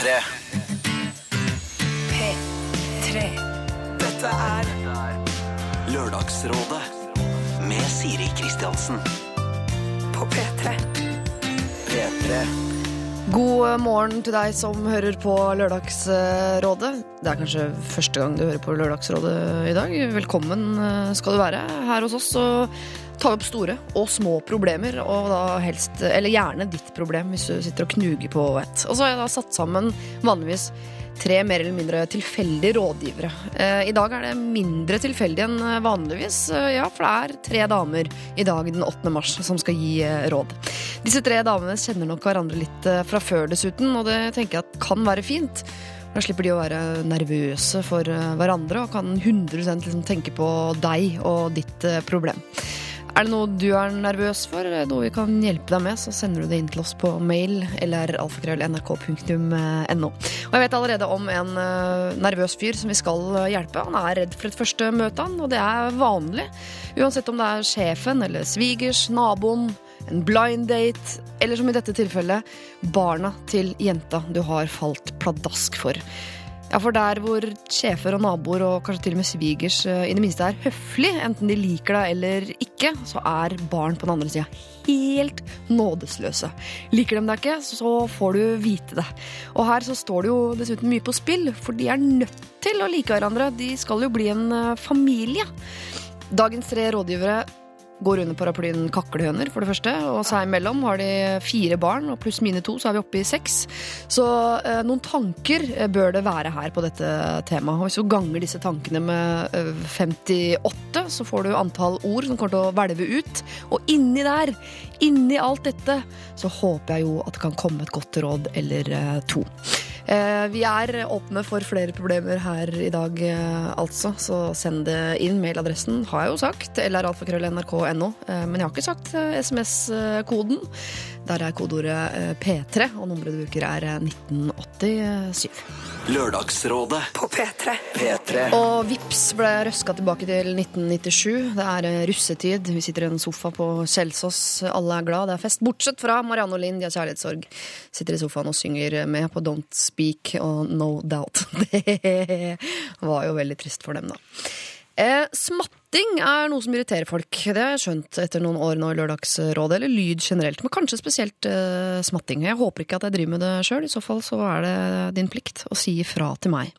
P3. P3. Dette er Lørdagsrådet med Siri Kristiansen. På P3. P3. God morgen til deg som hører på Lørdagsrådet. Det er kanskje første gang du hører på Lørdagsrådet i dag. Velkommen skal du være. Her hos oss så tar opp store og små problemer, og da helst, eller gjerne ditt problem hvis du sitter og knuger på et. Og så har jeg da satt sammen vanligvis tre mer eller mindre tilfeldige rådgivere. Eh, I dag er det mindre tilfeldig enn vanligvis, eh, ja, for det er tre damer i dag den 8. mars som skal gi eh, råd. Disse tre damene kjenner nok hverandre litt eh, fra før dessuten, og det tenker jeg at kan være fint. Da slipper de å være nervøse for eh, hverandre og kan 100 liksom tenke på deg og ditt eh, problem. Er det noe du er nervøs for, eller noe vi kan hjelpe deg med, så sender du det inn til oss på mail eller alfakrøll.nrk.no. Og jeg vet allerede om en eh, nervøs fyr som vi skal eh, hjelpe. Han er redd for et første møte, han, og det er vanlig. Uansett om det er sjefen eller svigers, naboen, en blind date, eller som i dette tilfellet, barna til jenta du har falt pladask for. Ja, for der hvor sjefer og naboer og kanskje til og med svigers eh, i det minste er høflig, enten de liker deg eller ikke, så er barn på den andre sida helt nådesløse. Liker de deg ikke, så får du vite det. Og her så står det jo dessuten mye på spill, for de er nødt til å like hverandre. De skal jo bli en eh, familie. Dagens tre rådgivere går under paraplyen kaklehøner, for det første. Og seg imellom har de fire barn, og pluss mine to, så er vi oppe i seks. Så eh, noen tanker eh, bør det være her på dette temaet. Og hvis du ganger disse tankene med eh, 58, så får du antall ord som kommer til å hvelve ut. Og inni der, inni alt dette, så håper jeg jo at det kan komme et godt råd eller eh, to. Eh, Vi er åpne for flere problemer her i dag, eh, altså. Så send det inn. Mailadressen har jeg jo sagt. LRalfakrøll.nrk.no. Eh, Men jeg har ikke sagt SMS-koden. Der er kodeordet eh, P3, og nummeret du bruker er eh, 1987. Lørdagsrådet På P3. P3. Og vips ble røska tilbake til 1997. Det er eh, russetid. Vi sitter i en sofa på Kjelsås. Alle er glad. Det er fest. Bortsett fra Marianne og Linn, de har kjærlighetssorg. Sitter i sofaen og synger med på Don't Speak og No Doubt. Det var jo veldig trist for dem, da. Eh, smatting er noe som irriterer folk. Det har jeg skjønt etter noen år nå i Lørdagsrådet. Eller lyd generelt, men kanskje spesielt uh, smatting. Jeg håper ikke at jeg driver med det sjøl. I så fall så er det din plikt å si ifra til meg.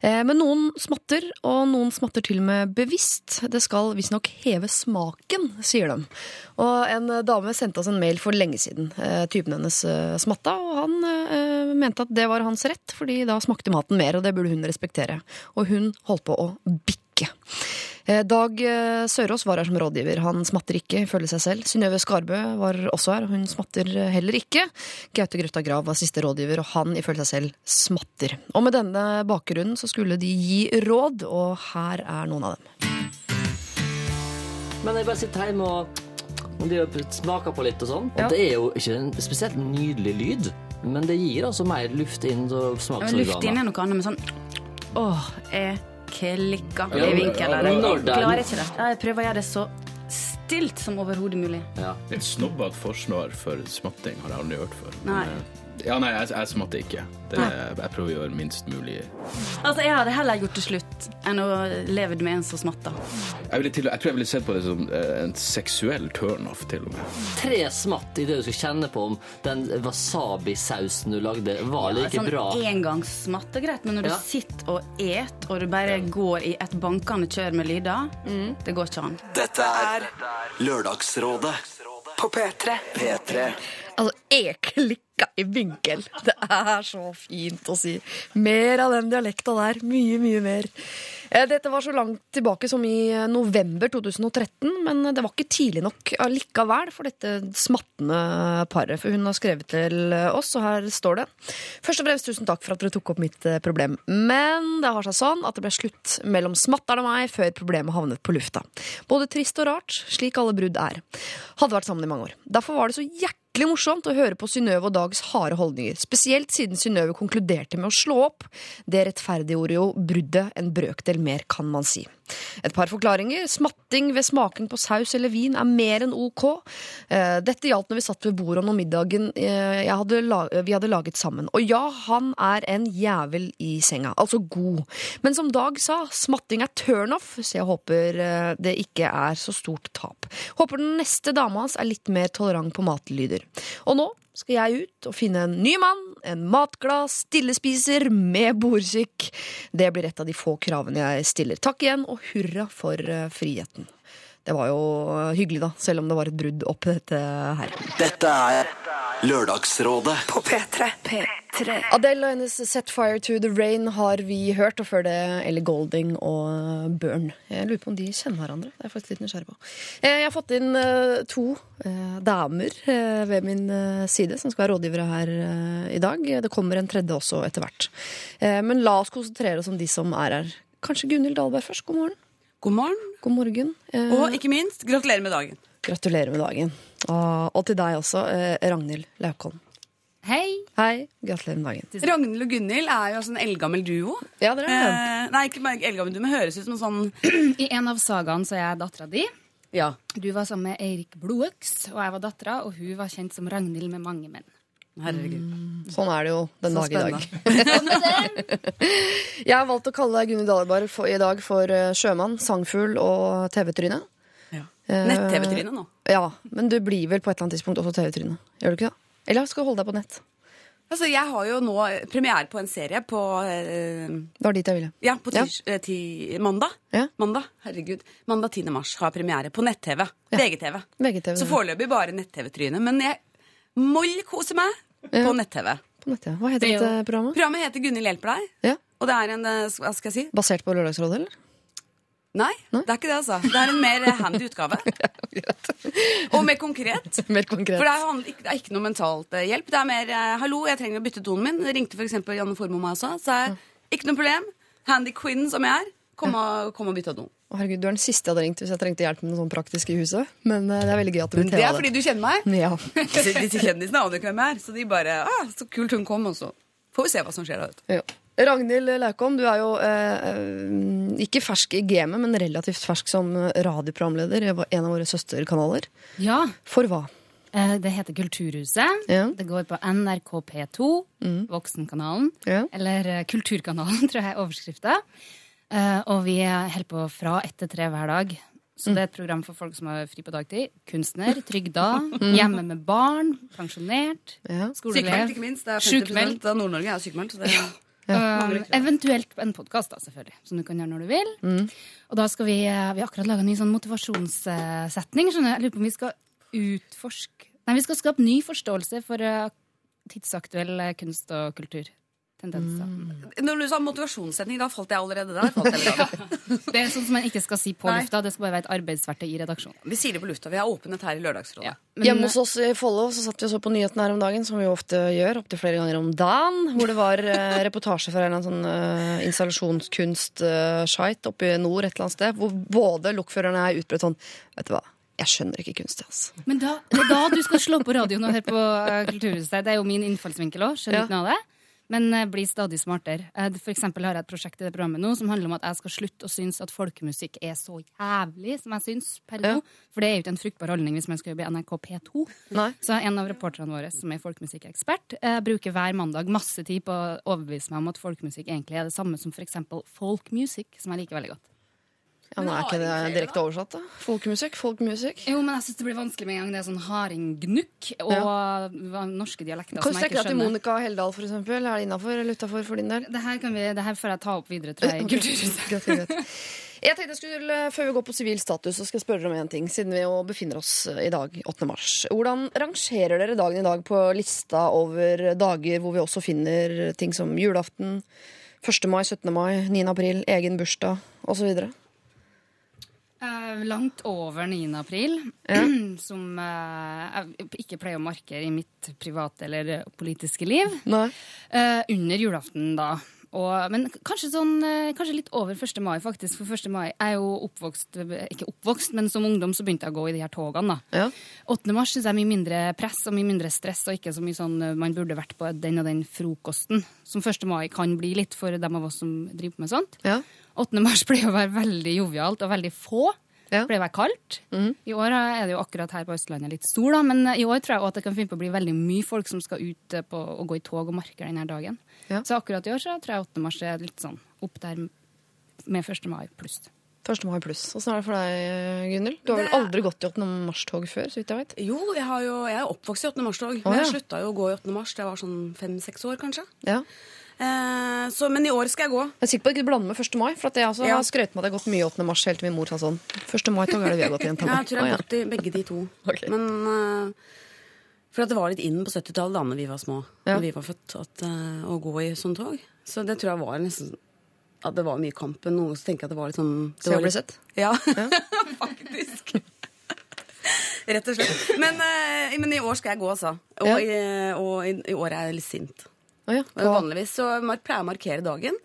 Eh, men noen smatter, og noen smatter til og med bevisst. Det skal visstnok heve smaken, sier de. Og en dame sendte oss en mail for lenge siden. Eh, typen hennes eh, smatta, og han eh, mente at det var hans rett, fordi da smakte maten mer, og det burde hun respektere. Og hun holdt på å bikke. Eh, Dag eh, Sørås var her som rådgiver. Han smatter ikke, ifølge seg selv. Synnøve Skarbø var også her, hun smatter heller ikke. Gaute Grøtta Grav var siste rådgiver, og han ifølge seg selv smatter. Og med denne bakgrunnen så skulle de gi råd, og her er noen av dem. Men jeg bare sitter hjemme og, og de smaker på litt og sånn. Og Ja. det er jo ikke en spesielt nydelig lyd, men det gir altså mer luft inn til Ja, smaksorganene. Luft inn er noe annet, men sånn Åh, jeg klikker Ja, i vinkel Jeg er- klarer ikke det. Jeg prøver å gjøre det så stilt som overhodet mulig. Ja. Et snobbete forsvar for smatting har jeg aldri hørt før. Nei. Ja, nei, jeg, jeg smatter ikke. Det, jeg prøver å gjøre minst mulig. Altså, Jeg hadde heller gjort det slutt enn å leve med en som smatter. Jeg, ville til, jeg tror jeg ville sett på det som eh, en seksuell turnoff, til og med. Tre smatt i det du skal kjenne på om den wasabi-sausen du lagde, var like sånn bra. engangssmatt er greit, men når Ja. du sitter og et, og du bare går i et bankende kjør med lyder, Mm. det går ikke an. Dette er Lørdagsrådet På P3. P3. Altså, jeg klikka i vinkel. Det er så fint å si. Mer av den dialekta der. Mye, mye mer. Eh, Dette var så langt tilbake som i eh, november 2013, men det var ikke tidlig nok allikevel for dette smattende paret. For hun har skrevet til oss, og her står det. Først og fremst tusen takk for at dere tok opp mitt eh, problem. Men det har seg sånn at det ble slutt mellom smatteren og meg før problemet havnet på lufta. Både trist og rart, slik alle brudd er. Hadde vært sammen i mange år. Derfor var det så hjertelig morsomt å høre på Synnøve og Dags harde holdninger. Spesielt siden Synnøve konkluderte med å slå opp. Det rettferdiggjorde jo bruddet en brøkdel mer, kan man si. Et par forklaringer. Smatting ved smaking på saus eller vin er mer enn ok. Eh, Dette gjaldt når vi satt ved bordet om middagen eh, hadde vi hadde laget sammen. Og ja, han er en jævel i senga. Altså god. Men som Dag sa, smatting er turnoff, så jeg håper eh, det ikke er så stort tap. Håper den neste dama hans er litt mer tolerant på matlyder. Og nå skal jeg ut og finne en ny mann, en matglad stillespiser med bordskikk. Det blir et av de få kravene jeg stiller. Takk igjen, og hurra for eh, friheten. Det var jo hyggelig, da, selv om det var et brudd opp dette her. Dette er Lørdagsrådet. På P3. P3. Adele og hennes Set Fire to the Rain har vi hørt, og før det Ellie Golding og Burn. Jeg lurer på om de kjenner hverandre. Det er faktisk litt nysgjerrig på. Eh, Jeg har fått inn eh, to eh, damer ved min side som skal være rådgivere her i dag. Det kommer en tredje også etter hvert. Eh, Men la oss konsentrere oss om de som er her. Kanskje Gunhild Dahlberg først. God morgen. God morgen, God morgen. Eh, og ikke minst, gratulerer med dagen. Gratulerer med dagen. Og, og til deg også, eh, Ragnhild Laukholm. Hei! Hei, gratulerer med dagen. Ragnhild og Gunhild er jo altså en eldgammel duo. Ja, dere er det. Eh, nei, ikke bare eldgammel duo, men høres ut som en sånn I en av sagaene så er jeg dattera di. Ja. Du var sammen med Eirik Blodøks, og jeg var dattera, og hun var kjent som Ragnhild med mange menn. Herregud. Sånn er det jo den dag i dag. Jeg har valgt å kalle deg Gunhild Dahlberg i dag for eh, sjømann, sangfugl og TV-tryne. Ja. Eh, Nett-TV-tryne nå. Ja, men du blir vel på et eller annet tidspunkt også TV-tryne. Gjør du ikke det? Eller skal du holde deg på nett? Altså, jeg har jo nå premiere på en serie på eh, Det var dit jeg ville. Ja, på Ja. tirs, eh, ti, mandag. Ja. Mandag, herregud. Mandag 10. mars har premiere på nett-TV. VGTV. VGTV. Så foreløpig bare nett-TV-tryne. Men jeg moll koser meg Ja. På nett-TV. Nett, ja. Hva heter Det er dette programmet? Programmet heter Gunhild hjelper deg. Ja. Og det er en eh, Hva skal jeg si? Basert på Lørdagsrådet, eller? Nei, det er ikke det, altså. Det er en mer eh, handy utgave. Og mer konkret. Mer konkret. For det er, ikke, det er ikke noe mentalt eh, hjelp. Det er mer 'hallo, jeg trenger å bytte tonen min'. Ringte f.eks. Janne Formoe meg også. Sa jeg, ikke noe problem. Handy queen som jeg er. Kom og, kom og bytte do. Å, herregud, du er den siste jeg hadde ringt hvis jeg trengte hjelp med noe sånn praktisk i huset. Men eh, det er veldig gøy at du vil Det er fordi du kjenner meg. Ja. Disse, disse kjendisene aner ikke hvem jeg er. Så de bare ah, 'Så kult hun kom', og så får vi se hva som skjer da. vet du. Ja. Ragnhild Laukholm, du er jo eh, eh, ikke fersk i gamet, men relativt fersk som radioprogramleder i en av våre søsterkanaler. Ja, For hva? eh, det heter Kulturhuset. Ja. Det går på NRK P2, Voksenkanalen. Ja. Eller eh, Kulturkanalen, tror jeg er overskrifta. Eh, og vi holder på fra ett til tre hver dag. Så det er et program for folk som har fri på dagtid. Kunstner, trygda, hjemme med barn, pensjonert, Ja. Skoleelev. ikke minst. Det er 50 Sjukmeldt. av Nord-Norge er sykemeldt. Ja. Um, eventuelt en podkast, selvfølgelig, som du kan gjøre når du vil. Og da skal vi eh, Vi har akkurat laga en ny sånn motivasjonssetning. skjønner Jeg lurer på om vi skal utforske Nei, vi skal skape ny forståelse for tidsaktuell kunst og kulturtendenser. Når du sa motivasjonssetning, da falt jeg allerede der. Falt jeg allerede. Det er sånn som man ikke skal si på Nei. lufta. Det skal bare være et arbeidsverktøy i redaksjonen. Vi sier det på lufta. Vi har åpenhet her i Lørdagsrådet. Ja. Men, Hjemme hos oss i Follo så satt vi og så på nyhetene her om dagen, som vi ofte gjør, opptil flere ganger om dagen, hvor det var eh, reportasje fra en eller annen sånn eh, installasjonskunst-site oppe i nord et eller annet sted, hvor både lokførerne er utbredt sånn Vet du hva, jeg skjønner ikke kunst, altså. men da, det er da du skal slå på radioen og høre på eh, Kulturhuset. Det er jo min innfallsvinkel òg. Skjønner Ja. ikke noe av det. Men eh, blir stadig smartere. Eh, For eksempel har jeg et prosjekt i det programmet nå som handler om at jeg skal slutte å synes at folkemusikk er så jævlig som jeg syns per nå. For det er jo ikke en fruktbar holdning hvis man skal jobbe i NRK P2. Nei. Så en av reporterne våre som er folkemusikkekspert, eh, bruker hver mandag masse tid på å overbevise meg om at folkemusikk egentlig er det samme som f.eks. folk music, som jeg liker veldig godt. Ja, men Er ikke det direkte oversatt, da? Folkemusikk, folkemusikk. Jo, men jeg syns det blir vanskelig med en gang det er sånn hardinggnukk og ja. norske dialekter Kan som du strekke deg til. Monica Heldal, for eksempel? Er det innafor eller utafor for din del? Det her, kan vi, det her får jeg ta opp videre, tror jeg, i Kulturhuset. Jeg tenkte jeg skulle, Før vi går på sivil status, så skal jeg spørre dere om en ting, siden vi jo befinner oss i dag, 8. mars. Hvordan rangerer dere dagen i dag på lista over dager hvor vi også finner ting som julaften, 1. mai, 17. mai, 9. april, egen bursdag osv.? Eh, langt over 9. april, som eh, jeg ikke pleier å markere i mitt private eller politiske liv. Nei. Eh, under julaften, da. Og, men kanskje, sånn, eh, kanskje litt over 1. mai, faktisk. For 1. mai er jo oppvokst Ikke oppvokst, men som ungdom så begynte jeg å gå i de her togene. da. Ja. 8. mars synes jeg er mye mindre press og mye mindre stress, og ikke så mye sånn eh, man burde vært på den og den frokosten, som 1. mai kan bli litt for dem av oss som driver med sånt. Ja. 8. mars pleier å være veldig jovialt og veldig få. Ja. Det pleier å være kaldt. I år er det jo akkurat her på Østlandet litt sol, da, men i år tror jeg også at det kan finne på å bli veldig mye folk som skal ut eh, på, og gå i tog og markere denne dagen. Ja. Så akkurat i år så tror jeg 8. mars er litt sånn opp der med 1. mai pluss. 1. mai pluss. Åssen er det for deg, Gunhild? Du har vel aldri gått i 8. mars-tog før, så vidt jeg vet? Jo, jeg, har jo, jeg er oppvokst i 8. mars-tog. Å, Men ja. jeg slutta jo å gå i 8. mars da jeg var sånn fem-seks år, kanskje. Ja. Eh, så, men i år skal jeg gå. Jeg er sikker på at du ikke blander med 1. mai, for at jeg altså Ja. har skrøt med at jeg har gått mye 8. mars helt til min mor sa sånn. 1. mai-tog er det vi har gått i Ja, jeg tror jeg har gått i begge de to. okay. Men eh, For at det var litt inn på 70-tallet da når vi var små, Ja. når vi var født, at, eh, å gå i sånn tog. Så det tror jeg var nesten At det var mye kamp. Men noen tenker at det var litt sånn det Så jeg ble sett. Ja, faktisk. Rett og slett. Men, men i år skal jeg gå, altså. Og, Ja. i, og i, i år er jeg litt sint. Å ja. Og Vanligvis så pleier jeg å markere dagen.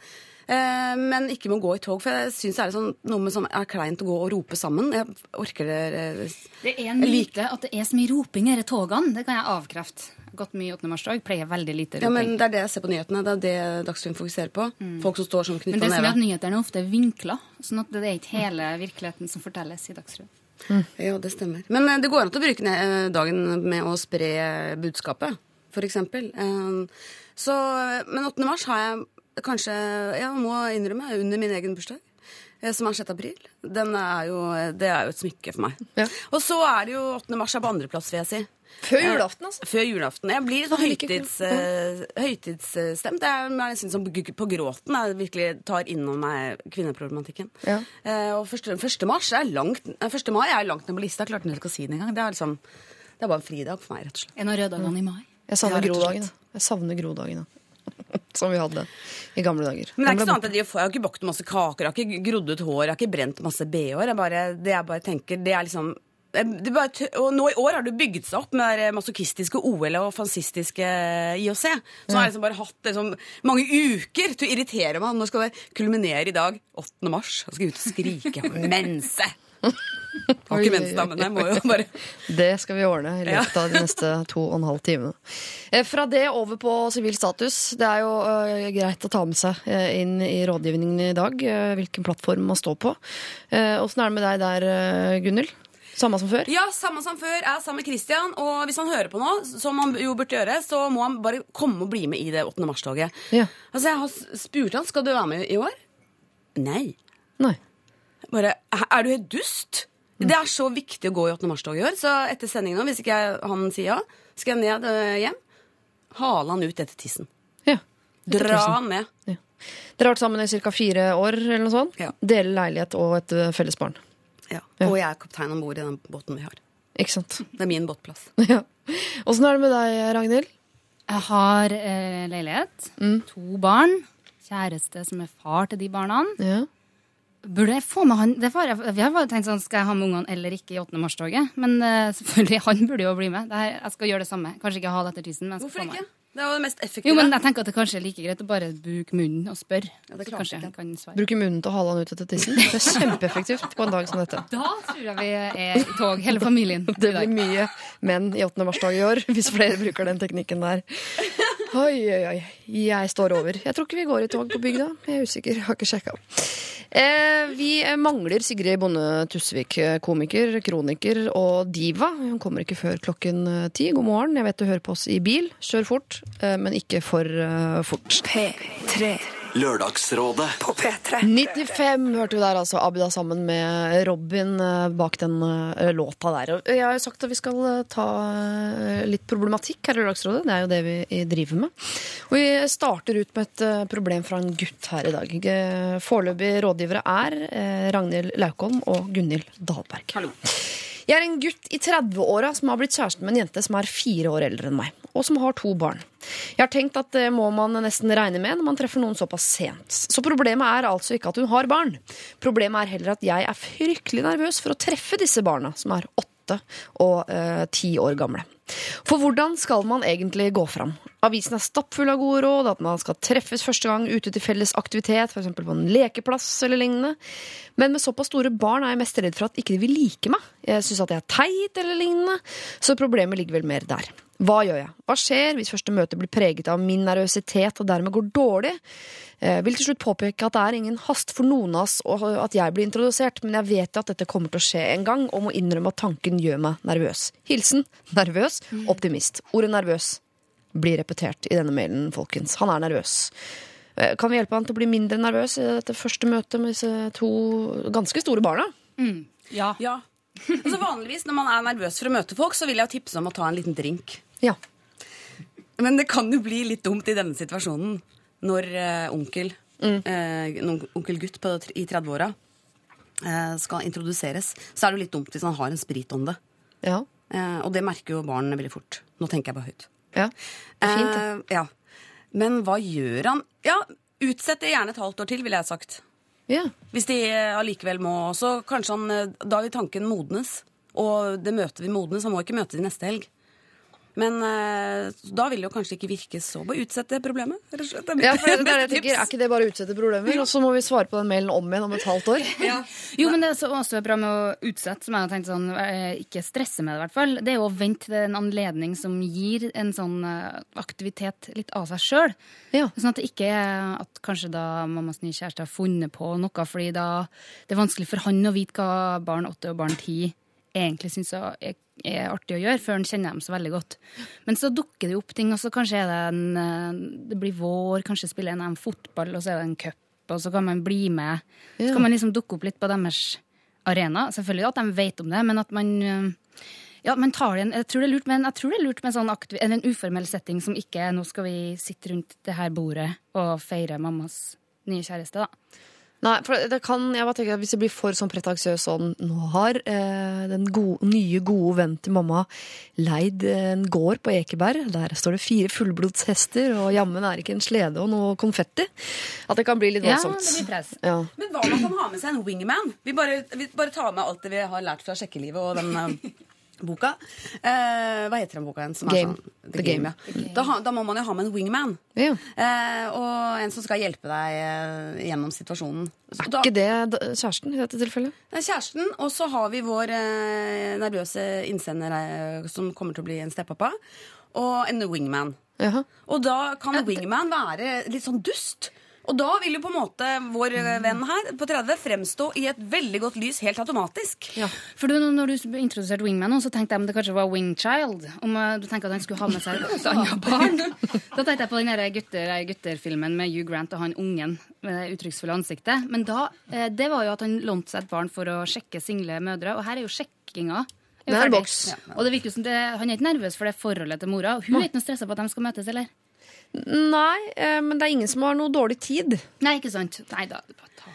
Eh, men ikke med å gå i tog, for jeg syns det er sånn, noe med sånn, er kleint å gå og rope sammen. Jeg orker det eh, Det er en myte at det er så mye roping i disse togene. Det kan jeg avkrefte. Gått mye 8. mars-tog, pleier veldig lite Ja, roping. men Det er det jeg ser på nyhetene. Det er det Dagsrevyen fokuserer på. Folk som står som Men det som er at neve. nyhetene ofte er vinkla, sånn at det er ikke hele virkeligheten som fortelles i Dagsrevyen. Ja, det stemmer. Men eh, det går an å bruke dagen med å spre budskapet, for eksempel. Eh, Så, men 8. mars har jeg kanskje, jeg må innrømme, under min egen bursdag. eh, Som er 6. april. Den er jo, det er jo et smykke for meg. Ja. Og så er det jo 8. mars er på andreplass, vil jeg si. Før julaften, altså. Før julaften. Jeg blir litt sånn høytids, uh, høytidsstemt. Det er nesten som på gråten. Jeg virkelig tar innom meg kvinneproblematikken. Ja. Uh, og 1. mars er langt eh, 1. mai er langt ned på lista. Jeg klarte ikke å si det engang. Det er liksom det er bare en fridag for meg, rett og slett. En av røddagene i mai. Jeg savner Ja, grodagen. Jeg savner grodagen. Som vi hadde i gamle dager. Men det er ikke sånn at jeg, får- jeg har ikke bakt masse kaker, jeg har ikke grodd ut hår, jeg har ikke brent masse bh-er. Jeg Det jeg bare tenker, det er liksom det er bare, og nå i år har du bygget seg opp med det masochistiske OL og fansistiske IOC. Så nå har jeg liksom bare hatt liksom, mange uker til å irritere meg. Nå skal det kulminere i dag, 8. mars. Og skal jeg ut og skrike mense! Har ikke mensen, da, men jeg må jo bare Det skal vi ordne i løpet av de neste to og en halv timene. Eh, Fra det over på sivil status. Det er jo eh, greit å ta med seg eh, inn i rådgivningen i dag hvilken plattform man står på. Åssen er det med deg der, Gunhild? Samme som før? Ja, samme som før. Jeg er sammen med Christian. Og hvis han hører på nå, som han jo burde gjøre, så må han bare komme og bli med i det 8. mars-toget. Ja. Altså, jeg har spurt han skal du være med i år. Nei. Nei. Bare, Er du helt dust? Det er så viktig å gå i 8. mars-toget i år. Så etter sendingen nå, hvis ikke jeg, han sier ja, skal jeg ned øh, hjem. Hale han ut etter tissen. Ja. Etter Dra han med. Ja. Dere har vært sammen i ca. fire år, eller noe sånt? Ja. Deler leilighet og et eh, felles barn. Ja. Ja. Og jeg er kaptein om bord i den båten vi har. Ikke sant? Det er min båtplass. Ja. Åssen er det med deg, Ragnhild? Jeg har eh, leilighet, to barn, kjæreste som er far til de barna. Ja. Burde jeg få med han det var, Vi har bare tenkt sånn, Skal jeg ha med ungene eller ikke i 8. mars-toget? Men uh, selvfølgelig, han burde jo bli med. Det her, jeg skal gjøre det samme. Kanskje ikke ha det etter tissen. Men jeg skal Hvorfor få med ikke? Det er jo det mest effektive. Jo, men jeg tenker at det kanskje er like greit å bare bruke munnen og spørre. Ja, det kanskje ikke. han kan svare. Bruker munnen til å hale han ut etter tissen. Det er kjempeeffektivt på en dag som dette. Da tror jeg vi er i tog, hele familien. Det blir mye menn i 8. mars-toget i år, hvis flere bruker den teknikken der. Oi, oi, oi. Jeg står over. Jeg tror ikke vi går i tog på bygda. Jeg er usikker. jeg Har ikke sjekka. Eh, vi mangler Sigrid Bonde Tusvik, eh, komiker, kroniker og diva. Hun kommer ikke før klokken eh, ti. God morgen. Jeg vet du hører på oss i bil. Kjør fort, eh, men ikke for eh, fort. P3 Lørdagsrådet. på P3. 95 hørte vi der, altså. Abida sammen med Robin eh, bak den eh, låta der. Og jeg har jo sagt at vi skal eh, ta litt problematikk her i Lørdagsrådet. Det er jo det vi driver med. Og vi starter ut med et problem fra en gutt her i dag. Foreløpig rådgivere er Ragnhild Laukholm og Gunhild Dahlberg. Hallo. Jeg er en gutt i 30-åra som har blitt kjæreste med en jente som er fire år eldre enn meg, og som har to barn. Jeg har tenkt at det må man nesten regne med når man treffer noen såpass sent. Så problemet er altså ikke at hun har barn. Problemet er heller at jeg er fryktelig nervøs for å treffe disse barna, som er åtte og eh, ti år gamle. For hvordan skal man egentlig gå fram? Avisen er stappfull av gode råd, at man skal treffes første gang ute til felles aktivitet, f.eks. på en lekeplass eller lignende. Men med såpass store barn er jeg mest redd for at ikke de vil like meg. Jeg syns at jeg er teit eller lignende, så problemet ligger vel mer der. Hva gjør jeg? Hva skjer hvis første møte blir preget av min nervøsitet og dermed går dårlig? Jeg vil til slutt påpeke at det er ingen hast for noen av oss og at jeg blir introdusert, men jeg vet at dette kommer til å skje en gang, og må innrømme at tanken gjør meg nervøs. Hilsen nervøs optimist. Ordet nervøs blir repetert i denne mailen, folkens. Han er nervøs. Eh, Kan vi hjelpe han til å bli mindre nervøs i dette første møtet med disse to ganske store barna? Ja. Ja. Altså Vanligvis når man er nervøs for å møte folk, så vil jeg tipse om å ta en liten drink. Ja. Men det kan jo bli litt dumt i denne situasjonen når eh, onkel, mm. en onkel gutt på, i 30-åra eh, skal introduseres. Så er det jo litt dumt hvis han har en spritånde. Ja. Eh, og det merker jo barn veldig fort. Nå tenker jeg bare høyt. ja. Det er fint. Eh, ja. Men hva gjør han? Ja, Utsett det gjerne et halvt år til, ville jeg sagt. Ja. Hvis de eh, allikevel må Så kanskje han eh, Da vil tanken modnes. Og det møtet vil modnes. Han må ikke møte de neste helg. Men eh, da vil det jo kanskje ikke virke så på å utsette problemet. er Ja, for det er det jeg tenker. Er ikke det bare å utsette problemer? Og så må vi svare på den mailen om igjen om et halvt år? Jo, men det er også også bra med å utsette, som jeg har tenkt sånn, eh, ikke stresse med det i hvert fall, det er jo å vente til en anledning som gir en sånn eh, aktivitet litt av seg sjøl. Ja. Sånn at det ikke er at kanskje da mammas nye kjæreste har funnet på noe, fordi da det er vanskelig for han å vite hva barn åtte og barn ti egentlig syns er, er artig å gjøre, før han kjenner dem så veldig godt. Men så dukker det jo opp ting, og så kanskje det en eh, Det blir vår, kanskje spiller en fotball, og så er det en cup, og så kan man bli med. Så kan man liksom dukke opp litt på deres arena. Selvfølgelig at de vet om det, men at man eh, ja, men tar det jeg tror det er lurt med en, jeg tror det er lurt med sånn aktiv, en uformell setting som ikke er nå skal vi sitte rundt det her bordet og feire mammas nye kjæreste, da. Nei, for det kan, jeg bare tenker at Hvis det blir for sånn pretensiøs sånn Nå har eh, den gode, nye, gode vennen til mamma leid en gård på Ekeberg. Der står det fire fullblodshester, og jammen er ikke en slede og noe konfetti. At det kan bli litt Ja, voldsomt. det blir press. Ja. Men hva om man kan ha med seg en wingman? Vi bare, vi bare tar med alt det vi har lært fra sjekkelivet og den eh, boka. Eh, hva heter den boka igjen? Game. Sånn, The Game. ja. Da, game. da må man jo ha med en wingman. Ja. Eh, og en som skal hjelpe deg eh, gjennom situasjonen. Så Er da- ikke det da- kjæresten i dette tilfellet? Det er kjæresten, og så har vi vår eh, nervøse innsender eh, som kommer til å bli en steppappa, og en wingman. Jaha. Og da kan wingman være litt sånn dust. Og da vil jo på en måte vår eh, venn her på 30 fremstå i et veldig godt lys helt automatisk. For du, når du introduserte Wingman, nå, så tenkte jeg om det kanskje var Wingchild. Om eh, du tenker at han skulle ha med seg et annet barn. Da tenkte jeg på den gutter, gutter-filmen med Hugh Grant og han ungen med det uttrykksfulle ansiktet. Men da, eh, det var jo at han lånte seg et barn for å sjekke single mødre, og her er jo sjekkinga. Det er en boks. Og det virker som det, Han er ikke nervøs for det forholdet til mora. Hun er ikke noe stressa på at de skal møtes, eller? Nei, eh, men det er ingen som har noe dårlig tid. Nei, ikke sant? Nei da. Så ta.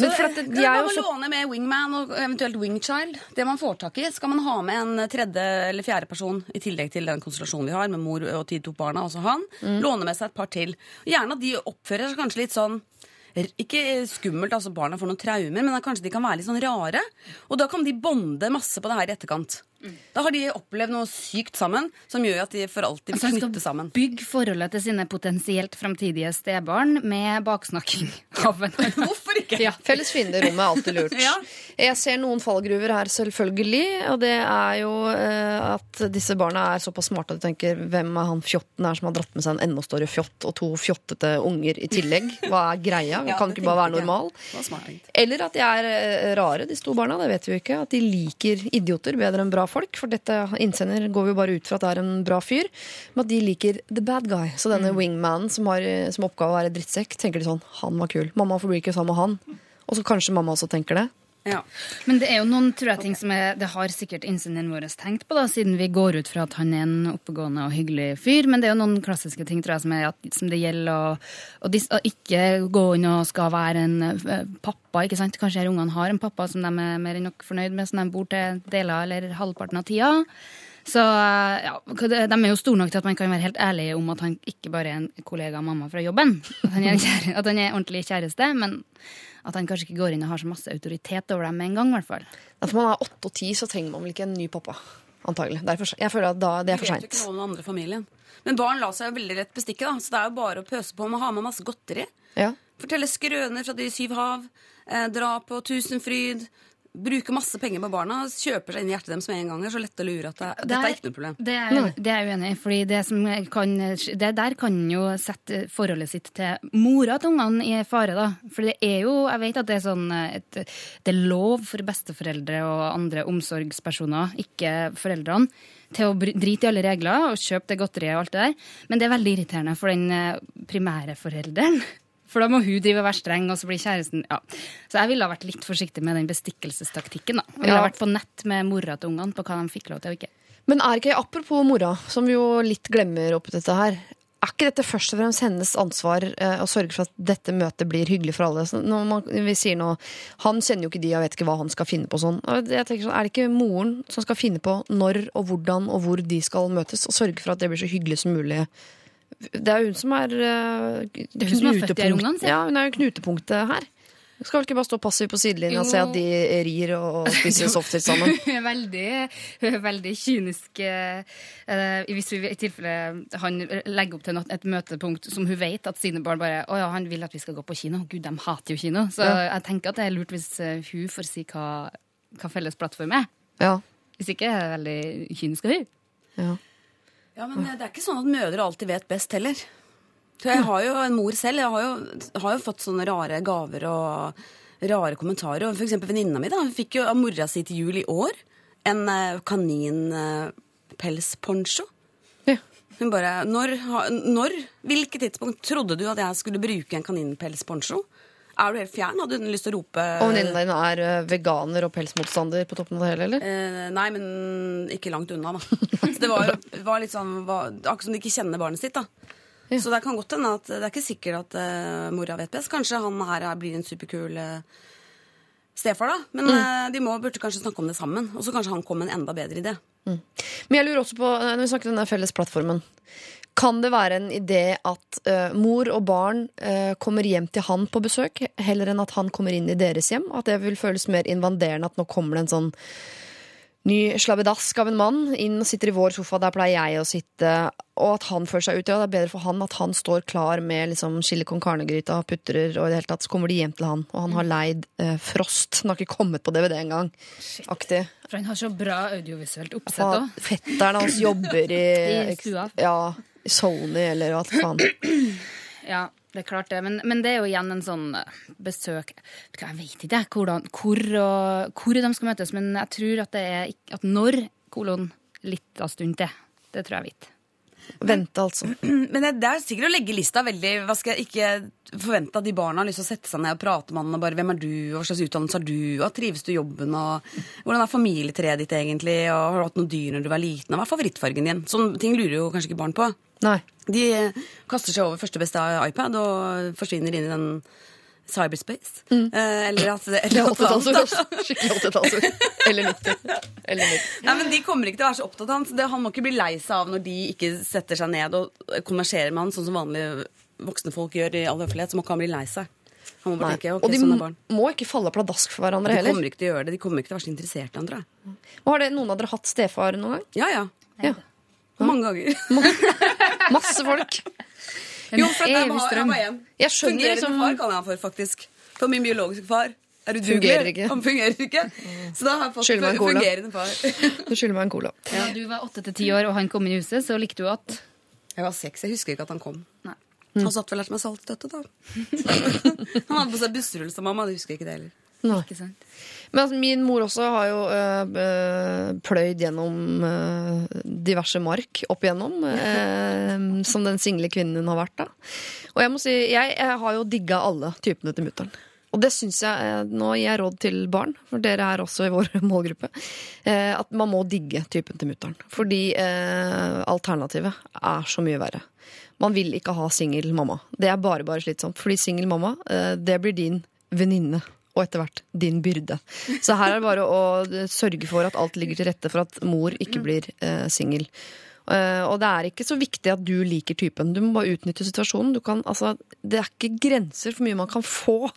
Men for at det- de Kan man låne med wingman og eventuelt wingchild? Det man får tak i. Skal man ha med en tredje eller fjerde person i tillegg til den konstellasjonen vi har, med mor og de to barna, også han? Mm. Låne med seg et par til. Gjerne at de oppfører seg kanskje litt sånn ikke skummelt, altså barna får noen traumer, men kanskje de kan være litt sånn rare. Og da kan de bonde masse på det her i etterkant. Da har de opplevd noe sykt sammen som gjør at de for alltid Altså, vil han knytte sammen. bygge forholdet til sine potensielt framtidige stebarn med baksnakking av en. Hvorfor ikke? Ja. Felles fienderom er alltid lurt. Ja. Jeg ser noen fallgruver her, selvfølgelig. Og det er jo eh, at disse barna er såpass smarte at de tenker hvem er han fjotten her som har dratt med seg en enda større fjott og to fjottete unger i tillegg? Hva er greia? Ja, kan ikke bare være normal? Smart. Eller at de er eh, rare, de to barna. Det vet vi jo ikke. At de liker idioter bedre enn bra folk. For dette innsender går vi bare ut fra at det er en bra fyr. Men at de liker the bad guy. Så denne wingmanen som har som oppgave å være drittsekk, tenker de sånn Han var kul. Mamma forblir ikke sammen med han. Og så kanskje mamma også tenker det. Ja. Men det er jo noen tror jeg, ting som er, det har sikkert innsenderen vår tenkt på, da, siden vi går ut fra at han er en oppegående og hyggelig fyr. Men det er jo noen klassiske ting tror jeg, som, at, som det gjelder å, å, å ikke gå inn og skal være en eh, pappa. ikke sant? Kanskje her ungene har en pappa som de er mer enn nok fornøyd med, som de bor til deler eller halvparten av tida. Så ja, De er jo store nok til at man kan være helt ærlig om at han ikke bare er en kollega av mamma fra jobben. At han er, kjære, at han er ordentlig kjæreste, men at han kanskje ikke går inn og har så masse autoritet over dem med en gang. i hvert fall. Når man er åtte og ti, så trenger man vel ikke en ny pappa. antagelig. Det er jeg føler at da, det er for vet jo seint. ikke noe om den andre familien. Men barn lar seg jo veldig lett bestikke, da. Så det er jo bare å pøse på med å ha med masse godteri. Ja. Fortelle skrøner fra De syv hav. Eh, dra på Tusenfryd. Bruke masse penger på barna. Kjøper seg inn i hjertet deres med en gang. Det er så lett å lure at det, dette er ikke noe problem. Det er, det er jeg uenig i. fordi det kan, det der kan jo sette forholdet sitt til mora til ungene i fare. da. For det er jo, jeg vet at det er sånn et, Det er lov for besteforeldre og andre omsorgspersoner, ikke foreldrene, til å drite i alle regler og kjøpe det godteriet og alt det der. Men det er veldig irriterende for den eh, primære forelderen. For da må hun drive og være streng, og så blir kjæresten ja. Så jeg ville ha vært litt forsiktig med den bestikkelsestaktikken. da. Jeg ville ha vært på nett med mora til ungene på hva de fikk lov til og ikke. Men er ikke, apropos mora, som vi jo litt glemmer oppi dette her, er ikke dette først og fremst hennes ansvar eh, å sørge for at dette møtet blir hyggelig for alle? Når man, vi sier nå, Han kjenner jo ikke de og vet ikke hva han skal finne på sånn. Jeg tenker sånn, Er det ikke moren som skal finne på når og hvordan og hvor de skal møtes, og sørge for at det blir så hyggelig som mulig? Det er jo hun som er uh, er hun som er født i. Ja, hun er jo knutepunktet her. Skal vel ikke bare stå passiv på sidelinja og se at de rir og spiser softis sammen? Hun er veldig, veldig kynisk. eh, eh, hvis vi, i tilfelle han legger opp til et møtepunkt som hun vet at sine barn bare Å ja, han vil at vi skal gå på kino. Gud, de hater jo kino. Så Ja. jeg tenker at det er lurt hvis eh, hun får si hva, hva felles plattform er. Ja. Hvis ikke er det veldig kynisk av hun. ja. Ja, men det er ikke sånn at mødre alltid vet best heller. Jeg har jo en mor selv. Jeg har jo, har jo fått sånne rare gaver og rare kommentarer. Og For eksempel venninna mi da, hun fikk jo av mora si til jul i år en uh, kaninpelsponcho. Ja. Hun bare når, når? Hvilket tidspunkt trodde du at jeg skulle bruke en kaninpelsponcho? Er du helt fjern? Hadde hun lyst til å rope Og venninnen din er eh, veganer og pelsmotstander på toppen av det hele, eller? Eh, nei, men ikke langt unna, da. Så det var, var litt sånn var, Akkurat som de ikke kjenner barnet sitt, da. Så det kan godt hende at det er ikke sikkert at uh, mora vet best. Kanskje han her er- blir en superkul uh, stefar, da. Men eh, de må, burde kanskje snakke om det sammen. Og så kanskje han kommer med en enda bedre idé. Men jeg lurer også på, eh, når vi snakker om den felles plattformen Kan det være en idé at uh, mor og barn uh, kommer hjem til han på besøk, heller enn at han kommer inn i deres hjem? At det vil føles mer invaderende at nå kommer det en sånn ny slabbedask av en mann inn og sitter i vår sofa, der pleier jeg å sitte, og at han føler seg ute. Ja, det er bedre for han at han står klar med liksom chili con carne-gryta, putrer, og i det hele tatt så kommer de hjem til han, og han har leid eh, Frost. Han har ikke kommet på DVD engang. Aktig. For han har så bra audiovisuelt oppsett òg. Fetteren hans jobber i, I stua. Ja, Sony eller hva faen. Ja, det er klart det. Men, men det er jo igjen en sånn eh, besøk Jeg vet ikke hvordan, hvor, og, hvor de skal møtes, men jeg tror at det er at når kolon litt av stund til. Det tror jeg vet. Vente, altså. Men det, er sikkert å legge lista veldig Hva skal jeg ikke forvente at de barna har lyst til å sette seg ned og prate med han og bare Hvem er du, hva slags utdannelse har du, og trives du i jobben, og hvordan er familietreet ditt egentlig, og har du hatt noen dyr når du var liten, og hva er favorittfargen din? Sånne ting lurer jo kanskje ikke barn på. Nei. De kaster seg over første beste iPad og forsvinner inn i den cyberspace. Eh, eller at det, eller at Åttetallsord. Skikkelig Skikkelig åttetallsord. Eller 90. Eller 90. Nei, men De kommer ikke til å være så opptatt av han. Så det, han må ikke bli lei seg av når de ikke setter seg ned og konverserer med han, sånn som vanlige voksne folk gjør i all høflighet. Så må ikke han bli lei seg. Han må bare tenke, okay, Og de sånn er må ikke falle pladask for hverandre De heller. kommer ikke til å gjøre det. De kommer ikke til å være så interessert i han. Og Har det, noen av dere hatt stefar noen gang? Ja, ja. Ja. Mange ganger. Masse folk. En Jo, for evig strøm. en. Jeg skjønner Fungerende far kaller jeg han for, faktisk. For min biologiske far. Er udugelig. Fungerer ikke. Han fungerer ikke. Så da har jeg fått en fungerende far. Du skylder meg en cola. Ja, du var åtte til ti år, og han kom inn i huset, så likte du at Jeg var seks. Jeg husker ikke at han kom. Nei. Han satt vel der som en saltstøtte, da. han hadde på seg busserull som mamma. Jeg husker ikke det heller. Nei. Ikke sant? Men altså, min mor også har jo øh, pløyd gjennom øh, diverse mark opp igjennom. øh, som den single kvinnen hun har vært, da. Og jeg må si, jeg, jeg har jo digga alle typene til mutter'n. Og det syns jeg Nå gir jeg råd til barn, for dere er også i vår målgruppe. at man må digge typen til mutter'n. Fordi eh, alternativet er så mye verre. Man vil ikke ha singel mamma. Det er bare bare slitsomt. Fordi singel mamma, det blir din venninne. Og etter hvert din byrde. Så her er det bare å sørge for at alt ligger til rette for at mor ikke blir eh, singel. Eh, og det er ikke så viktig at du liker typen. Du må bare utnytte situasjonen. Kan, altså, det er ikke grenser for mye man kan få.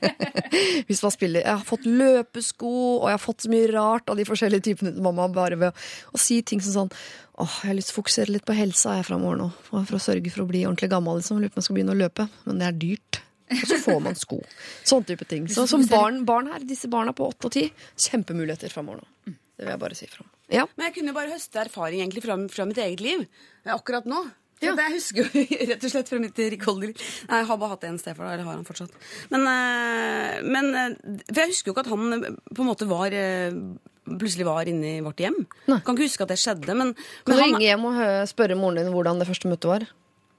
Hvis man spiller Jeg har fått løpesko, og jeg har fått så mye rart av de forskjellige typene mamma bare ved å, å si ting som sånn Åh, jeg har lyst til å fokusere litt på helsa jeg framover nå. For å sørge for å bli ordentlig gammel. Liksom. Lurer på om jeg skal begynne å løpe. Men det er dyrt. Og så får man sko. Sånn type ting. Så som barn, barn her, disse barna på åtte og ti, kjempemuligheter framover nå. Det vil jeg bare si fra om. Ja. Men jeg kunne bare høste erfaring egentlig fra, fra mitt eget liv eh, akkurat nå. Ja. det jeg husker jo rett og slett fra mitt rikholdige. Nei, jeg har bare hatt én stefar, eller har han fortsatt. Men, eh, men eh, For jeg husker jo ikke at han på en måte var Plutselig var inne i vårt hjem. Nei. Kan ikke huske at det skjedde, men, Kan men du han, ringe hjem og spørre moren din hvordan det første møtet var?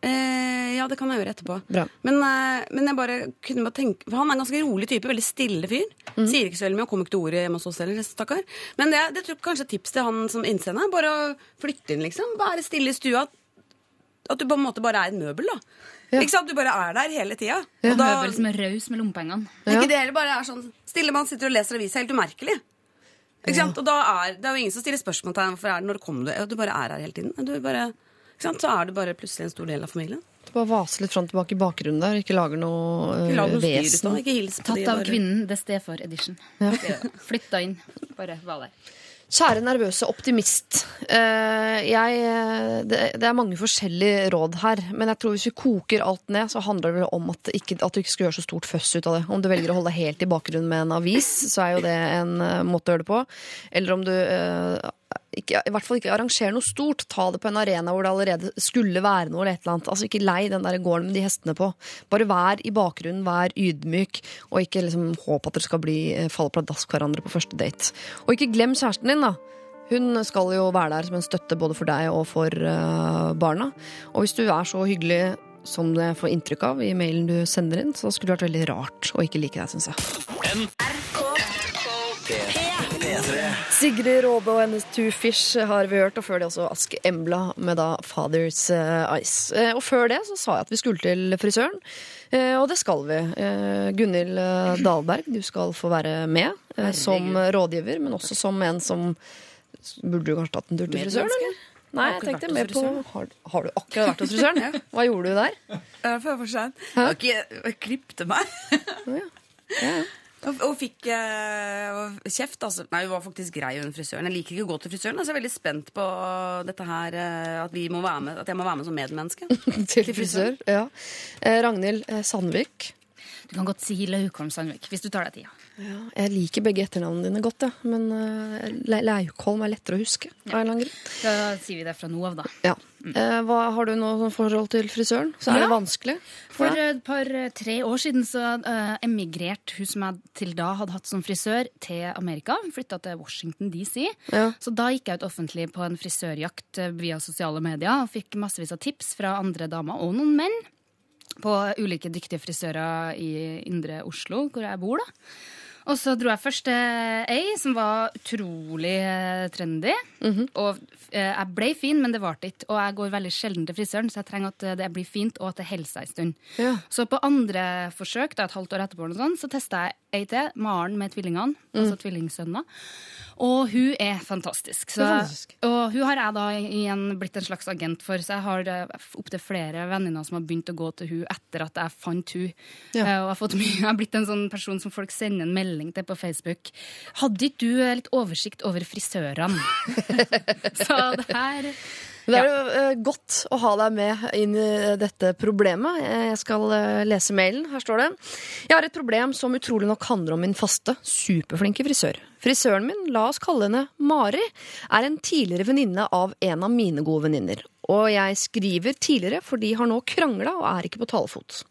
Eh, ja, det kan jeg gjøre etterpå. Bra. Men, eh, men jeg bare kunne bare tenke For han er en ganske rolig type. Veldig stille fyr. Mm. Sier ikke så veldig mye og kommer ikke til ordet hjemme hos oss heller. Stakkar. Men det, det tror jeg kanskje er tips til han som innsender. Bare å flytte inn, liksom. Være stille i stua. At du på en måte bare er et møbel, da. Ja. Ikke sant? Du bare er der hele tida. Ja. Da Møbel som er raus med lommepengene. Ja. ikke det heller bare er sånn stille man sitter og leser avisa. Helt umerkelig. Ikke sant? Og da er det er jo ingen som stiller spørsmål til deg hvorfor er det når kommer du Ja, Du bare er her hele tiden. Du bare? Så er du bare plutselig en stor del av familien. Du bare vaser litt fram tilbake i bakgrunnen der, ikke lager noe Ikke lag noe av vesen. det. Ikke hils på de. Tatt av bare- kvinnen, det sted for edition. Flytta inn. Bare var der. Kjære nervøse optimist. Eh, jeg, eh, det, det er mange forskjellige råd her, men jeg tror hvis vi koker alt ned, så handler det vel om at, ikke, at du ikke skal gjøre så stort føss ut av det. Om du velger å holde deg helt i bakgrunnen med en avis, så er jo det en eh, måte å gjøre det på. Eller om du eh, ikke, i hvert fall ikke arrangere noe stort. Ta det på en arena hvor det allerede skulle være noe. eller et eller annet. Altså Ikke lei den der gården med de hestene på. Bare vær i bakgrunnen, vær ydmyk, og ikke liksom håp at dere skal bli, eh, falle pladask hverandre på første date. Og ikke glem kjæresten din, da. Hun skal jo være der som en støtte både for deg og for uh, barna. Og hvis du er så hyggelig som det får inntrykk av i mailen du sender inn, så skulle det vært veldig rart å ikke like deg, syns jeg. Sigrid Råbe og hennes Two Fish har vi hørt, og før det også Aske Embla med da Father's eh, Ice. Eh, og før det så sa jeg at vi skulle til frisøren, eh, og det skal vi. Eh, Gunhild Dahlberg, du skal få være med som rådgiver, men også som en som Burde du kanskje tatt en tur til frisøren, eller? Nei, jeg tenkte mer på har, har du akkurat vært hos frisøren? Hva gjorde du der? Ja, for for sent. Jeg, jeg klippte meg. Og, og fikk uh, kjeft, altså. Nei, hun var faktisk grei, hun frisøren. Jeg liker ikke å gå til frisøren. Altså, jeg er veldig spent på dette her, eh, at, vi må være med, at jeg må være med som medmenneske. Til frisør, ja. Eh, Ragnhild Sandvik. Du kan godt si Laukholm Sandvik hvis du tar deg tida. Ja, jeg liker begge etternavnene dine godt, ja. men uh, Laukholm er lettere å huske. Grunn. Da sier vi det fra nå av, da. Ja. Mm. hva, har du noe sånn forhold til frisøren? Så er Ja. det vanskelig? For for et par-tre år siden så uh, emigrerte hun som jeg til da hadde hatt som frisør, til Amerika. Flytta til Washington DC. Ja. Så da gikk jeg ut offentlig på en frisørjakt eh, via sosiale medier og fikk massevis av tips fra andre damer og noen menn på ulike dyktige frisører i indre Oslo, hvor jeg bor. da. Og så dro jeg først til ei som var utrolig eh, trendy. Og eh, jeg ble fin, men det varte ikke. Og jeg går veldig sjelden til frisøren, så jeg trenger at det blir fint, og at det holder seg en stund. Ja. Så på andre forsøk, da et halvt år etterpå, noe så testa jeg ei til, Maren med tvillingene, altså tvillingsønner. Og hun er fantastisk. Så, fantastisk. Og hun har jeg da igjen blitt en slags agent for, så jeg har opptil flere venninner som har begynt å gå til hun etter at jeg fant hun. Ja. Eh, Og jeg har, fått mye, jeg har blitt en sånn person som folk sender en melding til på Facebook. Hadde ikke du eh, litt oversikt over frisørene? så det her Det er jo eh, godt å ha deg med inn i dette problemet. Eh, Jeg skal eh, lese mailen. Her står det. Jeg har et problem som utrolig nok handler om min faste, superflinke frisør. Frisøren min, la oss kalle henne Mari, er en tidligere venninne av en av mine gode venninner. Og jeg skriver tidligere, for de har nå krangla og er ikke på talefot.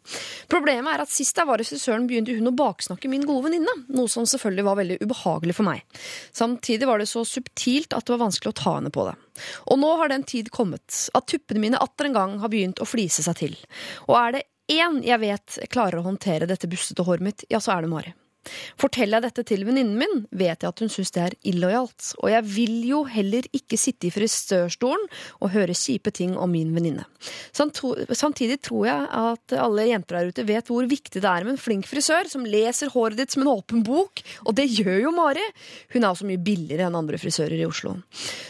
Problemet er at sist jeg var regissøren, begynte hun å baksnakke min gode venninne, noe som selvfølgelig var veldig ubehagelig for meg. Samtidig var det så subtilt at det var vanskelig å ta henne på det. Og nå har den tid kommet at tuppene mine atter en gang har begynt å flise seg til. Og er det én jeg vet klarer å håndtere dette bustete håret mitt, ja, så er det Mari. Forteller jeg dette til venninnen min, vet jeg at hun syns det er illojalt. Og jeg vil jo heller ikke sitte i frisørstolen og høre kjipe ting om min venninne. Samtidig tror jeg at alle jenter der ute vet hvor viktig det er med en flink frisør som leser håret ditt som en åpen bok, og det gjør jo Mari. Hun er også mye billigere enn andre frisører i Oslo.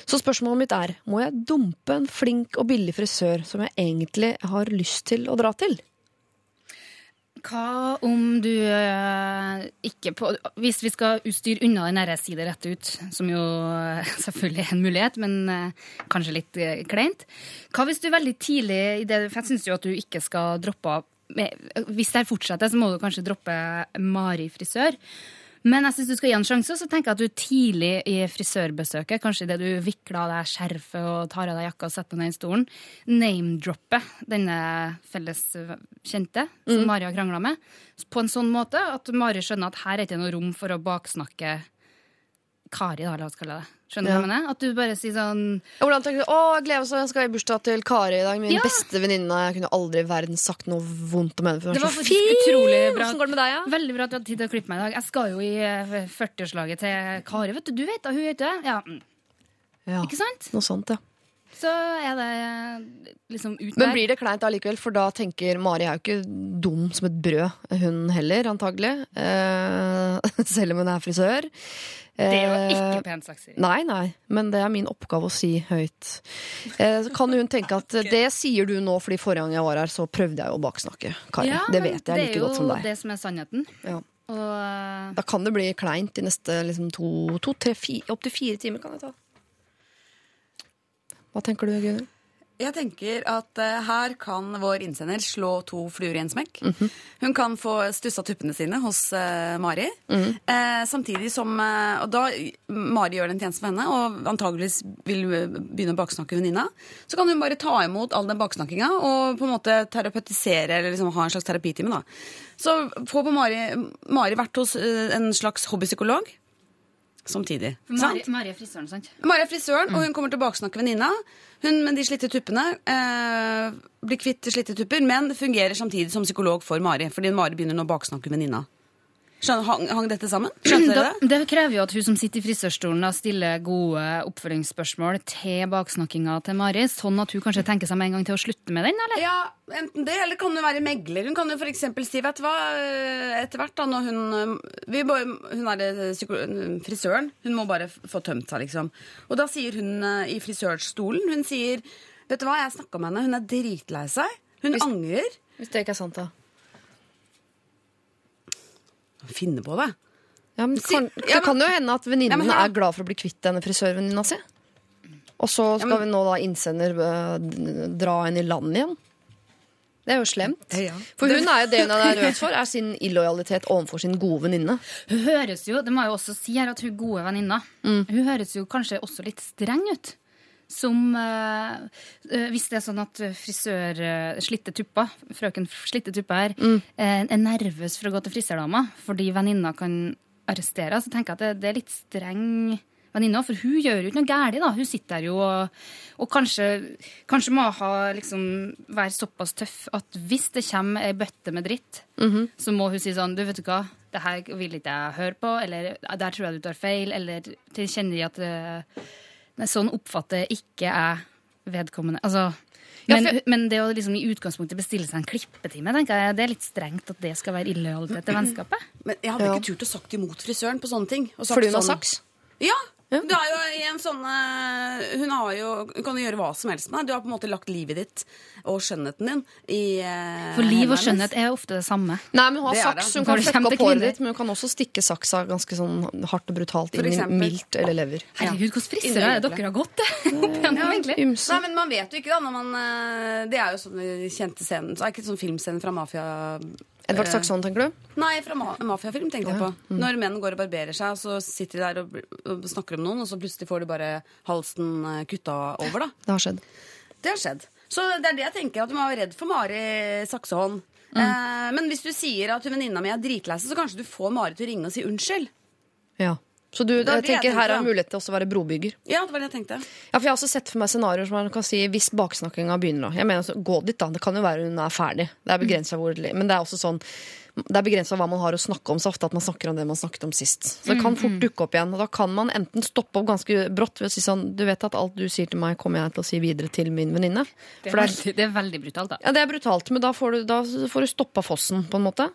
Så spørsmålet mitt er, må jeg dumpe en flink og billig frisør som jeg egentlig har lyst til å dra til? Hva om du eh, ikke på Hvis vi skal utstyre unna den derre si rett ut, som jo eh, selvfølgelig er en mulighet, men eh, kanskje litt eh, kleint. Hva hvis du veldig tidlig i det For jeg syns jo at du ikke skal droppe av Hvis det her fortsetter, så må du kanskje droppe Mari frisør. Men jeg syns du skal gi en sjanse, så tenker jeg at du tidlig i frisørbesøket, kanskje idet du vikler av deg skjerfet og tar av deg jakka og setter deg ned i stolen, name-dropper denne felles kjente som Mari har krangla med, på en sånn måte at Mari skjønner at her er det ikke noe rom for å baksnakke Kari, da, la oss kalle det. Skjønner du Ja. hva jeg mener? At du bare sier sånn Hvordan tenker du, å, jeg gleder meg så jeg skal i bursdag til Kari i dag, min Ja. beste venninne. Jeg kunne aldri i verden sagt noe vondt om henne. For Det var så faktisk fin! utrolig bra. Hvordan går det med deg, ja? Veldig bra at du hadde tid til å klippe meg i dag. Jeg skal jo i eh, 40-årslaget til Kari, vet du. Du vet da, hun heter det. Ja, mm. ja. ikke sant? Noe sånt, ja. Så er det liksom ut der. Men blir det kleint allikevel, for da tenker Mari er jo ikke dum som et brød, hun heller, antagelig. Eh, selv om hun er frisør. Det var Eh, ikke pent sagt, Siri. Nei, nei, men det er min oppgave å si høyt. Eh, så kan hun tenke at det sier du nå, fordi forrige gang jeg var her, så prøvde jeg å baksnakke Kari. Ja, det vet jeg like godt som deg. Det er jo det som er sannheten. Ja. Og eh, Da kan det bli kleint i neste liksom, to, to tre, fire, opptil fire timer. kan det ta. Hva tenker du, Gunhild? Jeg tenker at eh, her kan vår innsender slå to fluer i en smekk. Hun kan få stussa tuppene sine hos uh, Mari. eh, samtidig som eh, Og da Mari gjør den en tjeneste for henne, og antageligvis vil eh, begynne å baksnakke venninna, så kan hun bare ta imot all den baksnakkinga og på en måte terapeutisere eller liksom ha en slags terapitime. da. Så få på Mari, Mari vært hos uh, en slags hobbypsykolog samtidig. for sant? Mari, Mari er frisøren, sant? Maria frisøren, mm. og hun kommer til å baksnakke venninna. Hun med de slitte tuppene eh, blir kvitt slitte tupper, men fungerer samtidig som psykolog for Mari. Fordi Mari begynner nå å baksnakke venninna. Hang, hang dette sammen? Skjønte dere det? det krever jo at hun som sitter i frisørstolen stiller gode oppfølgingsspørsmål til baksnakkinga til Mari, sånn at hun kanskje tenker seg med en gang til å slutte med den, eller? Ja, enten det, eller kan hun være megler. Hun kan jo f.eks. si, vet du hva, etter hvert da, når hun vi Hun er eh, frisøren, hun må bare få tømt seg, liksom. Og da sier hun eh, i frisørstolen, hun sier, vet du hva, jeg snakka med henne, hun er dritlei seg. Hun Hvis- angrer. Hvis det ikke er sant, da. Finne på det. Ja, men Si- kan, ja, det men- kan jo hende at venninnen Ja, er glad for å bli kvitt denne frisørvenninna si. Og så skal men- vi nå da innsender øh, dra henne i land igjen. Det er jo slemt. Ja. For hun er jo det hun er nervøs for, er sin illojalitet overfor sin gode venninne. Hun høres jo, det må jeg jo også si her, at hun er gode venninna Mm. Hun høres jo kanskje også litt streng ut. Som eh, eh, Hvis det er sånn at frisør eh, slitte Tuppa, frøken slitte Tuppa her, Mm. er nervøs for å gå til frisørdama fordi venninna kan arrestere, så tenker jeg at det, det er litt streng venninne. For hun gjør jo ikke noe galt, da. Hun sitter der jo og, og kanskje, kanskje må ha, liksom, være såpass tøff at hvis det kommer ei bøtte med dritt, Mhm. så må hun si sånn Du, vet du hva, det her vil ikke jeg høre på, eller der tror jeg du tar feil, eller tilkjennegi at Nei, sånn oppfatter ikke jeg vedkommende. Altså Ja, men, for- men det å liksom i utgangspunktet bestille seg en klippetime, tenker jeg, det er litt strengt at det skal være illojalitet til vennskapet. Men jeg hadde Ja. ikke turt å sagt imot frisøren på sånne ting. og sagt Fordi hun har sånn- saks. Ja. Ja. Du er jo i en sånn eh, Hun har jo, hun kan jo gjøre hva som helst med deg. Du har på en måte lagt livet ditt og skjønnheten din i eh, For liv og skjønnhet er ofte det samme. Nei, men hun har Det saks. Hun kan flekke opp håret ditt, men hun kan også stikke saksa ganske sånn hardt og brutalt inn i milt eller lever. Herregud, hvordan frisere er det dere har gått det? Nei, men Man vet jo ikke, da. Når man, eh, det er jo sånn kjente scenen, Så er det ikke sånn filmscenen fra mafia... Edvard eh, Saxon, tenker du? Nei, fra ma mafiafilm, tenkte jeg på. Når menn går og barberer seg, så sitter de der og, og snakker om noen, og så plutselig får de bare halsen eh, kutta over, da. Det har skjedd. Det har skjedd. Så det er det jeg tenker, at du må være redd for Mari Saksehånd. Eh, men hvis du sier at venninna mi er dritlei seg, så kanskje du får Mari til å ringe og si unnskyld. Ja. Så du Det jeg tenker her er mulighet til også å være brobygger. Ja, det var det jeg tenkte. Ja, for Jeg har også sett for meg scenarioer som man kan si hvis baksnakkinga begynner. nå. Jeg mener, altså, Gå dit, da. Det kan jo være hun er ferdig. Det er begrenset hvor Men det er også sånn det er begrensa hva man har å snakke om, så ofte at man snakker om det man snakket om sist. Så det Mm, kan fort dukke opp igjen. Og da kan man enten stoppe opp ganske brått ved å si sånn Du vet at alt du sier til meg, kommer jeg til å si videre til min venninne. Det det er veldig, det er veldig brutalt, da. ja, det er brutalt, men da får du, da får du stoppa fossen, på en måte.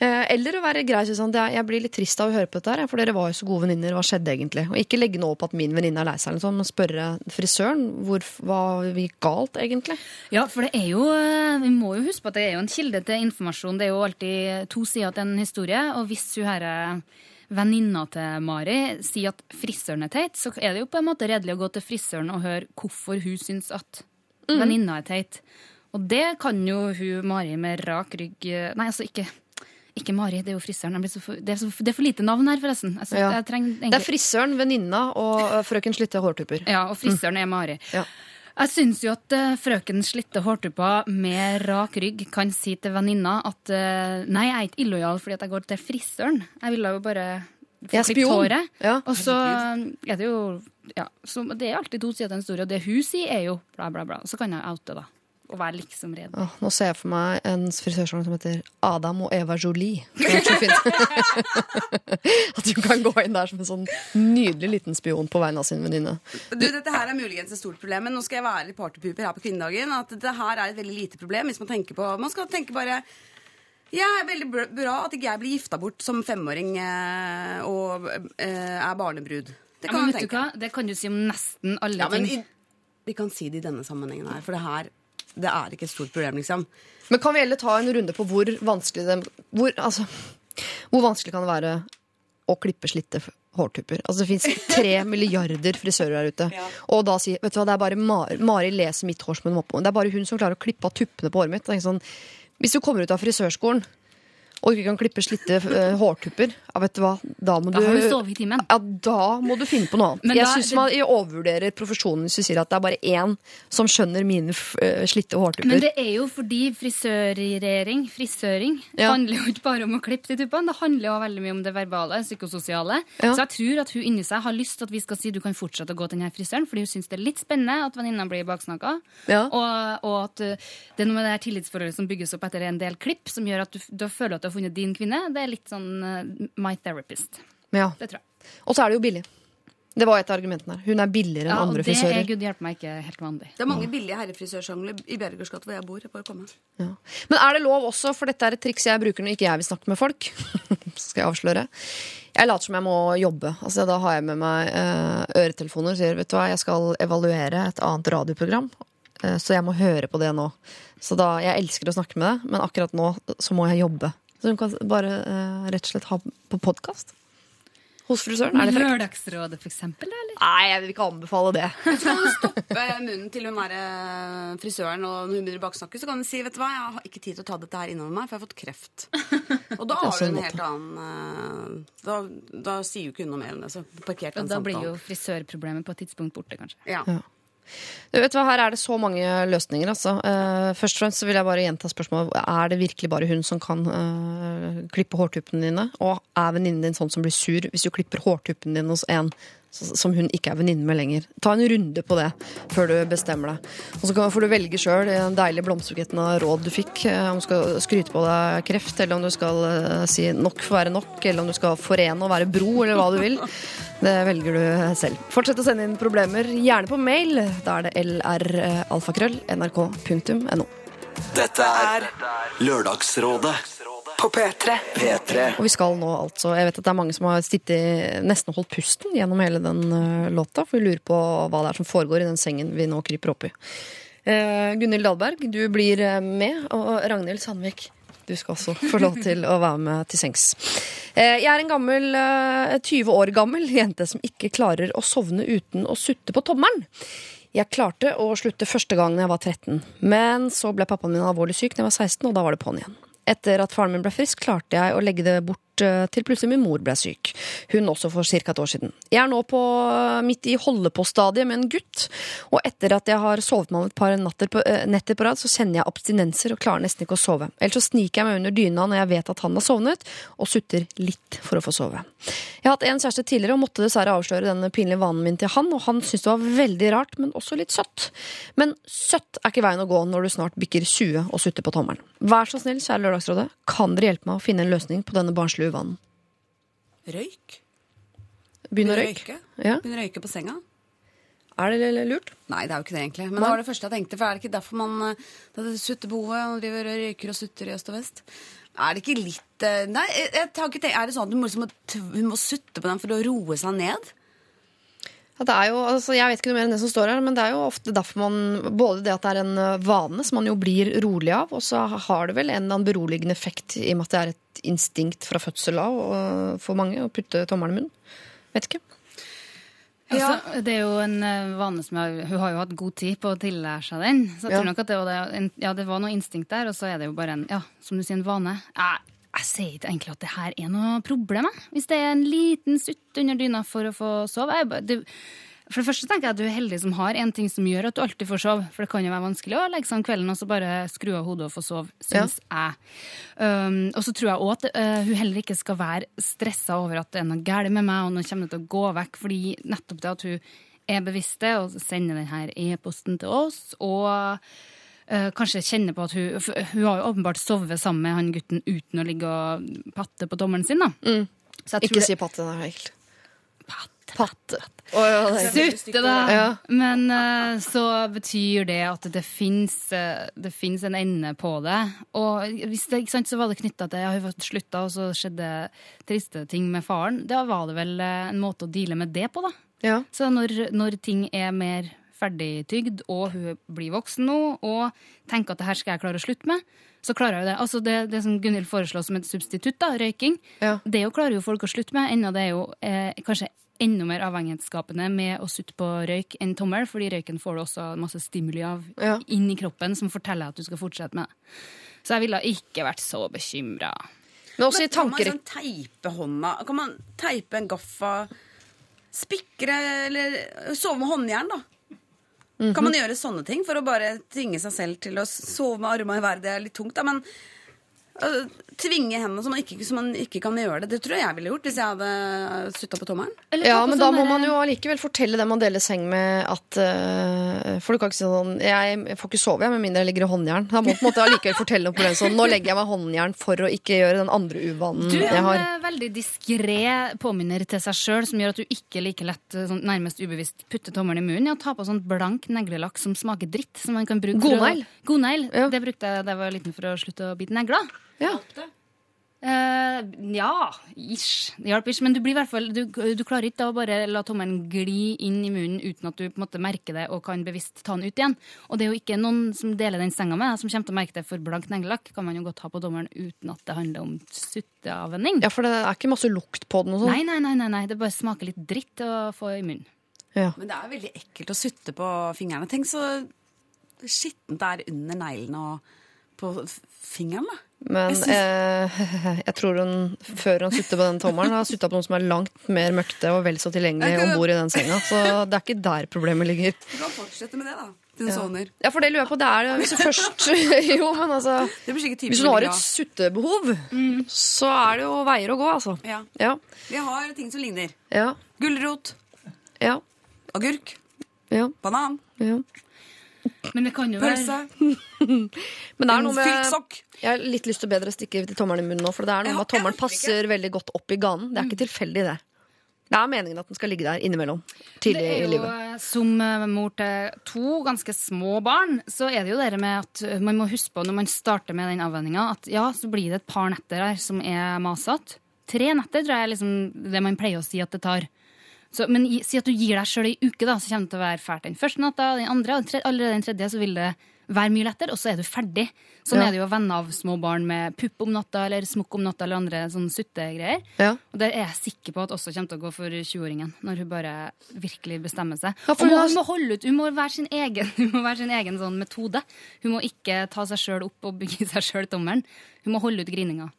Eh, Eller å være grei sånn Jeg blir litt trist av å høre på dette her, for dere var jo så gode venninner. Hva skjedde egentlig? Og ikke legge noe opp at min venninne er lei seg, men spørre frisøren hvor, hva gikk galt, egentlig. Ja, for det er jo eh, Vi må jo huske på at det er jo en kilde til informasjon. Det er jo alltid to sider til en historie. Og hvis hun her eh, venninna til Mari sier at frisøren er teit, så er det jo på en måte redelig å gå til frisøren og høre hvorfor hun syns at venninna er teit. Og det kan jo hun Mari med rak rygg Nei, altså ikke ikke Mari, det er jo frisøren. Jeg blir så for, det, er så, det er for lite navn her, forresten. Altså, Ja. jeg trenger Det er egentlig- frisøren, venninna og øh, frøken Slitte hårtupper. ja, og frisøren er Mari. Ja. Jeg syns jo at uh, frøken slitte hårtupper med rak rygg kan si til venninna at uh, nei, jeg er ikke illojal fordi at jeg går til frisøren. Jeg ville jo bare få Jeg er klippet spion. håret. Ja. Og så er det jo ja, så Det er alltid to sider til en historie, og det hun sier, er jo bla, bla, bla. Så kan jeg oute, da. Og være liksom redd. Åh, nå ser jeg for meg en frisørsalong som heter Adam og Eva Jolie. Det så fint. At du kan gå inn der som en sånn nydelig liten spion på vegne av sin venninne. Du, dette her er muligens et stort problem, men nå skal jeg være litt partypuper her på kvinnedagen. At dette her er et veldig lite problem hvis man tenker på Man skal tenke bare ja, det er veldig bra- at ikke jeg blir gifta bort som femåring eh, og eh, er barnebrud. Det Ja, kan men vet du tenke. hva? Det kan du si om nesten alle Ja, men ting. i, vi kan si det i denne sammenhengen her, for det her det er ikke et stort problem, liksom. Men kan vi heller ta en runde på hvor vanskelig det hvor, altså, hvor vanskelig kan det være å klippe slitte hårtupper? Altså, det fins tre milliarder frisører der ute. Og da sier vet du hva, det er bare Mari, Mari leser mitt hår som hun må på. Det er bare hun som klarer å klippe av tuppene på håret mitt. Sånn, hvis du kommer ut av frisørskolen og ikke kan klippe slitte uh, hårtupper, ja, vet du hva, da må Da du har du sovet i timen. ja, da må du finne på noe annet. Men jeg syns man overvurderer profesjonen hvis du sier at det er bare én som skjønner mine eh, slitte hårtupper. Men det er jo fordi frisørering, frisøring, Ja. handler jo ikke bare om å klippe de tuppene. Det handler jo veldig mye om det verbale, psykososiale. Ja. Så jeg tror at hun inni seg har lyst til at vi skal si du kan fortsette å gå til denne frisøren, fordi hun syns det er litt spennende at venninna blir baksnakka. Ja. Og, og at uh, det er noe med det her tillitsforholdet som bygges opp etter en del klipp, som gjør at du, du føler at du har funnet din kvinne. Det er litt sånn uh, my therapist. Ja. Det tror jeg. Og så er det jo billig. Det var et av argumentene her. Hun er billigere enn Ja, og andre det er gud hjelpe meg ikke helt vanlig. Det er mange billige herrefrisørsjangler i Bjerregårds gate hvor jeg bor. Jeg bare komme. Ja. Men er det lov også, for dette er et triks jeg bruker når ikke jeg vil snakke med folk, så skal jeg avsløre. Jeg later som jeg må jobbe. Altså, da har jeg med meg uh, øretelefoner og sier vet du hva, jeg skal evaluere et annet radioprogram, eh, så jeg må høre på det nå. Så da, Jeg elsker å snakke med deg, men akkurat nå så må jeg jobbe. Så hun kan bare uh, rett og slett ha på podkast hos frisøren. Er det frekt? Lørdagsrådet, for eksempel, eller? Nei, jeg vil ikke anbefale det. Så kan du stoppe munnen til hun der eh, frisøren, og når hun begynner å baksnakke, så kan hun si vet du hva, jeg har ikke tid til å ta dette her innover meg, for jeg har fått kreft. Og da er har du sånn en helt annen eh, da, da sier jo ikke hun noe mer enn det. Så parkert Og den da blir jo samtalen. frisørproblemet på et tidspunkt borte, kanskje. Ja. Ja. Du vet hva, Her er det så mange løsninger. Altså. Eh, først og fremst vil jeg bare gjenta spørsmålet Er det virkelig bare hun som kan eh, klippe hårtuppene dine. Og er venninnen din sånn som blir sur hvis du klipper hårtuppene dine hos en som hun ikke er venninne med lenger? Ta en runde på det før du bestemmer deg. Og så får du velge sjøl den deilige blomsterbuketten av råd du fikk. eh, Om du skal skryte på deg kreft, eller om du skal eh, si nok for å være nok, eller om du skal forene og være bro, eller hva du vil. Det velger du selv. Fortsett å sende inn problemer, gjerne på mail. Da er det lralfakrøll nrk.no. Dette er Lørdagsrådet På P3. P3. Og vi skal nå altså Jeg vet at det er mange som har sittet nesten holdt pusten gjennom hele den eh, låta, for vi lurer på hva det er som foregår i den sengen vi nå kryper opp i. Uh, Gunhild Dahlberg, du blir eh, med, og Ragnhild Sandvik. Du skal også få lov til å være med til sengs. Eh, jeg er en gammel, eh, 20 år gammel jente som ikke klarer å sovne uten å sutte på tommelen. Jeg klarte å slutte første gang da jeg var 13, men så ble pappaen min alvorlig syk da jeg var 16, og da var det på'n igjen. Etter at faren min ble frisk, klarte jeg å legge det bort til plutselig min mor ble syk. Hun også for ca. et år siden. Jeg er nå på, midt i holde-på-stadiet med en gutt, og etter at jeg har sovet meg om et par natter på, eh, netter på rad, så kjenner jeg abstinenser og klarer nesten ikke å sove. Ellers så sniker jeg meg under dyna når jeg vet at han har sovnet, og sutter litt for å få sove. Jeg har hatt en kjæreste tidligere og måtte dessverre avsløre den pinlige vanen min til han, og han syntes det var veldig rart, men også litt søtt. Men søtt er ikke veien å gå når du snart bikker 20 og sutter på tommelen. Vær så snill, kjære Lørdagsrådet, kan dere hjelpe meg å finne en løsning på denne barnslige uvanen? Røyk? Begynne å røyke? Ja. Begynne å røyke på senga? Er det lurt? Nei, det er jo ikke det, egentlig. Men det var det første jeg tenkte. For er det ikke derfor man eh, Det suttebehovet, og driver og røyker og sutter i øst og vest? Er det ikke litt eh, Nei, jeg, har ikke tenkt, er det sånn at du må, liksom, hun må sutte på den for å roe seg ned? Ja, det er jo, altså, jeg vet ikke noe mer enn det som står her, men det er jo ofte derfor man Både det at det er en vane som man jo blir rolig av, og så har det vel en eller annen beroligende effekt i og med at det er et instinkt fra fødsel av og- for mange å putte tommelen i munnen. Vet ikke. Altså, det er jo en eh, vane som jeg, Hun har jo hatt god tid på å tillære seg den. Så jeg Ja. tror nok at det, var det, ja, det var noe instinkt der, og så er det jo bare en ja, som du sier, en vane. Jeg, jeg sier ikke egentlig at det her er noe problem. jeg. Hvis det er en liten sutt under dyna for å få sove. Jeg, bare- det, for det første tenker jeg at du er heldig som har en ting som gjør at du alltid får sove. For det kan jo være vanskelig å legge seg om kvelden og så bare skru av hodet og få sove, syns jeg. Um, og så tror jeg òg at uh, hun heller ikke skal være stressa over at det er noe galt med meg, og nå kommer det til å gå vekk. Fordi nettopp det at hun er bevisst det og sender denne e-posten til oss, og uh, kanskje kjenner på at hun Hun har jo åpenbart sovet sammen med han gutten uten å ligge og patte på tommelen sin, da. Tror Ikke si patte, det er helt er- Sutte, da! Ja. Men uh, så betyr det at det fins det finnes en ende på det. Og hvis det, ikke sant, så var det knytta til at har jo slutta, og så skjedde triste ting med faren. Da var det vel eh, en måte å deale med det på, da. Ja. Så når, når ting er mer ferdigtygd, og hun blir voksen nå, og tenker at det her skal jeg klare å slutte med, så klarer hun det. Altså det, det som Gunhild foreslår som et substitutt, da, røyking, Ja. det jo klarer jo folk å slutte med, enda det er jo eh, kanskje enda mer avhengighetsskapende med å sutte på røyk enn tommel, fordi røyken får du også masse stimuli av Ja. inn i kroppen som forteller at du skal fortsette med det. Så jeg ville ikke vært så bekymra. Men også i tanker... Kan man sånn teipe hånda? Kan man teipe en gaffa? Spikre eller sove med håndjern, da? Kan man gjøre sånne ting for å bare tvinge seg selv til å sove med armene i været? Det er litt tungt, da, men tvinge hendene så man, ikke, så man ikke kan gjøre det. Det tror jeg jeg ville gjort hvis jeg hadde sutta på tommelen. Ja, men da sånn må der- man jo allikevel fortelle dem man deler seng med at uh, For du kan ikke si sånn Jeg får ikke sove jeg, med mindre jeg ligger i håndjern. Da må på en måte allikevel fortelle noe på den sånn Nå legger jeg meg håndjern for å ikke gjøre den andre uvanen Du er en eh, veldig diskré påminner til seg sjøl som gjør at du ikke like lett eh, sånn, nærmest ubevisst putter tommelen i munnen. Ja, ta på sånn blank neglelakk som smaker dritt. Som man kan bruke Godnegl? Godnegl. Ja. Det brukte jeg da jeg var liten for å slutte å bite negler. Ja. Uh, ja, ish. Det hjalp ish. Men du, blir i hvert fall, du, du klarer ikke da å bare la tommelen gli inn i munnen uten at du på en måte merker det og kan bevisst ta den ut igjen. Og det er jo ikke noen som deler den senga med, som kommer til å merke det for blank neglelakk. Kan man jo godt ha på dommeren uten at det handler om sutteavvenning. ja, for det er ikke masse lukt på den og sånn. Nei, nei, nei, nei, nei, det bare smaker litt dritt å få i munnen. Ja. Men det er veldig ekkelt å sutte på fingrene. Tenk så skittent det er under neglene og på fingeren, da. Men Jeg eh, jeg tror hun, før hun sutter på den tommelen, har sutta på noen som er langt mer møkkete og vel så tilgjengelig om bord i den senga. Så det er ikke der problemet ligger. Du kan fortsette med det, da. Til sovner. Ja, for det lurer jeg på. Det er hvis du først Jo, men altså Det blir sikkert Hvis hun har et suttebehov, så er det jo veier å gå, altså. ja. Ja. Vi har ting som ligner. Ja. Gulrot, Ja. agurk, ja, banan, ja. Men det kan jo være Men det er noe med filtsokk. Jeg har litt lyst til å bedre stikke til tommelen i munnen nå, for det er noe med at tommelen passer veldig godt opp i ganen. Det er ikke tilfeldig, det. Det er meningen at den skal ligge der innimellom. Tidlig Det i er jo, eh, Som eh, mor til to ganske små barn, så er det jo det med at eh, man må huske på når man starter med den avvenninga, at ja, så blir det et par netter her som er masete. Tre netter tror jeg er liksom det man pleier å si at det tar. Så, men i, si at du gir deg sjøl ei uke, da, så kommer det til å være fælt den første natta, den andre, og den allerede den tredje så vil det være mye lettere, og så er du ferdig. Sånn Ja. er det jo å vende av små barn med pupp om natta eller smokk om natta eller andre sånn suttegreier. Ja. Og det er jeg sikker på at også kommer til å gå for 20-åringen, når hun bare virkelig bestemmer seg. Ja, og må, hun hun må holde ut, hun må være sin egen, hun være sin egen sånn metode. Hun må ikke ta seg sjøl opp og bygge seg sjøl tommelen. Hun må holde ut grininga.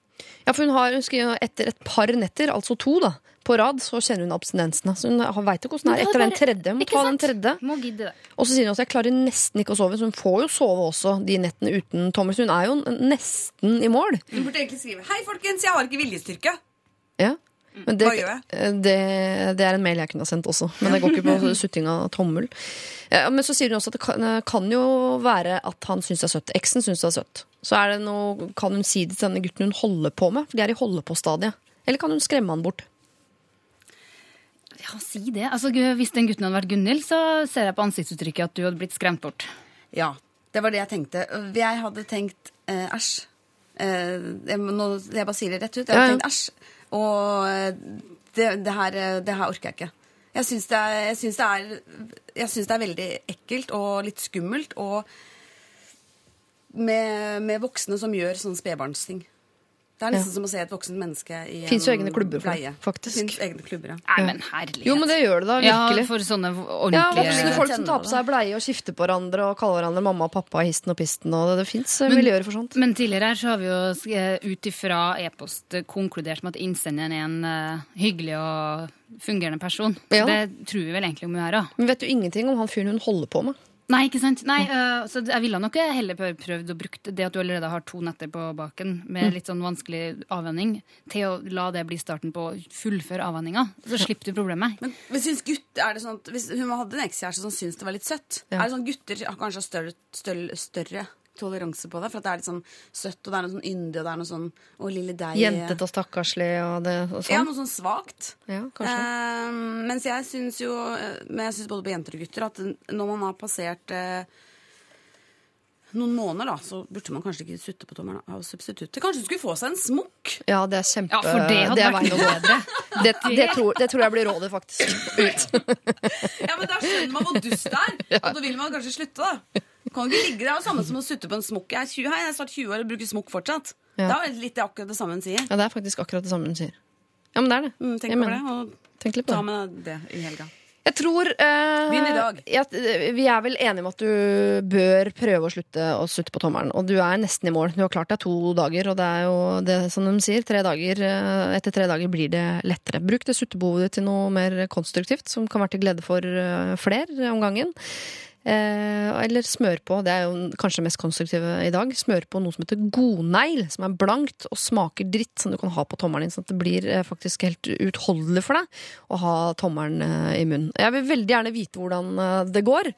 Ja, for hun har hun skriver etter et par netter, altså to, da, på rad, så kjenner hun abstinensene. Så hun veit jo hvordan det er etter er den tredje. Må ta den tredje. Må gidde det. Og så sier hun også jeg klarer nesten ikke å sove, så hun får jo sove også de nettene uten tommel. Så hun er jo nesten i mål. Hun burde egentlig skrive 'Hei, folkens, jeg har ikke viljestyrke'. Ja. Men det, jeg? det, det er en mail jeg kunne ha sendt også, men det går ikke på sutting av tommel. Ja, men så sier hun også at det kan, kan jo være at han syns det er søtt. Eksen syns det er søtt. Så er det noe, kan hun si det til denne gutten hun holder på med, for de er i holde-på-stadiet. Eller kan hun skremme han bort? Ja, si det. Altså, hvis den gutten hadde vært Gunhild, så ser jeg på ansiktsuttrykket at du hadde blitt skremt bort. Ja, det var det jeg tenkte. Jeg hadde tenkt eh, æsj. Eh, jeg, nå, jeg bare sier det rett ut. Jeg hadde ja. tenkt æsj. Og eh, det, det, her, det her orker jeg ikke. Jeg syns det, er- jeg syns det, er- jeg syns det er veldig ekkelt og litt skummelt. Og med, med voksne som gjør sånne spedbarnsting. Det er nesten som å se et voksent menneske i Finnes jo egne klubber for det, faktisk. Det finnes egne klubber, ja. Nei, men herlighet. Jo, men det gjør det da, virkelig. Ja, for sånne ordentlige Ja, voksne folk som tar på seg bleie og skifter på hverandre og kaller hverandre mamma og pappa, histen og pisten. Og det, det fins miljøer for sånt. Men tidligere her så har vi jo eh, ut ifra e-post eh, konkludert med at innsenderen er en uh, hyggelig og fungerende person. Ja. det tror vi vel egentlig om hun er, da. Men vet du ingenting om han fyren hun holder på med? Nei, ikke sant? Nei, uh, så jeg ville nok heller prøvd å bruke det at du allerede har to netter på baken med litt sånn vanskelig avvenning, til å la det bli starten på å fullføre avvenninga. Så slipper du problemet. Men men syns gutt, er det sånn at hvis hun hadde en ekskjæreste som syntes det var litt søtt, Ja. er det sånn gutter har kanskje større, større, større toleranse på det? For at det er litt sånn søtt, og det er noe sånn yndig, og det er noe sånn Å, lille deg. Jentete og stakkarslig og det og Ja, sånn? noe sånn svakt. Ja, kanskje. Eh, mens jeg syns jo Men jeg syns både på jenter og gutter at når man har passert eh, noen måneder, da, så burde man kanskje ikke sutte på tommelen av substituttet. Kanskje hun skulle få seg en smokk? Ja, det er kjempe... Ja, for det hadde det vært noe bedre. Det, det, tror, det tror jeg blir rådet, faktisk. Ut. Ja, men Da skjønner man hvor dust det er, og da vil man kanskje slutte. da Kan du ikke ligge der, og samme som å sutte på en smokk. Jeg er 20, her, jeg er snart 20 år og bruker smokk fortsatt. Ja. Det er litt akkurat det samme hun sier. Ja, det er faktisk akkurat det samme hun sier. Ja, men det er det. Mm, tenk Jeg over mener det, og Tenk litt på ta med det i helga. Jeg tror eh, eh, Vi er vel enige om at du bør prøve å slutte å sutte på tommelen. Og du er nesten i mål. Du har klart deg to dager, og det er jo det som de sier. Tre dager, eh, etter tre dager blir det lettere. Bruk det suttebehovet ditt til noe mer konstruktivt, som kan være til glede for eh, flere om gangen. Eh, eller smør på, det er jo kanskje det mest konstruktive i dag, smør på noe som heter godnegl, som er blankt og smaker dritt, som du kan ha på tommelen din, sånn at det blir eh, faktisk helt utholdelig for deg å ha tommelen eh, i munnen. Jeg vil veldig gjerne vite hvordan det går.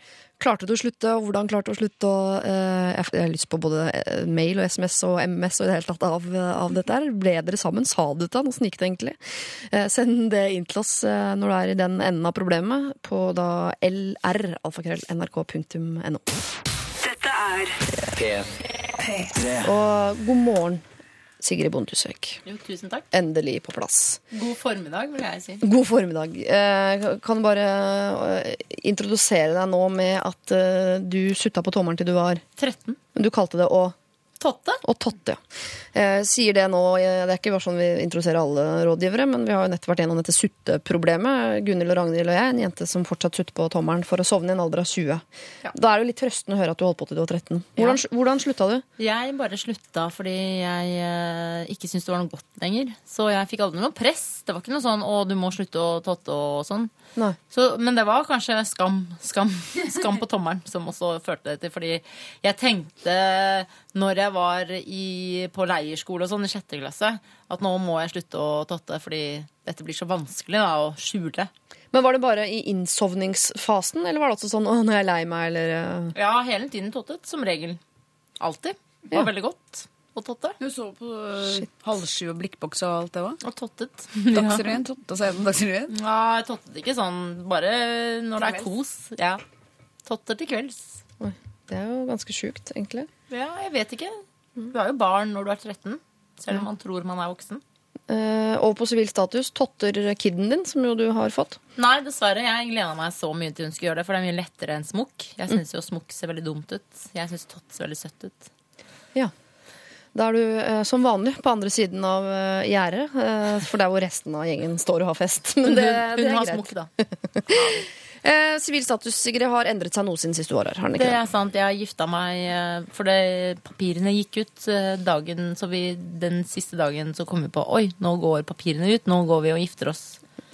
Klarte du å slutte, og hvordan klarte du å slutte? Og, eh, jeg har lyst på både eh, mail og SMS og MMS og i det hele tatt av, av dette her. Ble dere sammen? Sa du det? Åssen gikk det egentlig? Eh, send det inn til oss eh, når du er i den enden av problemet, på da lr.alfakrøll.nrk.no. Dette er P3. Og god morgen, Sigrid Bondesøk. Jo, tusen takk. Endelig på plass. God formiddag, vil jeg si. God formiddag. Eh, kan du bare eh, introdusere deg nå med at eh, du sutta på tommelen til du var 13. Men du kalte det å Totte. og Totte, ja. Eh, sier det nå eh, Det er ikke bare sånn vi introduserer alle rådgivere, men vi har jo nettopp vært gjennom dette sutteproblemet. Gunhild og Ragnhild og jeg, en jente som fortsatt sutter på tommelen for å sovne i en alder av 20. Ja. Da er det jo litt trøstende å høre at du holdt på til du var 13. Hvordan, hvordan slutta du? Jeg bare slutta fordi jeg eh, ikke syntes det var noe godt lenger. Så jeg fikk aldri noe press. Det var ikke noe sånn 'å, du må slutte å totte' og sånn. Så, men det var kanskje skam, skam, skam på tommelen som også førte det til. Fordi jeg tenkte når jeg var i, på leirskole og sånn i sjette klasse, at nå må jeg slutte å totte fordi dette blir så vanskelig da, å skjule. Men Var det bare i innsovningsfasen, eller var det også sånn 'å, når jeg er lei meg', eller eh, Ja, hele tiden tottet, som regel. Alltid. Det var Ja. veldig godt å totte. Du så på uh, halv sju og blikkboks og alt det var? Og tottet. Dagsrevyen. Totta seg gjennom Dagsrevyen. Ja, jeg tottet ikke sånn bare når det er kos. Ja. Totter til kvelds. Det er jo ganske sjukt, egentlig. Ja, jeg vet ikke. Du er jo barn når du er 13, selv om man tror man er voksen. Uh, og på sivil status, totter kiden din, som jo du har fått. Nei, dessverre. Jeg gleda meg så mye til hun skulle gjøre det, for det er mye lettere enn smokk. Jeg syns jo smokk ser veldig dumt ut. Jeg syns tott ser veldig søtt ut. Ja. Da er du eh, som vanlig på andre siden av eh, gjerdet, eh, for der hvor resten av gjengen står og har fest. Men det, hun det er har greit. smokk, da. Eh, status Sigrid, har endret seg noe siden siste år. Har den Det ikke er sant. Jeg har gifta meg Fordi for det, papirene gikk ut eh, dagen Så vi, den siste dagen så kom vi på Oi, nå går papirene ut. Nå går vi og gifter oss.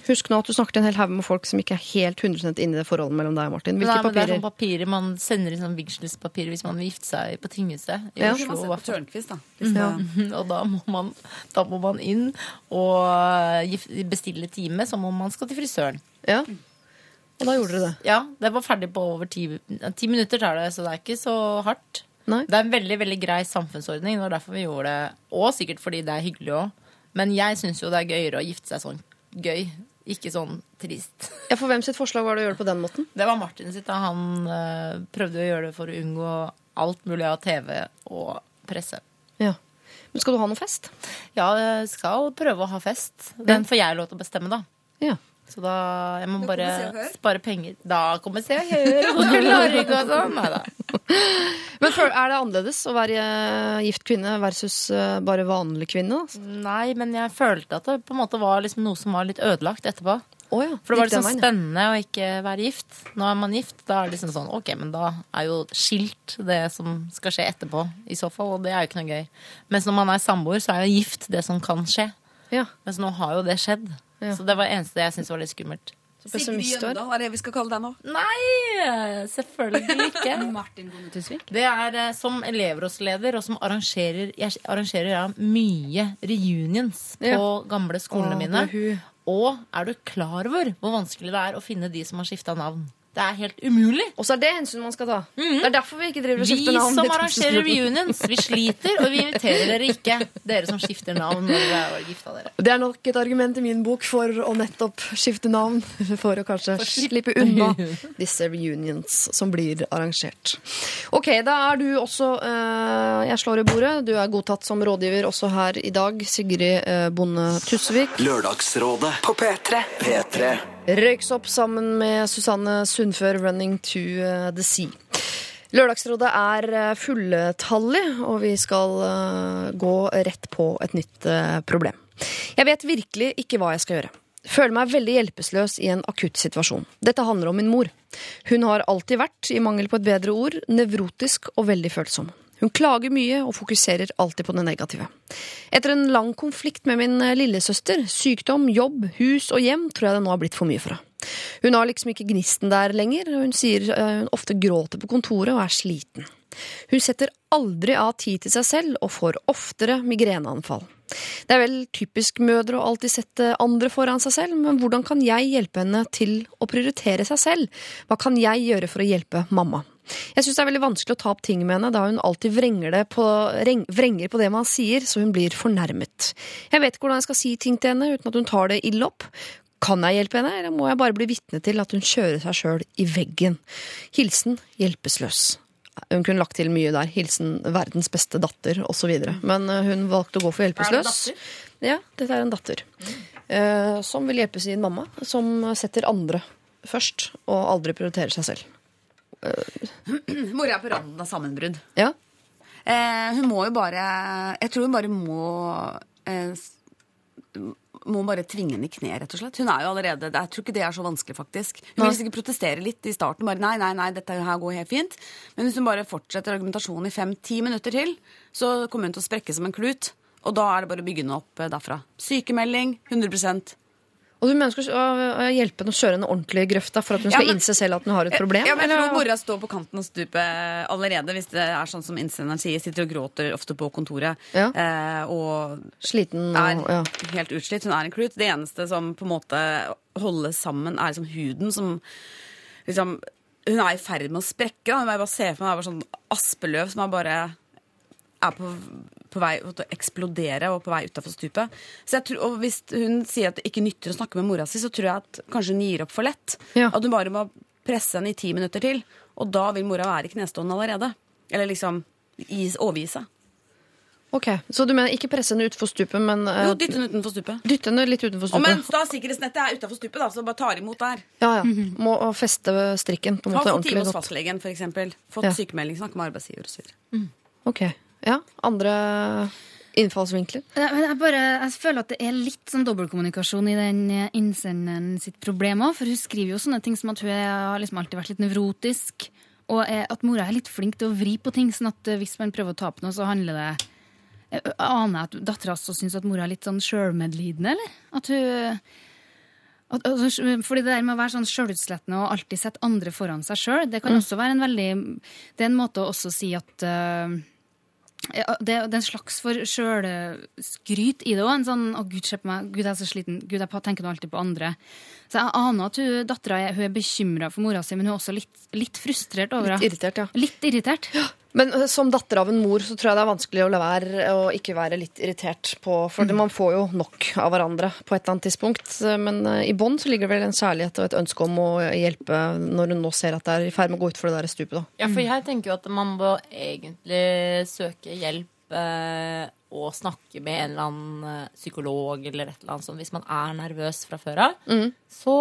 Husk nå at du snakket en hel haug med folk som ikke er helt 100 inne i det forholdet mellom deg og Martin. Hvilke Nei, papirer? det er papirer? sånn papirer Man sender inn sånn vigselspapirer hvis man vil gifte seg på tinghuset i Ja. Det Oslo. i på. Tørnquist, da. Hvis det- Og da må, man, da må man inn og eh, bestille time som om man skal til frisøren. Ja. Og da gjorde dere det. Ja, det var ferdig på over ti, ti minutter tar det, så det er ikke så hardt. Nei. Det er en veldig veldig grei samfunnsordning, det var derfor vi gjorde det. Og sikkert fordi det er hyggelig òg. Men jeg syns jo det er gøyere å gifte seg sånn gøy, ikke sånn trist. Ja, For hvem sitt forslag var det å gjøre det på den måten? Det var Martin sitt. da Han øh, prøvde å gjøre det for å unngå alt mulig av TV og presse. Ja. Men skal du ha noe fest? Ja, jeg skal prøve å ha fest. Den får jeg lov til å bestemme, da. Ja. Så da jeg må bare spare penger. Da kommer Se og Hør og sånn. Nei da. Men for, er det annerledes å være eh, gift kvinne versus eh, bare vanlig kvinne? Nei, men jeg følte at det på en måte var liksom noe som var litt ødelagt etterpå. Oh ja. For det var liksom sånn spennende å ikke være gift. Nå er man gift, da er det liksom sånn Ok, men da er jo skilt det som skal skje etterpå, i så fall. Og det er jo ikke noe gøy. Mens når man er samboer, så er jo gift det som kan skje. Ja. Mens nå har jo det skjedd. Ja. Så det var det eneste jeg syntes var litt skummelt. Sigrid pessimist er. Jøndal er det vi skal kalle deg nå. Nei, selvfølgelig ikke. Martin Bonde Tusvik. Det er eh, som elevrådsleder og som arrangerer Jeg arrangerer ja, mye reunions på Ja. gamle skolene Åh, mine. Og er du klar over hvor vanskelig det er å finne de som har skifta navn? Det er helt umulig. Og så er det hensyn man skal ta. Det er derfor vi ikke driver og skifter navn. som arrangerer reunions, vi sliter, og vi inviterer dere ikke. Dere som skifter navn når dere er gifta dere. Det er nok et argument i min bok for å nettopp skifte navn. For å kanskje slippe unna disse reunions som blir arrangert. Ok, da er du også uh, Jeg slår i bordet. Du er godtatt som rådgiver også her i dag. Sigrid eh, Bonde Tusvik. Lørdagsrådet På P3. P3 Røyksopp sammen med Susanne Sundfør, 'Running to eh, the Sea'. Lørdagsrådet er eh, fulltallig, og vi skal eh, gå rett på et nytt problem. Jeg vet virkelig ikke hva jeg skal gjøre. Føler meg veldig hjelpeløs i en akutt situasjon. Dette handler om min mor. Hun har alltid vært, i mangel på et bedre ord, nevrotisk og veldig følsom. Hun klager mye og fokuserer alltid på det negative. Etter en lang konflikt med min eh, lillesøster, sykdom, jobb, hus og hjem, tror jeg det nå har blitt for mye for henne. Hun har liksom ikke gnisten der lenger, og hun sier eh, hun ofte gråter på kontoret og er sliten. Hun setter aldri av tid til seg selv og får oftere migreneanfall. Det er vel typisk mødre å alltid sette andre foran seg selv, men hvordan kan jeg hjelpe henne til å prioritere seg selv? Hva kan jeg gjøre for å hjelpe mamma? Jeg syns det er veldig vanskelig å ta opp ting med henne, da hun alltid vrenger, det på, vrenger på det man sier, så hun blir fornærmet. Jeg vet ikke hvordan jeg skal si ting til henne uten at hun tar det ille opp. Kan jeg hjelpe henne, eller må jeg bare bli vitne til at hun kjører seg sjøl i veggen? Hilsen hjelpeløs. Hun kunne lagt til mye der. Hilsen verdens beste datter, osv. Men eh, hun valgte å gå for hjelpeløs. Ja, dette er en datter. Eh, som vil hjelpe sin mamma, som setter andre først, og aldri prioriterer seg selv. Mora er på randen av sammenbrudd. Ja, Eh, hun må jo bare Jeg tror hun bare må eh, må bare tvinge henne i kne, rett og slett. Hun er jo allerede, Jeg tror ikke det er så vanskelig, faktisk. Hun vil sikkert protestere litt i starten. bare Nei, nei, nei, dette her går helt fint. Men hvis hun bare fortsetter argumentasjonen i fem-ti minutter til, så kommer hun til å sprekke som en klut. Og da er det bare å bygge henne opp eh, derfra. Sykemelding 100 Og du mener å, å hjelpe henne å kjøre en ordentlig i grøfta for at hun Ja, skal men- innse selv at hun har et problem? Ja, men jeg eller? tror mora står på kanten av stupet allerede, hvis det er sånn som innsenderen sier. Sitter og gråter ofte på kontoret. Ja. Eh, og Sliten er og ja. helt utslitt. Hun er en klut. Det eneste som på en måte holder sammen, er liksom huden som liksom Hun er i ferd med å sprekke. Da. Hun bare ser for meg det er bare sånn aspeløv som er bare er på, på vei til å eksplodere og på vei utafor stupet. Så jeg tror, og hvis hun sier at det ikke nytter å snakke med mora si, så tror jeg at kanskje hun gir opp for lett. Ja. At hun bare må presse henne i ti minutter til. Og da vil mora være i knestående allerede. Eller liksom gi- overgi seg. Ok, Så du mener ikke presse henne utfor stupet, men eh, Jo, dytte henne utenfor stupet. dytte henne litt utenfor Og stupet? mens da sikkerhetsnettet er utafor stupet, da, så bare tar imot der. Ja, ja. Må feste strikken på en Ha måte fått time ordentlig hos godt. fastlegen, f.eks. Fått Ja. sykemelding, snakke med arbeidsgiver osv. Ok, ja. Andre Innfallsvinkler. Men Jeg, bare, jeg føler at det er litt sånn dobbeltkommunikasjon i den eh, innsenderen sitt problem òg. For hun skriver jo sånne ting som at hun har liksom alltid vært litt nevrotisk. Og at mora er litt flink til å vri på ting, sånn at eh, hvis man prøver å ta opp noe, så handler det Jeg aner at dattera også syns at mora er litt sånn sjølmedlidende, eller? At hun at, altså, fordi det der med å være sånn sjølutslettende og alltid sette andre foran seg sjøl, det kan også være en veldig Det er en måte å også si at eh, ja, det, det er en slags for sjølskryt i det òg. En sånn 'Å, gud, se på meg. Gud, jeg er så sliten. Gud, jeg tenker nå alltid på andre'. Så jeg aner at hun, dattera er, hun er bekymra for mora si, men hun er også litt, litt frustrert over Litt irritert, ja. Litt irritert. Men eh, som datter av en mor så tror jeg det er vanskelig å la være å ikke være litt irritert på For Mm. man får jo nok av hverandre på et eller annet tidspunkt. Men eh, i bånn så ligger det vel en kjærlighet og et ønske om å hjelpe når hun nå ser at det er i ferd med å gå utfor det der stupet. da. Ja, for jeg tenker jo at man må egentlig søke hjelp eh, og snakke med en eller annen eh, psykolog eller et eller annet sånt. Hvis man er nervøs fra før av, så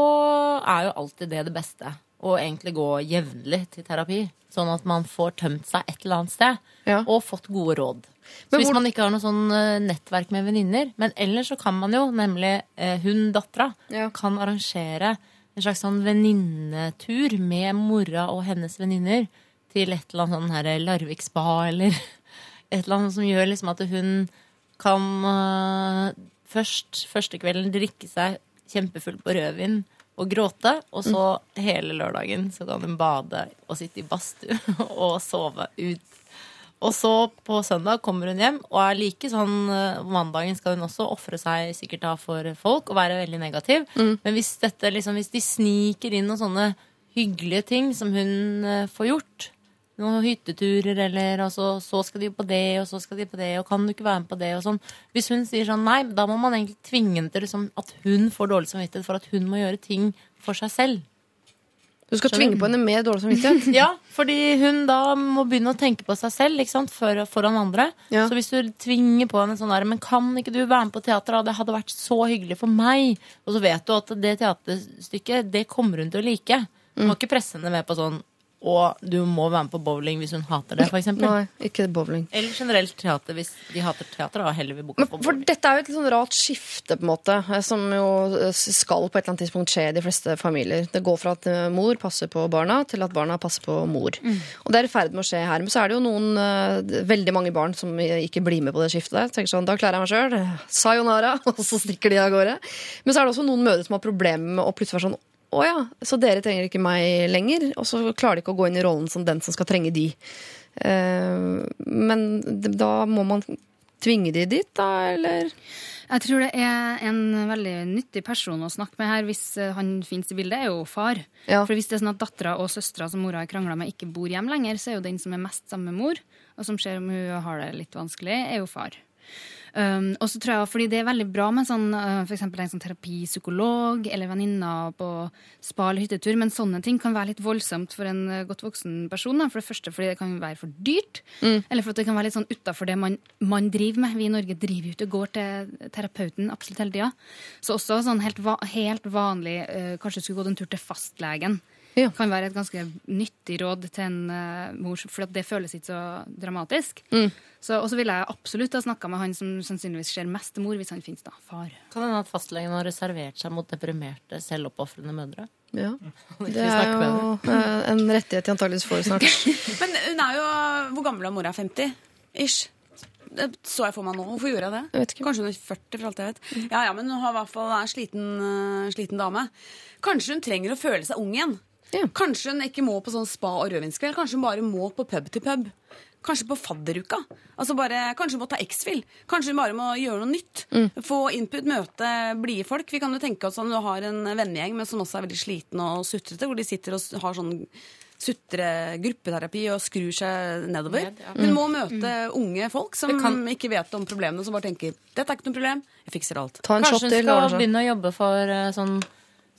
er jo alltid det det beste. Å egentlig gå jevnlig til terapi. Sånn at man får tømt seg et eller annet sted Ja. og fått gode råd. Så Men hvis hvor- man ikke har noe sånn eh, nettverk med venninner Men ellers så kan man jo, nemlig eh, hun dattera, Ja. kan arrangere en slags sånn venninnetur med mora og hennes venninner til et eller annet sånn her Larvik spa eller et eller annet som gjør liksom at hun kan øh, først første kvelden drikke seg kjempefull på rødvin og gråte, og så hele lørdagen så kan hun bade og sitte i badstue og sove ut. Og så på søndag kommer hun hjem, og er like sånn øh, Mandagen skal hun også ofre seg sikkert da for folk og være veldig negativ. Men hvis, dette, liksom, hvis de sniker inn noen sånne hyggelige ting som hun øh, får gjort, noen hytteturer, eller og så skal de på det, og så skal de på det, og kan du ikke være med på det, og sånn. Hvis hun sier sånn nei, da må man egentlig tvinge henne til liksom, at hun får dårlig samvittighet for at hun må gjøre ting for seg selv. Du skal tvinge på henne med dårlig samvittighet. Ja, fordi hun da må begynne å tenke på seg selv ikke sant, for, foran andre. Ja. Så hvis du tvinger på henne sånn der Men kan ikke du være med på teater? da? Det hadde vært så hyggelig for meg. Og så vet du at det teaterstykket, det kommer hun til å like. Du må ikke presse henne med på sånn og du må være med på bowling hvis hun hater det, f.eks. Nei, ikke bowling. Eller generelt teater hvis de hater teater. og heller vil booke på bowling. for dette er jo et litt sånn rart skifte, på en måte, eh, som jo eh, skal på et eller annet tidspunkt skje i de fleste familier. Det går fra at eh, mor passer på barna, til at barna passer på mor. Og det er i ferd med å skje her. Men så er det jo noen, veldig mange barn som ikke blir med på det skiftet der. Tenker sånn, da klarer jeg meg sjøl. Sayonara. Og så stikker de av gårde. Men så er det også noen mødre som har problemer med å plutselig være sånn å ja, så dere trenger ikke meg lenger. Og så klarer de ikke å gå inn i rollen som den som skal trenge de. Eh, men da må man tvinge de dit, da, eller? Jeg tror det er en veldig nyttig person å snakke med her, hvis eh, han finnes i bildet, er jo far. Ja. For hvis det er sånn at dattera og søstera som mora har krangla med, ikke bor hjemme lenger, så er jo den som er mest sammen med mor, og som ser om hun har det litt vanskelig, er jo far. Um, og så tror jeg, fordi Det er veldig bra med sånn, uh, for en sånn terapipsykolog eller venninner på spa eller hyttetur, men sånne ting kan være litt voldsomt for en uh, godt voksen person. Da. For det første fordi det kan være for dyrt, eller for at det kan være litt sånn utafor det man, man driver med. Vi i Norge driver jo ikke og går til terapeuten absolutt hele tida. Så også sånn helt, va helt vanlig uh, Kanskje skulle gått en tur til fastlegen. Ja. Kan være et ganske nyttig råd til en uh, mor, for det føles ikke så dramatisk. Så, og så ville jeg absolutt ha snakka med han som sannsynligvis ser mest til mor, hvis han finnes da. Far. Kan hende at fastlegen har reservert seg mot deprimerte, selvoppofrende mødre. Ja. Det er jo eh, en rettighet de antakeligvis får snart. Men hun er jo Hvor gammel er mora? 50? Ish. Det så jeg for meg nå. Hvorfor gjorde jeg det? Jeg vet ikke. Kanskje hun er 40, for alt jeg vet. Ja, ja, men hun har i hvert fall er en sliten, eh, sliten dame. Kanskje hun trenger å føle seg ung igjen. Ja. Kanskje hun ikke må på sånn spa- og rødvinskveld. Kanskje hun bare må på pub til pub. Kanskje på fadderuka. Altså bare, kanskje hun må ta X-Fill. Kanskje hun bare må gjøre noe nytt. Få input, møte blide folk. Vi kan jo tenke oss om du har en vennegjeng men som også er veldig sliten og sutrete, hvor de sitter og har sånn sutre-gruppeterapi og skrur seg nedover. Ned, ja. Hun må møte unge folk som kan- ikke vet om problemene, som bare tenker 'dette er ikke noe problem, jeg fikser alt'. Ta en Kanskje shot hun skal begynne å jobbe for eh, sånn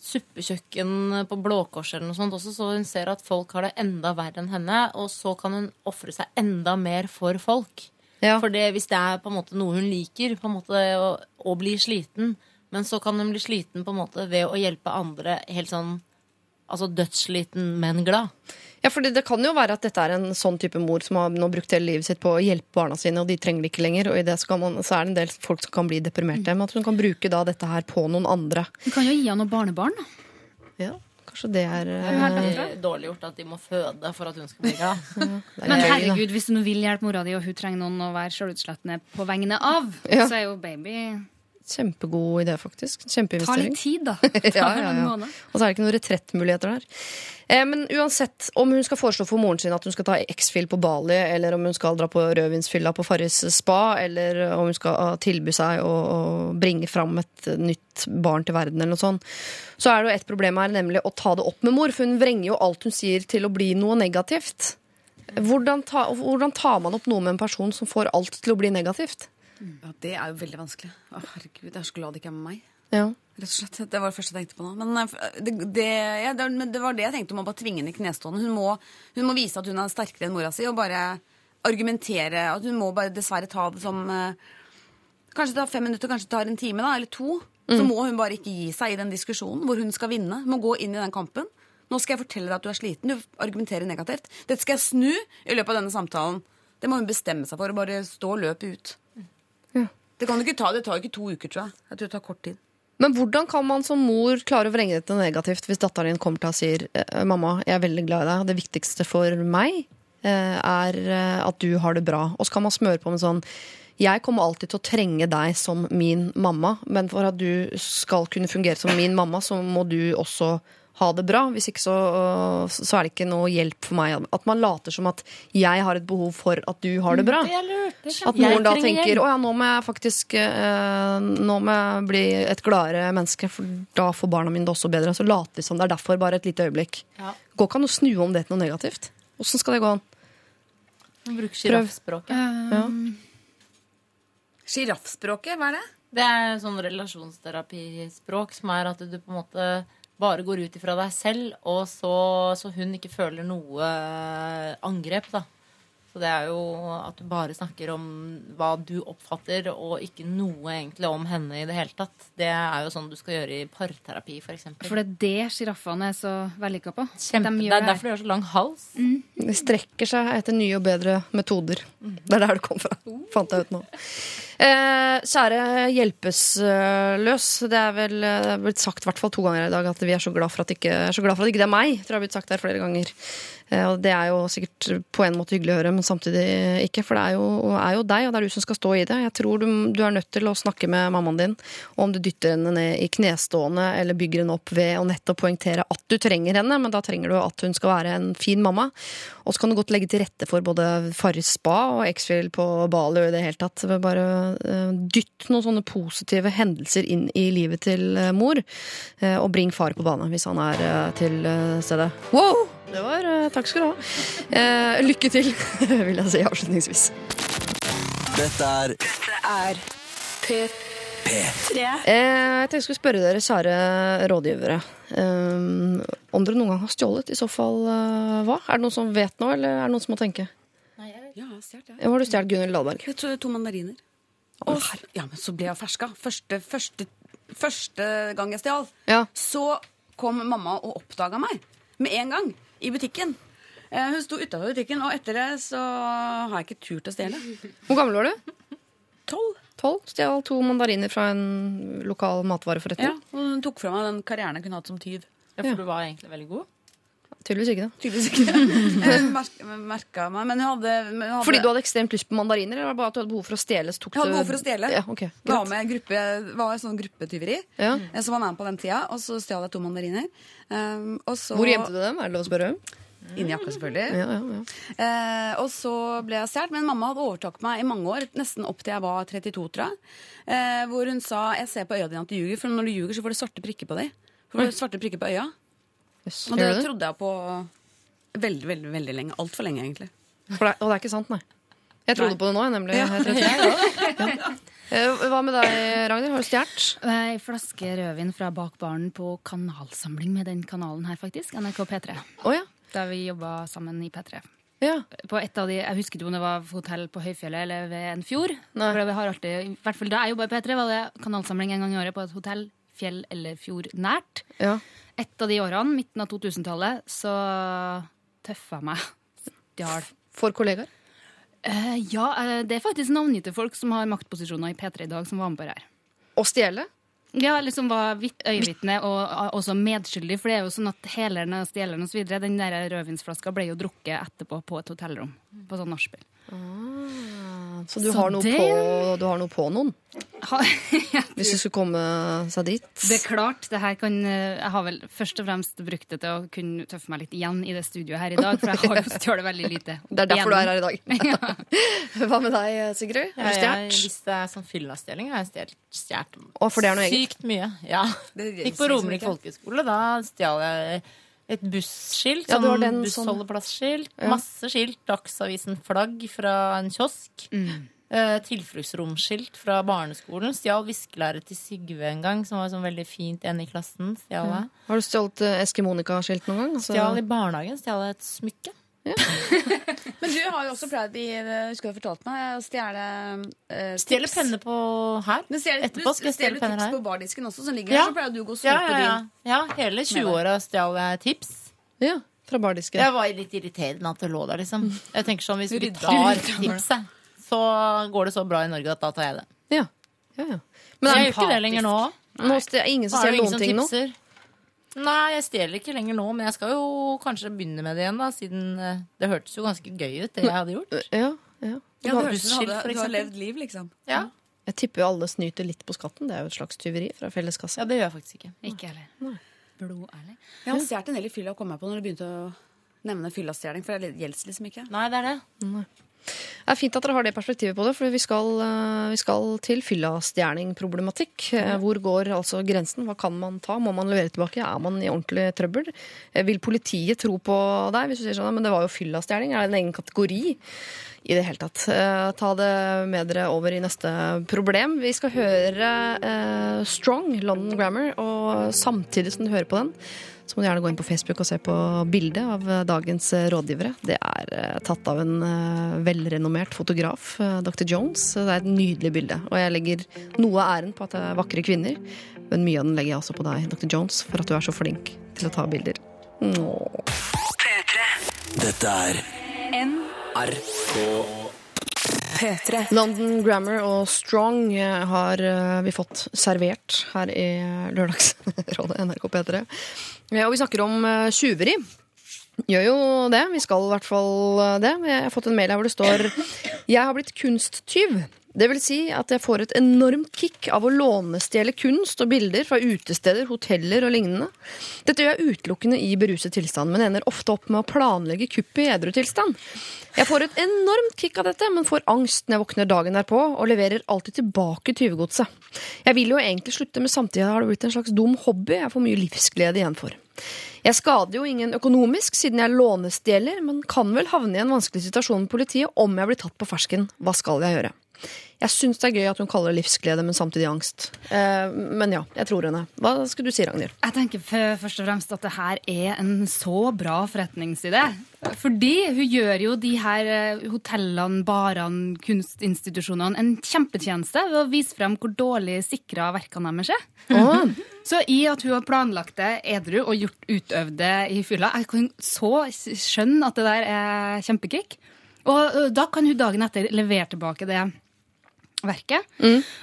suppekjøkken på Blå Kors eller noe sånt også, så hun ser at folk har det enda verre enn henne, og så kan hun ofre seg enda mer for folk. Ja. For det, hvis det er på en måte noe hun liker, på en måte å, å bli sliten, men så kan hun bli sliten på en måte ved å hjelpe andre helt sånn altså dødssliten, men glad. Ja, for Det kan jo være at dette er en sånn type mor som har nå brukt hele livet sitt på å hjelpe barna sine, og de trenger det ikke lenger. Og i det så, man, så er det en del folk som kan bli deprimerte. Men at hun kan bruke da dette her på noen andre. Hun kan jo gi henne noen barnebarn. da. Ja, Kanskje det er er eh, er Dårlig gjort at de må føde for at hun skal bli glad. Men herregud, hvis du nå vil hjelpe mora di, og hun trenger noen å være sjølutslettende på vegne av, Ja. så er jo baby Kjempegod idé, faktisk. Ta litt tid, da. ja, ja, ja. Og så er det ikke noen retrettmuligheter der. Eh, men uansett, om hun skal foreslå for moren sin at hun skal ta X-Fill på Bali, eller om hun skal dra på rødvinsfylla på Farris spa, eller om hun skal ah, tilby seg å, å bringe fram et nytt barn til verden, eller noe sånt, så er det jo et problem her, nemlig å ta det opp med mor. For hun vrenger jo alt hun sier til å bli noe negativt. Hvordan, ta, hvordan tar man opp noe med en person som får alt til å bli negativt? Ja, det er jo veldig vanskelig. Å, herregud, jeg er så glad det ikke er med meg. Ja. Rett og slett. Det var det første jeg tenkte på nå. Men eh, det, det, ja, det, det var det jeg tenkte om å bare tvinge henne i knestående. Hun må, hun må vise at hun er sterkere enn mora si, og bare argumentere. At hun må bare dessverre ta det som eh, Kanskje det tar fem minutter, kanskje det tar en time, da, eller to. Så må hun bare ikke gi seg i den diskusjonen hvor hun skal vinne. Hun må gå inn i den kampen. Nå skal jeg fortelle deg at du er sliten. Du argumenterer negativt. Dette skal jeg snu i løpet av denne samtalen. Det må hun bestemme seg for, og bare stå og løpe ut. Det, kan du ikke ta, det tar ikke to uker, tror jeg. Jeg tror det tar kort tid. Men hvordan kan man som mor klare å vrenge dette negativt hvis datteren din kommer til og sier eh, mamma, jeg er veldig glad i deg, det viktigste for meg eh, er eh, at du har det bra. Og så kan man smøre på med sånn jeg kommer alltid til å trenge deg som min mamma, men for at du skal kunne fungere som min mamma, så må du også ha det bra. Hvis ikke så, så er det ikke noe hjelp for meg. At man later som at jeg har et behov for at du har det bra. Det er lurt. Det At noen moren da tenker å ja, nå må jeg faktisk eh, Nå må jeg bli et gladere menneske, for da får barna mine det også bedre. Så later vi som det er derfor, bare et lite øyeblikk. Ja. Går ikke an å snu om det til noe negativt. Åssen skal det gå an? Bruk bruker sjiraffspråket. Ja. Sjiraffspråket, hva er det? Det er sånn relasjonsterapispråk som er at du på en måte bare går ut ifra deg selv, og så, så hun ikke føler noe angrep, da. Så det er jo at du bare snakker om hva du oppfatter, og ikke noe egentlig om henne i det hele tatt. Det er jo sånn du skal gjøre i parterapi, f.eks. For det er det sjiraffene er så vellykka på. Kjempe, De det er derfor de har så lang hals. De strekker seg etter nye og bedre metoder. Det er der det kom fra. Fant jeg ut nå. Eh, kjære hjelpeløs. Det er vel det er blitt sagt i hvert fall to ganger i dag at vi er så glad for at ikke, så glad for at ikke det er meg. Tror jeg har blitt sagt her flere ganger. Eh, og det er jo sikkert på en måte hyggelig å høre, men samtidig ikke. For det er jo, er jo deg, og det er du som skal stå i det. Jeg tror du, du er nødt til å snakke med mammaen din. Om du dytter henne ned i knestående eller bygger henne opp ved å nettopp poengtere at du trenger henne, men da trenger du at hun skal være en fin mamma. Og så kan du godt legge til rette for både Farris spa og X-Fill på Bali og i det hele tatt. Bare dytt noen sånne positive hendelser inn i livet til eh, mor. eh, og bring far på bane hvis han er eh, til stedet. stede. Wow! Det var eh, Takk skal du ha. Eh, lykke til, vil jeg si avslutningsvis. Dette er Dette er P3. Eh, jeg tenkte jeg skulle spørre dere, kjære rådgivere, eh, om dere noen gang har stjålet. I så fall eh, hva? Er det noen som vet nå, eller er det noen som må tenke? Ja, stjert, ja. Hva har du stjålet, Gunhild Dahlberg? Jeg tror to mandariner. Og, ja, men så ble jeg ferska. Første, første, første gang jeg stjal, Ja. så kom mamma og oppdaga meg med en gang i butikken. Eh, Hun sto utafor butikken, og etter det så har jeg ikke turt å stjele. Hvor gammel var du? Tolv. Tolv. Stjal to mandariner fra en lokal Ja, matvareforretning. og hun tok fra meg den karrieren jeg kunne hatt som tyv. Ja, for du var egentlig veldig god. Tydeligvis ikke. da. Tydeligvis ikke. Merk- merka meg, men hun hadde, hun hadde Fordi du hadde ekstremt lyst på mandariner, eller var bare at du hadde behov for å stjele? Jeg hadde behov for å stjele. Ja, okay. var med gruppe, var sånn gruppetyveri. Ja. eh, Som var med på den tida. Og så stjal jeg to mandariner. Um, så, Hvor gjemte du dem? Er det lov å spørre? Inni jakka, selvfølgelig. Ja, ja, ja. Eh, og så ble jeg stjålet. Men mamma hadde overtatt meg i mange år, nesten opp til jeg var 32, tror jeg. Eh, hvor hun sa 'jeg ser på øya dine at du ljuger', for når du ljuger, så får du svarte prikker på deg. For du svarte prikker på øya. Yes. Og det trodde jeg på veldig, veldig veldig lenge. Altfor lenge, egentlig. For det, og det er ikke sant, nei. Jeg trodde Nei. på det nå, nemlig. Ja. Ja. Eh, Hva med deg, Ragnhild? Har du stjålet? Ei flaske rødvin fra bak baren på kanalsamling med den kanalen her, faktisk. NRK P3. Oh, ja. Da vi jobba sammen i P3. ja. På et av de, Jeg husker ikke om det var hotell på Høyfjellet eller ved en fjord. Nei. For vi har alltid, i hvert fall Da jeg jobba i P3, var det kanalsamling en gang i året på et hotell, fjell eller fjord nært. ja. Et av de årene, midten av 2000-tallet, så tøffa jeg meg. Stjal. For kollegaer? Eh, ja, eh, det er faktisk navngitte folk som har maktposisjoner i P3 i dag, som var med på det her. Å stjele? Ja, eller som var øyevitne og og også medskyldig. For det er jo sånn at heleren og stjeleren osv. Den der rødvinsflaska ble jo drukket etterpå på et hotellrom. På sånn nachspiel. Så du, Så har noe det- på, du har noe på noen? Ha- Hvis du skulle komme seg dit? Det er klart, det her kan eh, Jeg har vel først og fremst brukt det til å kunne tøffe meg litt igjen i det studioet her i dag, for jeg har jo stjålet veldig lite. Det er derfor du er her i dag. Ja. Hva med deg, Sigrid? Har du stjålet? hvis det er sånn fyllastjeling, har jeg stjålet- er sykt mye. Ja. Gikk på Romerike folkehøgskole. Da stjal jeg et busskilt. Ja, sånn bussholdeplass-skilt. sånn- bussholdeplassskilt. Ja. Masse skilt. Dagsavisen-flagg fra en kiosk. Eh, Tilfluktsromskilt fra barneskolen. Stjal viskelæret til Sigve en gang, som var sånn veldig fint en i klassen. Stjal jeg. Har du stjålet eh, Eskimonika-skilt noen gang? Så... Stjal i barnehagen. Stjal et smykke. Men du har jo også pleid i det husker du har fortalt meg, å stjele uh, Stjele penner på her. Men stjeler, Etterpå skal jeg stjele stjeler penner tips på bardisken også, som ligger Ja. her. Så pleier du å gå og Ja, ja, ja. de. ja hele 20-åra stjal jeg tips. Ja, fra bardisken. Det var litt irriterende at det lå der, liksom. Jeg tenker sånn, Hvis vi tar tipset, så går det så bra i Norge at da tar jeg det. Ja. ja, ja. Men det er jo ikke det lenger nå. nå ingen som er stjeler noen ting nå? Nei, jeg stjeler ikke lenger nå, men jeg skal jo kanskje begynne med det igjen, da, siden eh, det hørtes jo ganske gøy ut, det jeg hadde gjort. Ja, ja. Ja, det høres ut som du hadde- du har levd liv, liksom. Ja. Jeg tipper jo alle snyter litt på skatten. Det er jo et slags tyveri fra felleskassa. ja, det gjør jeg faktisk ikke. Ikke heller. Blodærlig. Jeg har stjålet en del i fylla, kom jeg på når du begynte å nevne fyllastjeling, for det gjelder liksom ikke. Nei, det er det. Det er fint at dere har det perspektivet på det, for vi skal, eh, vi skal til fyllastjerning-problematikk. Eh, Hvor går altså grensen? Hva kan man ta? Må man levere tilbake? Er man i ordentlig trøbbel? Eh, Vil politiet tro på deg hvis du sier sånn, men det var jo fyllastjerning? Er det en egen kategori? I det hele tatt. Ta det med dere over i neste problem. Vi skal høre Strong, London Grammar, og samtidig som du hører på den, så må du gjerne gå inn på Facebook og se på bildet av eh, dagens eh, rådgivere. Det er eh, tatt av en velrenommert fotograf, Dr. Jones. Det er et nydelig bilde. Og jeg legger noe av æren på at det er vakre kvinner, men mye av den legger jeg også på deg, Dr. Jones, for at du er så flink til å ta bilder. Åh. Dette er P3. London Grammar og Strong eh, har eh, vi fått servert her i Lørdagsrådet NRK P3. Eh, Og vi snakker om tjuveri. Gjør jo det. Vi skal i hvert fall det. Jeg har fått en mail her hvor det står Jeg har blitt kunsttyv. Det vil si at jeg får et enormt kick av å lånestjele kunst og bilder fra utesteder, hoteller og lignende. Dette gjør jeg utelukkende i beruset tilstand, men ender ofte opp med å planlegge kuppet i edru tilstand. Jeg får et enormt kick av dette, men får angst når jeg våkner dagen derpå og leverer alltid tilbake tyvegodset. Jeg vil jo egentlig slutte, men samtidig har det blitt en slags dum hobby jeg får mye livsglede igjen for. Jeg skader jo ingen økonomisk siden jeg lånestjeler, men kan vel havne i en vanskelig situasjon med politiet om jeg blir tatt på fersken. Hva skal jeg gjøre? Jeg syns det er gøy at hun kaller det livsglede, men samtidig angst. Eh, men ja, jeg tror henne. Hva skulle du si, Ragnhild? Jeg tenker først og fremst at det her er en så bra forretningsidé. Fordi hun gjør jo de her eh, hotellene, barene, kunstinstitusjonene en kjempetjeneste ved å vise frem hvor dårlig sikra verkene deres er. Så i at hun har planlagt det edru og gjort utøvd det i fylla, jeg kan så skjønne at det der er kjempekick. Og da kan hun dagen etter levere tilbake det verket.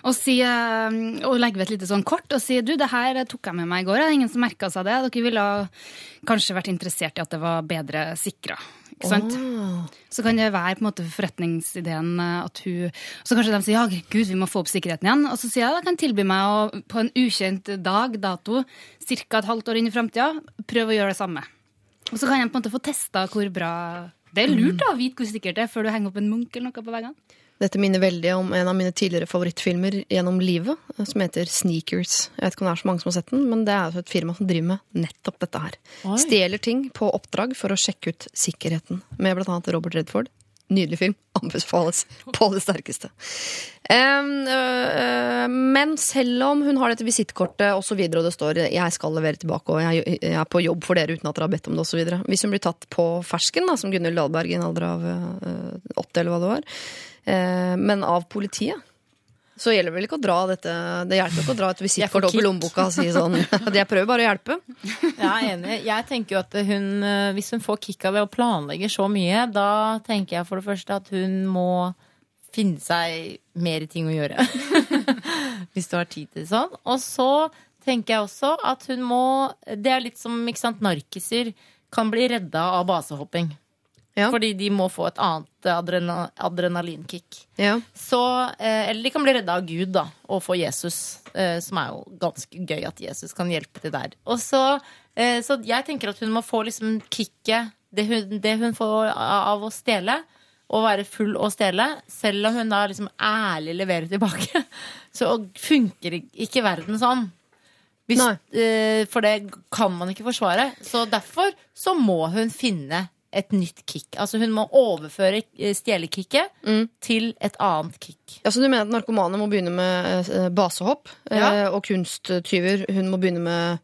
Og, si, eh, og legge ved et lite sånn kort og si du, det her tok jeg med meg i går. Det er ingen som merka seg det. Dere ville kanskje vært interessert i at det var bedre sikra. Ikke sant? Så kan det være på en måte forretningsideen eh, at hun Så kanskje de sier ja, gud, vi må få opp sikkerheten igjen. Og så sier jeg jeg kan tilby meg å på en ukjent dag, dato, ca. et halvt år inn i framtida, prøve å gjøre det samme. Og så kan jeg på en måte få testa hvor bra Det er lurt da, å vite hvor sikkert det er før du henger opp en munk eller noe på veggene. Dette minner veldig om en av mine tidligere favorittfilmer gjennom livet, som heter Sneakers. Jeg vet ikke om det er så mange som har sett den, men det er altså et firma som driver med nettopp dette her. Oi. Stjeler ting på oppdrag for å sjekke ut sikkerheten, med annet Robert Redford. Nydelig film. Anbefales på det sterkeste. Øh, men selv om hun har dette visittkortet og så videre, og det står 'jeg skal levere tilbake', og jeg, er på jobb for dere uten at dere har bedt om det, osv. Hvis hun blir tatt på fersken, da, som Gunhild Dahlberg i en alder av øh, åtte, eller hva det var, men av politiet så gjelder det vel ikke å dra dette Det hjelper ikke å dra et Jeg visittkort opp i lommeboka og si sånn Jeg prøver bare å hjelpe. Jeg er enig. Jeg tenker jo at hun, eh, hvis hun får kick av det og planlegger så mye, da tenker jeg for det første at hun må finne seg mer ting å gjøre. hvis du har tid til sånn. Og så tenker jeg også at hun må Det er litt som ikke sant, narkiser kan bli redda av basehopping. Ja. Fordi de må få et annet adrena, adrenalinkick. Ja. Så, eh, eller de kan bli redda av Gud da, og få Jesus, eh, som er jo ganske gøy at Jesus kan hjelpe til der. Og så, eh, så jeg tenker at hun må få liksom kicket, det hun, det hun får av å stjele, å være full og stjele, selv om hun da liksom ærlig leverer tilbake. Så funker ikke verden sånn. Hvis, for det kan man ikke forsvare. Så derfor så må hun finne et nytt kick. Altså hun må overføre eh, stjelekicket Mm. til et annet kick. Ja, så du mener at narkomane må begynne med eh, basehopp, eh, Ja. og kunsttyver hun må begynne med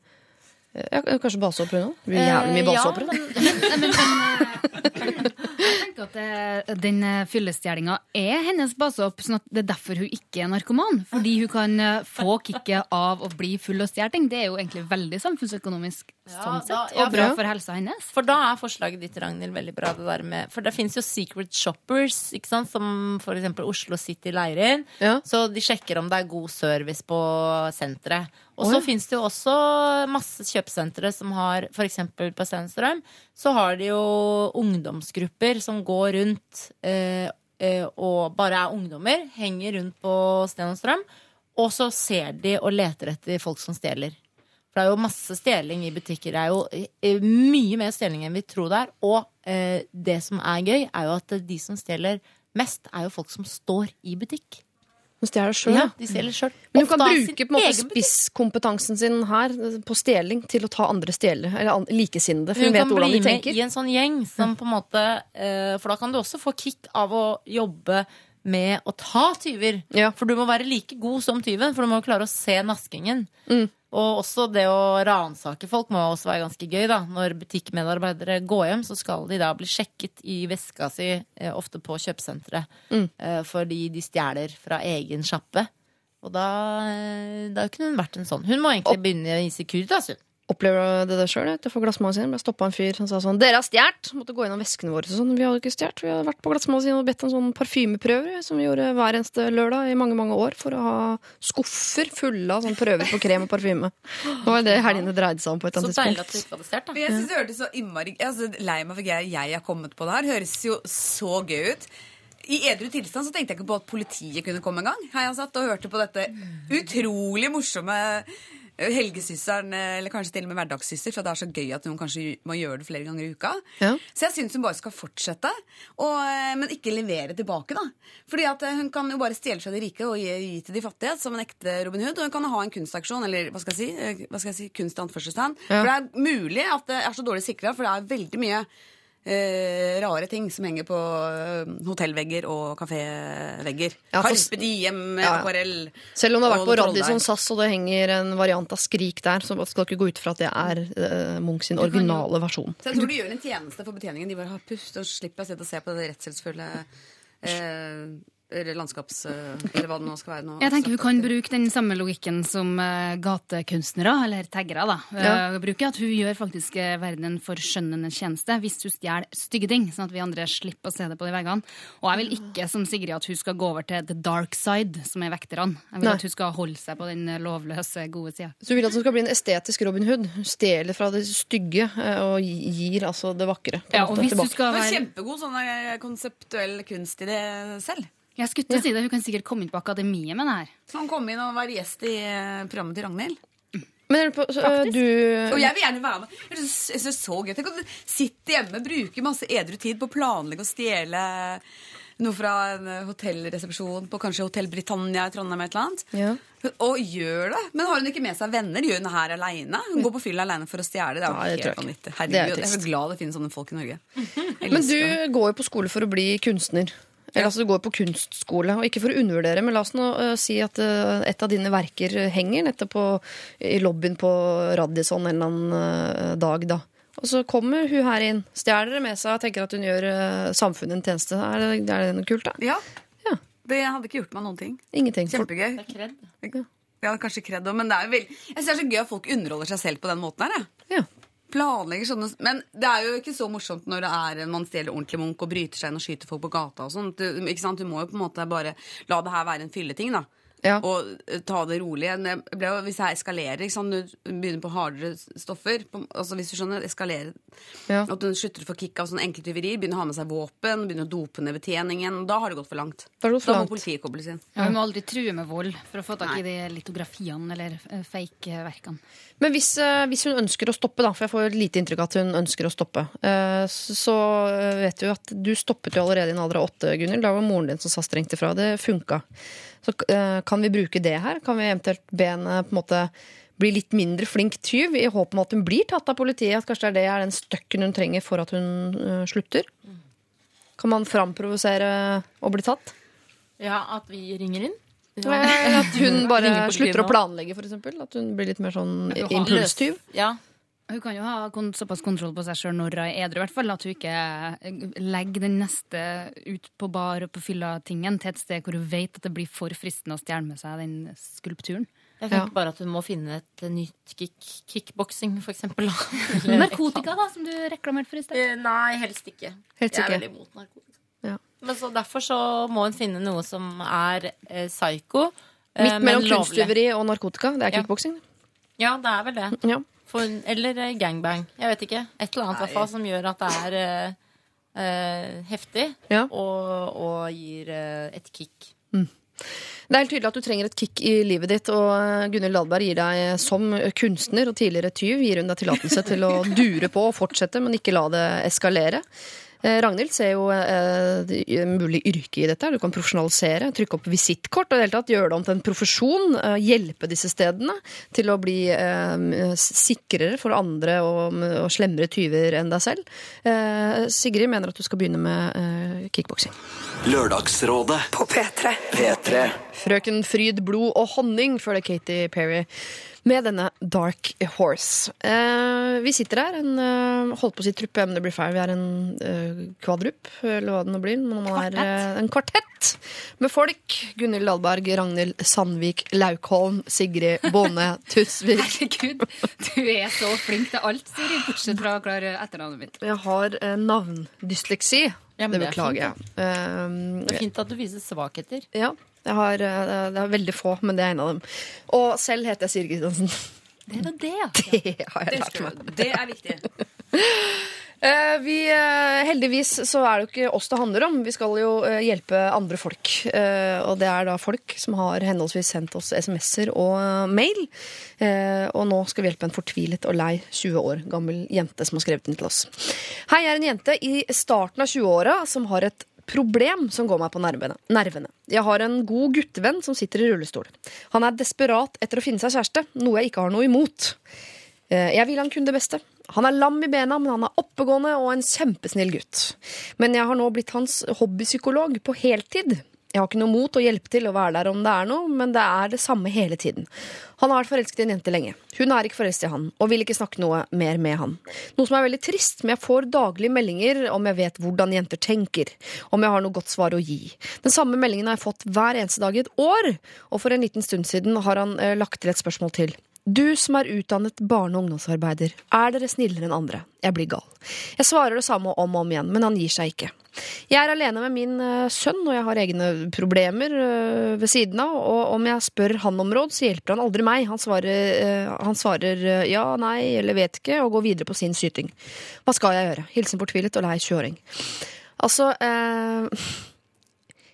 ja, Kanskje basehopp, hun òg? Det blir jævlig mye basehoppere. ja, basehoppere. men- men, men, tenker at det, den eh, fyllestjelinga er hennes basehopp, sånn at det er derfor hun ikke er narkoman. Fordi hun kan eh, få kicket av å bli full og stjele ting. Det er jo egentlig veldig samfunnsøkonomisk sånn da- sett, ja, og bra bra. for helsa hennes. For da er forslaget ditt, Ragnhild, veldig bra. Det der med, for det fins jo secret shoppers, ikke sant? som for eksempel Oslo City leirer inn. Ja. Så de sjekker om det er god service på senteret. Og så ja. fins det jo også masse kjøpesentre som har f.eks. på Stenstrøm, så har de jo ungdomsgrupper som går rundt eh, eh, og bare er ungdommer, henger rundt på Stenstrøm, og så ser de og leter etter folk som stjeler. For det er jo masse stjeling i butikker. Det er jo eh, mye mer stjeling enn vi tror det er. Og eh, det som er gøy, er jo at de som stjeler mest, er jo folk som står i butikk. Hun stjeler sjøl. Ja, de stjeler selv. Men hun kan bruke på en måte spisskompetansen sin her eh, på stjeling til å ta andre stjeler, eller likesinnede. For hun, Hun vet kan bli med i en sånn gjeng som på en måte eh, For da kan du også få kick av å jobbe med å ta tyver. Ja. For du må være like god som tyven, for du må klare å se naskingen. Mm. Og også det å ransake folk må også være ganske gøy. da Når butikkmedarbeidere går hjem, så skal de da bli sjekket i veska si, eh, ofte på kjøpesenteret, Mm. eh, fordi de stjeler fra egen sjappe. Og da, eh, da kunne hun vært en sånn. Hun må egentlig begynne i Securitas, hun. Opplever det det sjøl? Utenfor Glassmagasin ble stoppa en fyr som sa sånn 'Dere har stjålet!' Måtte gå gjennom veskene våre. Så Sånn. Vi hadde ikke stjålet. Vi hadde vært på glassmagasinet og bedt om sånn parfymeprøver som vi gjorde hver eneste lørdag i mange mange år for å ha skuffer fulle av sånn prøver på krem og parfyme. Det var det helgene dreide seg om på et eller Så annet deilig at du ikke hadde stjålet, da. Jeg synes det hørtes så innmari altså, Lei meg for jeg, jeg har kommet på det her. Høres jo så gøy ut. I edru tilstand så tenkte jeg ikke på at politiet kunne komme en gang. Her jeg satt og hørte på dette utrolig morsomme Helgesysteren, eh, eller kanskje til og med hverdagssyster, for det er så gøy at hun kanskje må gjøre det flere ganger i uka. Ja. Så jeg syns hun bare skal fortsette, og, eh, men ikke levere tilbake. da. Fordi at eh, Hun kan jo bare stjele fra de rike og gi, gi til de fattige, som en ekte Robin Hood. Og hun kan ha en kunstaksjon, eller hva skal jeg si, hva skal jeg si kunst i anførselstegn. Ja. For det er mulig at det er så dårlig sikra, for det er veldig mye eh, rare ting som henger på eh, hotellvegger og kafévegger. Ja, for- Carpe diem, Ja, ja. akvarell Selv om det har vært og på Trolldeig. Radisson SAS og det henger en variant av Skrik der, så skal ikke gå ut fra at det er eh, Munch sin originale versjon. Så jeg tror du gjør en tjeneste for betjeningen. De bare har pust og slipper å sitte og se på det redselsfulle eh, eller landskaps... eh, eller hva det nå skal være. Nå, Jeg tenker hun kan bruke den samme logikken som eh, gatekunstnere, eller taggere. da. Ja. Eh, bruker At hun gjør faktisk verden en forskjønnende tjeneste hvis hun stjeler stygge ting, sånn at vi andre slipper å se det på de veggene. Og jeg vil ikke som Sigrid at hun skal gå over til the dark side, som er vekterne. Jeg vil Nei. at hun skal holde seg på den lovløse, gode sida. Så du vil at hun skal bli en estetisk Robin Hood? Hun Stjeler fra det stygge og gir altså det vakre Ja, måte og hvis du skal være kjempegod sånn konseptuell kunst i det selv. Jeg skulle til å si det, Hun kan sikkert komme inn på akademiet med det her. Så han kom inn og var gjest i eh, programmet til Ragnhild. Men på, så, eh, du Og jeg vil gjerne være med. Jeg synes jeg synes det er så gøy. Tenk å sitte hjemme, bruke masse edru tid på å planlegge og stjele noe fra en eh, hotellresepsjon på kanskje Hotell Britannia i Trondheim. et eller annet. Ja. Og gjør det. Men har hun ikke med seg venner? Gjør hun det her aleine? Hun går på fylla aleine for å stjele. Det er jo helt vanvittig. Er Herregud, jeg er så glad det finnes sånne folk i Norge. Men du går jo på skole for å bli kunstner. Eller altså du går på kunstskole, og ikke for å undervurdere, men la oss nå uh, si at uh, et av dine verker henger nettopp på, i lobbyen på Radisson en eller annen uh, dag, da. Og så kommer hun her inn, stjeler det med seg og tenker at hun gjør samfunnet en tjeneste. Er det, er det noe kult, da? Ja. Ja. Det hadde ikke gjort meg noen ting. Ingenting. Kjempegøy. Det er kredd. Ja, kanskje kredd også, men det er jo veldig Jeg synes det er så gøy at folk underholder seg selv på den måten her. jeg. ja. Planlegger sånne Men det er jo ikke så morsomt når det er man stjeler ordentlig Munch og bryter seg inn og skyter folk på gata og sånn. Du, du må jo på en måte bare la det her være en fylleting, da. Ja. Og eh, ta det rolig. Men det ble jo, hvis her eskalerer, ikke sant? du begynner på hardere stoffer på, altså Hvis du skjønner, eskalerer Ja. At du slutter å få kick av sånne enkle tyverier, begynner å ha med seg våpen, begynner å dope ned betjeningen. Da har det gått for langt. Da for Da må politiet kobles inn. Ja, Vi må aldri true med vold for å få tak i de litografiene eller eh, fake-verkene. Men hvis, eh, hvis hun ønsker å stoppe, da, for jeg får lite inntrykk av at hun ønsker å stoppe, eh, så eh, vet du jo at du stoppet jo allerede i en alder av åtte, Gunhild. Da var moren din som sa strengt ifra. Det funka. Så eh, kan vi bruke det her? Kan vi eventuelt be henne på en måte bli litt mindre flink tyv, i håp om at hun blir tatt av politiet? At kanskje det er det er den støkken hun trenger for at hun eh, slutter? Kan man framprovosere å bli tatt? Ja, at vi ringer inn. Ja. at hun bare slutter å planlegge, eksempel? At hun blir litt mer sånn impulstyv? Ja. Hun kan jo ha såpass kontroll på seg sjøl når hun er edru, i hvert fall. At hun ikke eh, legger den neste ut på bar og på fylla-tingen til et sted hvor hun vet at det blir for fristende å stjele med seg den skulpturen. Jeg tenker bare at hun må finne et nytt kick, kickboksing, for eksempel. Narkotika, da, som du reklamerte for i sted. Eh, Nei, helst ikke. Helst Jeg er veldig imot narkotika. Ja. Men så derfor så må hun finne noe som er eh, psycho. eh, Midt mellom kunsttyveri og narkotika. Det er Ja. Ja, det er vel det. Ja. For, eller gangbang. Jeg vet ikke. Et eller annet hvert fall som gjør at det er uh, heftig Ja. og, og gir uh, et kick. Det er helt tydelig at du trenger et kick i livet ditt, og Gunhild Dahlberg gir deg som kunstner og tidligere tyv gir hun deg tillatelse til å dure på og fortsette, men ikke la det eskalere. Eh, Ragnhild ser jo eh, mulig yrke i dette. Du kan profesjonalisere, trykke opp visittkort og i det hele tatt gjøre det om til en profesjon. eh, Hjelpe disse stedene til å bli eh, sikrere for andre og, og slemmere tyver enn deg selv. Eh, Sigrid mener at du skal begynne med kickboksing. Lørdagsrådet På P3. P3 Frøken Fryd, blod og honning, føler Katy Perry med denne Dark Horse. Eh, vi sitter her, en eh, holdt på å si truppe, men det blir feil. Vi er en eh, kvadrupp, eller hva det nå blir. Men man er eh, en kvartett med folk. Gunhild Dahlberg, Ragnhild Sandvik, Laukholm, Sigrid Bonde Tusvik. Herregud, du er så flink til alt, Siri, bortsett fra å klare etternavnet mitt. Jeg har eh, navndysleksi. Ja, det er beklager jeg. Eh, Det er fint at du viser svakheter. ja, jeg har, eh, det er veldig få, men det er en av dem. Og selv heter jeg Siri Kristiansen. Det er da det, ja. Det har jeg lært meg. Det er viktig. Eh, vi, eh, heldigvis så er det jo ikke oss det handler om. Vi skal jo hjelpe andre folk. Og det er da folk som har henholdsvis sendt oss SMS-er og mail. Og nå skal vi hjelpe en fortvilet og lei 20 år gammel jente som har skrevet inn til oss. Hei, jeg er en jente i starten av 20-åra som har et problem som går meg på nervene. Jeg har en god guttevenn som sitter i rullestol. Han er desperat etter å finne seg kjæreste, noe jeg ikke har noe imot. Eh, Jeg vil han kun det beste. Han er lam i bena, men han er oppegående og en kjempesnill gutt. Men jeg har nå blitt hans hobbypsykolog på heltid. Jeg har ikke noe mot å hjelpe til å være der om det er noe, men det er det samme hele tiden. Han har vært forelsket i en jente lenge. Hun er ikke forelsket i han, og vil ikke snakke noe mer med han. Noe som er veldig trist, men jeg får daglige meldinger om jeg vet hvordan jenter tenker, om jeg har noe godt svar å gi. Den samme meldingen har jeg fått hver eneste dag i et år, og for en liten stund siden har han eh, lagt til et spørsmål til. Du som er utdannet barne- og ungdomsarbeider, er dere snillere enn andre? Jeg blir gal. Jeg svarer det samme om og om igjen, men han gir seg ikke. Jeg er alene med min eh, sønn, og jeg har egne problemer eh, ved siden av. Og om jeg spør han om råd, så hjelper han aldri meg. Han svarer, eh, han svarer ja, nei eller vet ikke, og går videre på sin syting. Hva skal jeg gjøre? Hilsen fortvilet og lei 20-åring. Altså eh,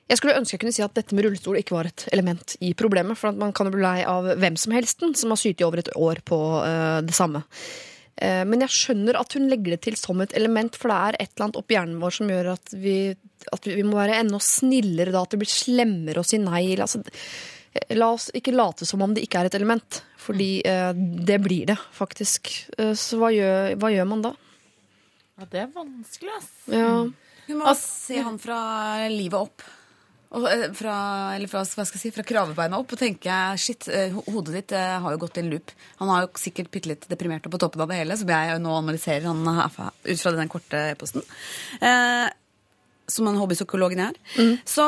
jeg skulle ønske jeg kunne si at dette med rullestol ikke var et element i problemet. For at man kan jo bli lei av hvem som helst som har sytt i over et år på uh, det samme. Uh, men jeg skjønner at hun legger det til som et element, for det er et eller annet oppi hjernen vår som gjør at vi, at vi må være enda snillere da, at det blir slemmere å si nei. Altså, la oss ikke late som om det ikke er et element, fordi uh, det blir det faktisk. Så hva gjør, hva gjør man da? Ja, det er vanskelig, ass. Ja. Hun må se han fra livet opp. Og, eh, fra, eller fra, hva skal jeg si, fra kravebeina opp og tenke shit, eh, hodet ditt eh, har jo gått i en loop. Han har jo sikkert bitte litt deprimert og på toppen av det hele, som jeg jo nå analyserer han ut fra den korte e-posten. Eh, som en hobbypsykolog jeg er. Så,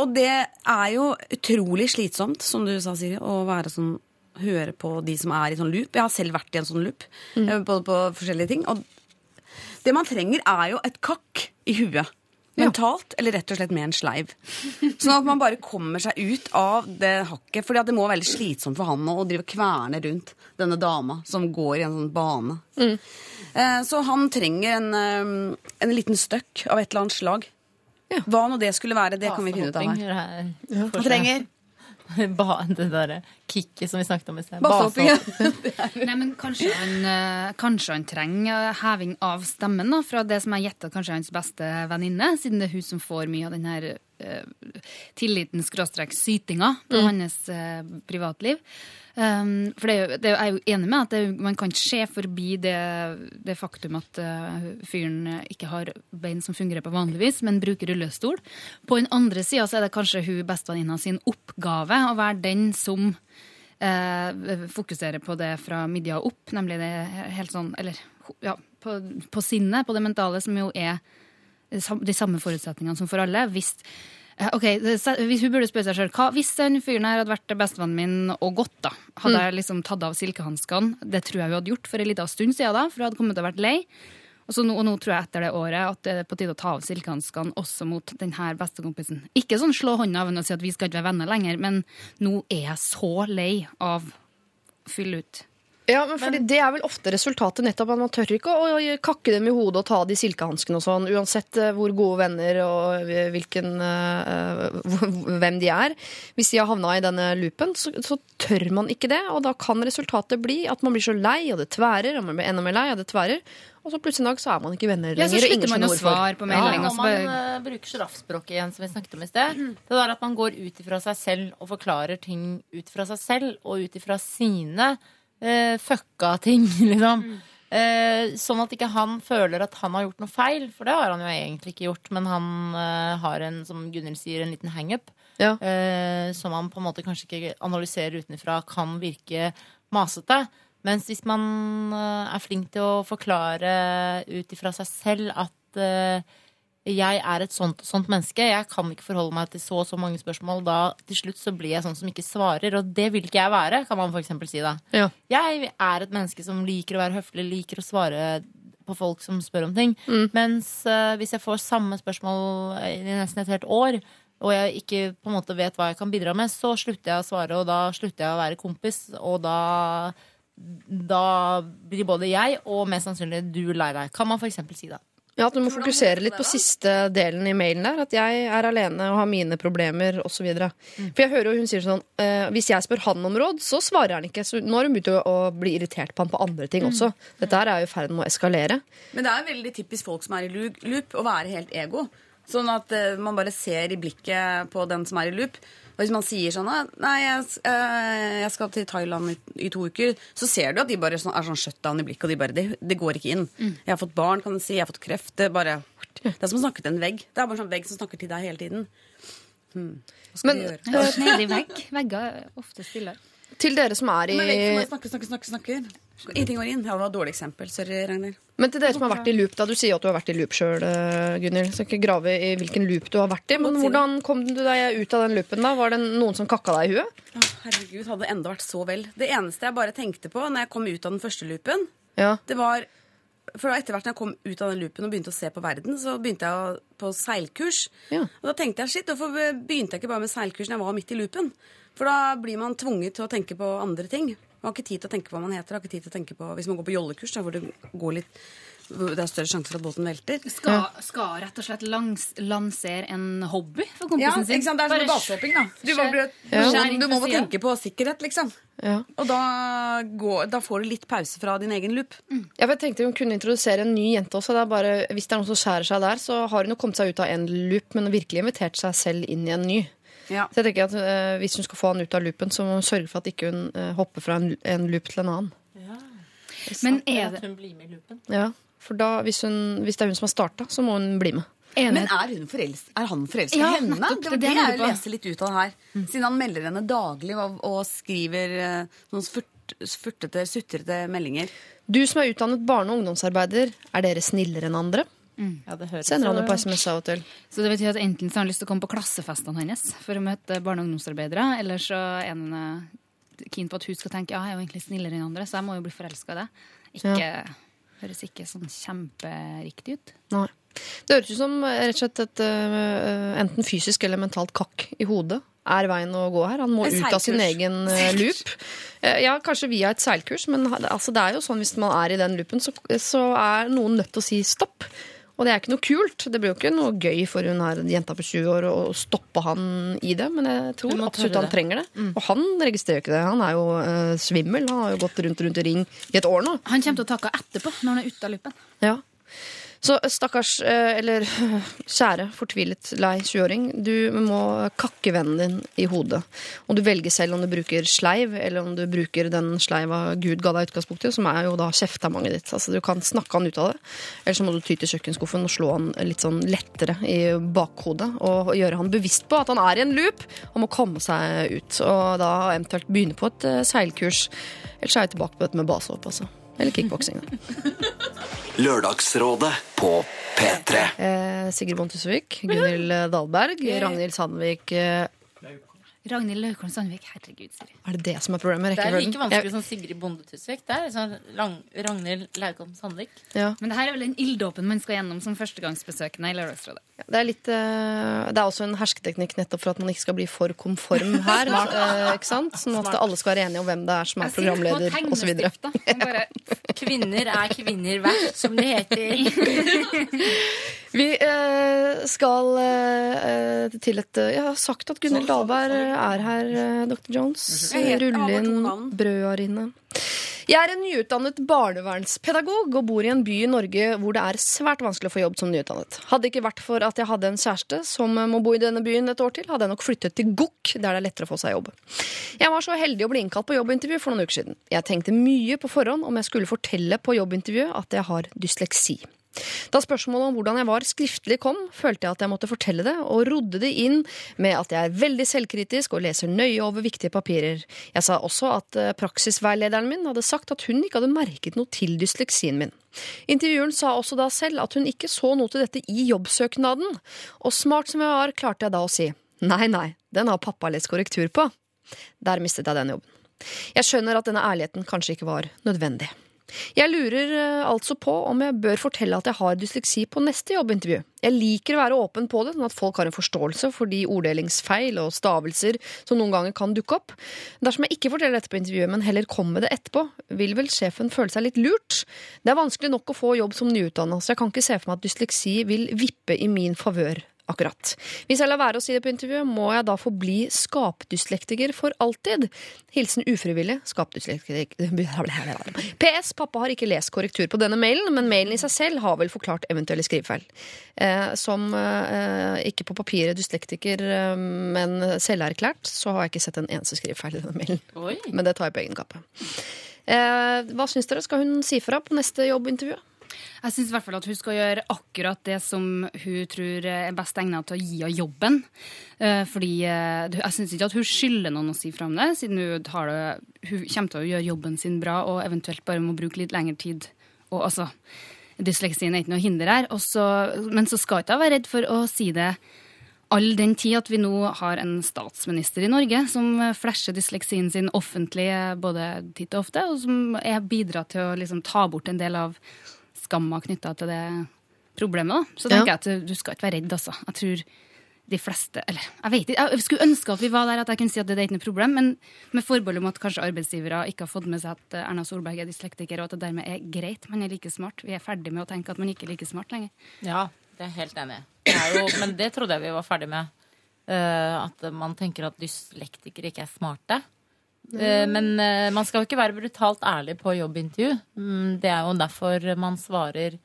og det er jo utrolig slitsomt, som du sa, Siri, å være sånn høre på de som er i sånn loop. Jeg har selv vært i en sånn loop, mm. på, på forskjellige ting. Og det man trenger, er jo et kakk i huet. Mentalt, eller rett og slett med en sleiv. Sånn at man bare kommer seg ut av det hakket. For det må være veldig slitsomt for han å drive og kverne rundt denne dama som går i en sånn bane. Mm. Så han trenger en, eh, en liten støkk av et eller annet slag. Hva nå det skulle være, det kan vi finne ut av her. Han trenger Ba, det derre kicket som vi snakket om i sted. Basehopping, Nei, men kanskje han, eh, kanskje han trenger heving av stemmen da, fra det som jeg gjetter kanskje er hans beste venninne, siden det er hun som får mye av den her uh, tilliten skråstrek sytinga på hans uh, privatliv. Um, for det, er det er jeg jo enig med at det, er man kan ikke se forbi det, det faktum at uh, fyren ikke har bein som fungerer på vanlig vis, men bruker rullestol. På den andre sida er det kanskje hun bestevenninna sin oppgave å være den som uh, fokuserer på det fra midja opp, nemlig det helt sånn Eller ja, på, på sinnet, på det mentale, som jo er de samme forutsetningene som for alle. Hvis, eh, ok, hvis Hun burde spørre seg sjøl hvis den fyren her hadde vært bestevennen min og gått, da, hadde jeg liksom tatt av silkehanskene. Det tror jeg hun hadde gjort for en liten stund siden, da, for hun hadde kommet til å vært lei. Og, så nå, og nå tror jeg etter det året at det er på tide å ta av silkehanskene også mot denne bestekompisen. Ikke sånn slå hånda av henne og si at vi skal ikke være venner lenger, men nå er jeg så lei av å fylle ut. Ja, men fordi Det er vel ofte resultatet, nettopp at man tør ikke å, å kakke dem i hodet og ta de silkehanskene og sånn, uansett eh, hvor gode venner og eh, hvilken, eh, hvem de er. Hvis de har havna i denne loopen, så, så tør man ikke det, og da kan resultatet bli at man blir så lei, og det tværer, og man blir enda mer lei, og det tværer, og så plutselig en dag så er man ikke venner Ja, så slutter man å svare på melding. Ja, og og man eh, bruker sjiraffspråket igjen, som vi snakket om i sted. Det der at man går ut ifra seg selv og forklarer ting ut fra seg selv og ut ifra sine eh, fucka ting, liksom. Eh, sånn at ikke han føler at han har gjort noe feil, for det har han jo egentlig ikke gjort. Men han uh, har en, som Gunhild sier, en liten hangup. Ja. Uh, som man på en måte kanskje ikke analyserer utenfra kan virke masete. Mens hvis man er flink til å forklare ut ifra seg selv at jeg er et sånt og sånt menneske, jeg kan ikke forholde meg til så og så mange spørsmål, da til slutt så blir jeg sånn som ikke svarer, og det vil ikke jeg være, kan man eksempel si da. Ja. Jeg er et menneske som liker å være høflig, liker å svare på folk som spør om ting. Mens uh, hvis jeg får samme spørsmål i nesten et helt år, og jeg ikke på en måte vet hva jeg kan bidra med, så slutter jeg å svare, og da slutter jeg å være kompis, og da da blir både jeg og mest sannsynlig du lei deg, kan man eksempel si da. Ja, at du må fokusere litt på siste delen i mailen der. At jeg er alene og har mine problemer osv. For jeg hører jo hun sier sånn eh, Hvis jeg spør han om råd, så svarer han ikke. Så nå har hun begynt å, bli irritert på han på andre ting også. Dette her er jo i ferd med å eskalere. Men det er veldig typisk folk som er i loop, å være helt ego. Sånn at eh, man bare ser i blikket på den som er i loop. Og hvis man sier sånn «Ah, Nei, jeg, eh, jeg skal til Thailand i, i to uker. Så ser du at de bare sånn, er sånn shutdown i blikket, og de bare Det, det går ikke inn. Jeg har fått barn, kan du si. Jeg har fått kreft. Det er bare Det er som å snakke til en vegg. Det er bare en sånn vegg som snakker til deg hele tiden. Hmm. Hva skal Men- vi gjøre? Snedig vegg. Vegger er ofte stille. Til dere som er i Men vegg som snakker, snakker, snakker, snakker. Ingenting går inn. Ja, det var et dårlig eksempel. Sorry, Ragnhild. Men til dere som har vært i loop, da. Du sier at du har vært i loop sjøl, Gunhild. Skal ikke grave i hvilken loop du har vært i. Men hvordan kom du deg ut av den loopen, da? Var det noen som kakka deg i huet? Å, herregud, hadde det enda vært så vel. Det eneste jeg bare tenkte på når jeg kom ut av den første loopen, Ja. det var For etter hvert når jeg kom ut av den loopen og begynte å se på verden, så begynte jeg på seilkurs. Ja. Og da tenkte jeg shit, hvorfor begynte jeg ikke bare med seilkurs når jeg var midt i loopen? For da blir man tvunget til å tenke på andre ting. Man har ikke tid til å tenke på hva man heter. Har ikke tid til å tenke på, Hvis man går på jollekurs, da, hvor det går litt det er større sjanse for at båten velter. Skal, skal rett og slett langs, lansere en hobby for Ja, kompisen sin. ikke sant? Det er som Bare basehopping, da. Du, må, skjær- du, må, du må bare tenke på sikkerhet, liksom. Ja. Og da, går, da får du litt pause fra din egen loop. Ja, for jeg tenkte hun kunne introdusere en ny jente også. Det er bare, hvis det er noen som skjærer seg der, så har hun jo kommet seg ut av en loop, men virkelig invitert seg selv inn i en ny. Ja. Så jeg tenker at eh, Hvis hun skal få han ut av loopen, så må hun sørge for at ikke hun eh, hopper fra en, en loop til en annen. Men er At det hun blir med i loopen. Ja, For da, hvis, hun, hvis det er hun som har starta, så må hun bli med. Men er, hun er han forelska Ja, i henne? nettopp, Det var det det er det jeg jeg lurer på. leste litt ut av det her. Siden han melder henne daglig og, og skriver eh, noen furt, furtete, sutrete meldinger. Du som er utdannet barne- og ungdomsarbeider, er dere snillere enn andre? Ja, Sender han jo- på SMS av og til. Så det betyr at enten så har han lyst til å komme på klassefestene hennes for å møte barne- og ungdomsarbeidere, eller så er han eh, keen på at hun skal tenke ja, jeg er jo egentlig snillere enn andre, så jeg må jo bli forelska i deg. Ikke, Høres ikke sånn kjemperiktig ut. Nei. Det høres ut som eh, rett og slett et uh, enten fysisk eller mentalt kakk i hodet er veien å gå her. Han må ut av sin egen eh, loop. Eh, Ja, kanskje via et seilkurs, men altså, det er jo sånn hvis man er i den loopen, så, så er noen nødt til å si stopp. Og det er ikke noe kult. Det blir jo ikke noe gøy for hun her jenta på 20 år å stoppe han i det, men jeg tror absolutt han trenger det. Og han registrerer jo ikke det. Han er jo uh, svimmel. Han har jo gått rundt rundt i ring i et år nå. Han kommer til å takke etterpå, når han er ute av loopen. Ja. Så stakkars, eh, eller kjære, fortvilet lei 20-åring, du må kakke vennen din i hodet. Og du velger selv om du bruker sleiv, eller om du bruker den sleiva Gud ga deg utgangspunktet, som er jo da kjeftemanget ditt. Altså du kan snakke han ut av det, eller så må du ty til kjøkkenskuffen og slå han litt sånn lettere i bakhodet, og gjøre han bevisst på at han er i en loop, og må komme seg ut. Og da eventuelt begynne på et eh, seilkurs, eller så er jeg tilbake på dette med basehopp, altså. Eller kickboksing. da. Lørdagsrådet på P3. Eh, Sigrid Bonde Tusvik, Gunhild Dahlberg, Ragnhild Sandvik eh, Ragnhild Laukholm Sandvik, herregud, Siri. Er det det som er problemet? Det er like vanskelig som Sigrid Bonde Tusvik. Det er liksom lang, Ragnhild Laukholm Sandvik. Ja. Men det her er vel den ilddåpen man skal gjennom som førstegangsbesøkende i Lørdagsrådet. Det er, litt, uh, det er også en hersketeknikk nettopp for at man ikke skal bli for konform her. uh, ikke sant? Sånn at alle skal være enige om hvem det er som er programleder osv. Kvinner er kvinner verst, som det heter. Vi eh, skal eh, til et eh, Jeg har sagt at Gunhild Dahlberg er her, eh, Dr. Jones. To inn navn. Jeg er en nyutdannet barnevernspedagog og bor i en by i Norge hvor det er svært vanskelig å få jobb som nyutdannet. Hadde det ikke vært for at jeg hadde en kjæreste som må bo i denne byen et år til, hadde jeg nok flyttet til Gokk, der det er lettere å få seg jobb. Jeg var så heldig å bli innkalt på jobbintervju for noen uker siden. Jeg tenkte mye på forhånd om jeg skulle fortelle på jobbintervjuet at jeg har dysleksi. Da spørsmålet om hvordan jeg var skriftlig kom, følte jeg at jeg måtte fortelle det, og rodde det inn med at jeg er veldig selvkritisk og leser nøye over viktige papirer. Jeg sa også at eh, praksisveilederen min hadde sagt at hun ikke hadde merket noe til dysleksien min. Intervjueren sa også da selv at hun ikke så noe til dette i jobbsøknaden, og smart som jeg var, klarte jeg da å si nei, nei, den har pappa lest korrektur på. Der mistet jeg den jobben. Jeg skjønner at denne ærligheten kanskje ikke var nødvendig. Jeg lurer eh, altså på om jeg bør fortelle at jeg har dysleksi på neste jobbintervju. Jeg liker å være åpen på det, sånn at folk har en forståelse for de orddelingsfeil og stavelser som noen ganger kan dukke opp. Dersom jeg ikke forteller dette på intervjuet, men heller kommer med det etterpå, vil vel sjefen føle seg litt lurt? Det er vanskelig nok å få jobb som nyutdanna, så jeg kan ikke se for meg at dysleksi vil vippe i min favør. Akkurat. Hvis jeg lar være å si det på intervjuet, må jeg da forbli skapdyslektiker for alltid. Hilsen ufrivillig skapdyslektiker PS. Pappa har ikke lest korrektur på denne mailen, men mailen i seg selv har vel forklart eventuelle skrivefeil. Eh, som eh, ikke på papiret dyslektiker, eh, men selverklært, så har jeg ikke sett en eneste skrivefeil i denne mailen. Oi. Men det tar jeg på egen kappe. Eh, hva syns dere? Skal hun si fra på neste jobbintervju? Jeg syns i hvert fall at hun skal gjøre akkurat det som hun tror er best egnet til å gi henne jobben. Eh, Fordi eh, Jeg syns ikke at hun skylder noen å si fra om det, siden hun, det, hun kommer til å gjøre jobben sin bra og eventuelt bare må bruke litt lengre tid. Og altså, Dysleksien er ikke noe hinder her. Også, men så skal ikke være redd for å si det all den tid at vi nå har en statsminister i Norge som flasher dysleksien sin offentlig eh, både titt og ofte, og som bidratt til å liksom ta bort en del av skamma knytta til det problemet. Da. Så tenker Ja. jeg at du skal ikke være redd, altså. Jeg tror de fleste Eller jeg vet ikke. Jeg skulle ønske at vi var der at jeg kunne si at det er ikke noe problem, men med forbehold om at kanskje arbeidsgivere ikke har fått med seg at Erna Solberg er dyslektiker, og at det dermed er greit. Man er like smart. Vi er ferdig med å tenke at man ikke er like smart lenger. Ja, det er jeg helt enig i. Det er jo, men det trodde jeg vi var ferdig med. Uh, at man tenker at dyslektikere ikke er smarte. Eh, men eh, man skal jo ikke være brutalt ærlig på jobbintervju. Mm, det er jo derfor man svarer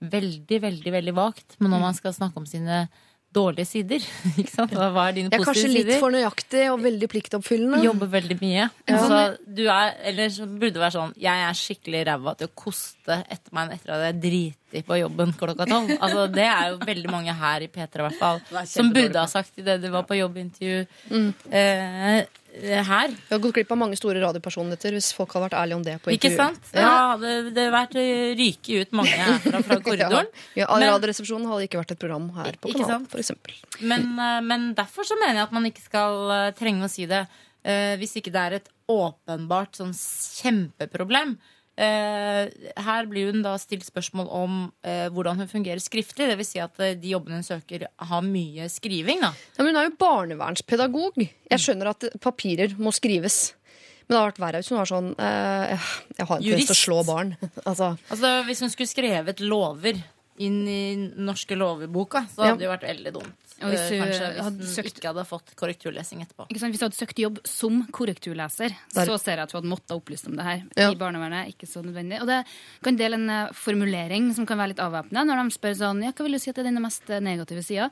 veldig, veldig veldig vagt. Men når man skal snakke om sine dårlige sider, ikke sant? Hva er dine Jeg er kanskje litt sider? for nøyaktig og veldig pliktoppfyllende. Jobber veldig mye. Så du er, eller så burde det være sånn Jeg er skikkelig ræva til å koste etter meg etter at jeg driter på jobben klokka tolv. Altså, det er jo veldig mange her i P3 i hvert fall som burde ha sagt idet du var på jobbintervju. Mm. Eh, her. Vi har gått glipp av mange store radiopersonligheter hvis folk hadde vært ærlige om det. på Ikke sant? Ja, Ja. hadde det vært eh, ryke ut mange herfra fra korridoren. Ja, ja Radioresepsjonen hadde ikke vært et program her på kanalen, f.eks. Men, eh, men derfor så mener jeg at man ikke skal eh, trenge å si det eh, hvis ikke det er et åpenbart sånn kjempeproblem. Eh, her blir hun da stilt spørsmål om eh, hvordan hun fungerer skriftlig. Det vil si at eh, de jobbene hun søker, har mye skriving. da. Ja, men hun er jo barnevernspedagog. Jeg skjønner at papirer må skrives. Men det hadde vært verre hvis hun var sånn eh, Jeg har en lyst til å slå barn. altså, Altså, Hvis hun skulle skrevet lover inn i norske lovboka, så hadde Ja. det jo vært veldig dumt. Og hvis Eh, hun Kanskje hvis hadde hun søkt- ikke hadde fått korrekturlesing etterpå. Hvis du hadde søkt jobb som korrekturleser, Der- så ser jeg at hun hadde måttet opplyse om det her. Ja. I barnevernet er ikke så nødvendig. Og det kan dele en eh, formulering som kan være litt avvæpnende, når de spør sånn Ja, hva vil du si at er den mest eh, negative sida?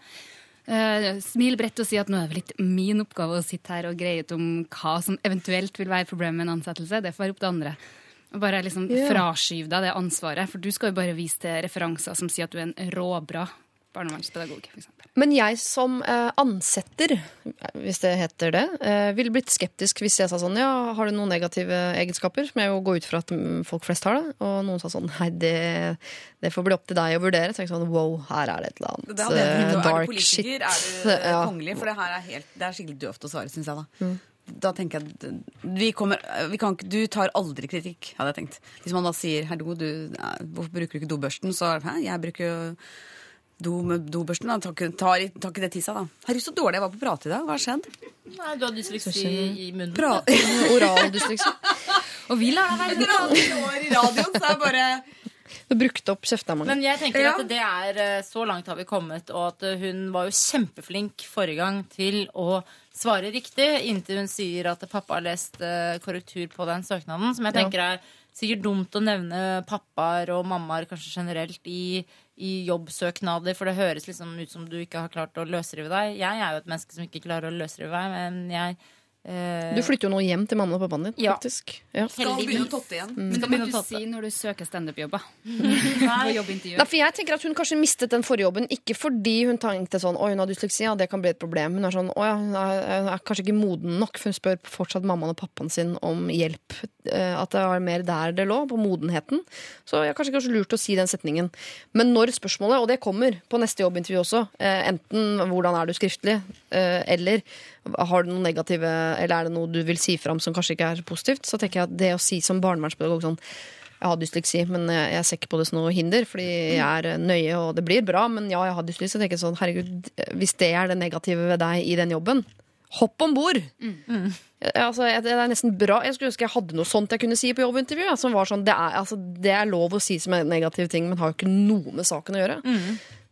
Uh, smil bredt og si at nå er det litt min oppgave å sitte her og greie ut om hva som eventuelt vil være problemet med en ansettelse. Det får være opp til andre. Bare liksom yeah. fraskyv deg det ansvaret, for du skal jo bare vise til referanser som sier at du er en råbra barnevernspedagog, eksempel. Men jeg som eh, ansetter, hvis det heter det, eh, ville blitt skeptisk hvis jeg sa sånn Ja, har du noen negative egenskaper? Som jeg jo går ut fra at mm, folk flest har det. Og noen sa sånn Nei, det, det får bli opp til deg å vurdere. Så jeg sånn Wow, her er det et eller annet Det hadde jeg tenkt, eh, Er du politiker, shit. er du eh, Ja. kongelig? For det her er, helt, det er skikkelig døvt å svare, syns jeg. Da Mm. Da tenker jeg vi kommer, vi kan, Du tar aldri kritikk, hadde jeg tenkt. Hvis man da sier du, eh, hvorfor bruker du ikke dobørsten', så 'hæ, jeg bruker jo do med dobørsten'. Da. Tar, ikke- tar, tar ikke det tissa, da. Herregud, så dårlig jeg var på å prate i dag. Hva har skjedd? Nei, du har dysleksi i munnen. Pra Oral dysleksi. Og vi lar deg være år i radioen, så er bare Du brukte opp kjeftemangen. Men jeg tenker Ja. at det er eh, så langt har vi kommet, og at eh, hun var jo kjempeflink forrige gang til å svare riktig, inntil hun sier at pappa har lest eh, korrektur på den søknaden, som jeg tenker er sikkert dumt å nevne pappaer og mammaer kanskje generelt i, i jobbsøknader, for det høres liksom ut som du ikke har klart å løsrive deg. Jeg er jo et menneske som ikke klarer å løsrive meg, men jeg Du flytter jo nå hjem til mamma og pappaen din, Ja. faktisk. Ja. skal begynne å totte igjen. Men det begynne må å du si når du søker standup-jobber. Nei. Nei, for jeg tenker at Hun kanskje mistet den forrige jobben, ikke fordi hun tenkte sånn, «Oi, hun har dysleksi, ja, det kan bli et problem. Hun er sånn, «Å ja, hun er, hun er kanskje ikke moden nok, for hun spør fortsatt mammaen og pappaen sin om hjelp. Eh, At det var mer der det lå, på modenheten. Så jeg kanskje kanskje lurt å si den setningen. Men når spørsmålet, og det kommer på neste jobbintervju også, eh, enten hvordan er du skriftlig, eh, eller har du noe negative, eller er det noe du vil si fram som kanskje ikke er positivt, så tenker jeg at det å si som barnevernspedagog sånn jeg har dysleksi, men jeg jeg ser ikke på det som noe hinder, fordi jeg er eh, nøye, og det blir bra. Men ja, jeg har dysleksi. Så tenker jeg sånn, herregud, hvis det er det negative ved deg i den jobben, hopp om bord! Mm. Altså, jeg- det er nesten bra. Jeg skulle ønske jeg hadde noe sånt jeg kunne si på jobbintervju. ja, Som var sånn, det, er, altså, det er lov å si som en negativ ting, men har jo ikke noe med saken å gjøre.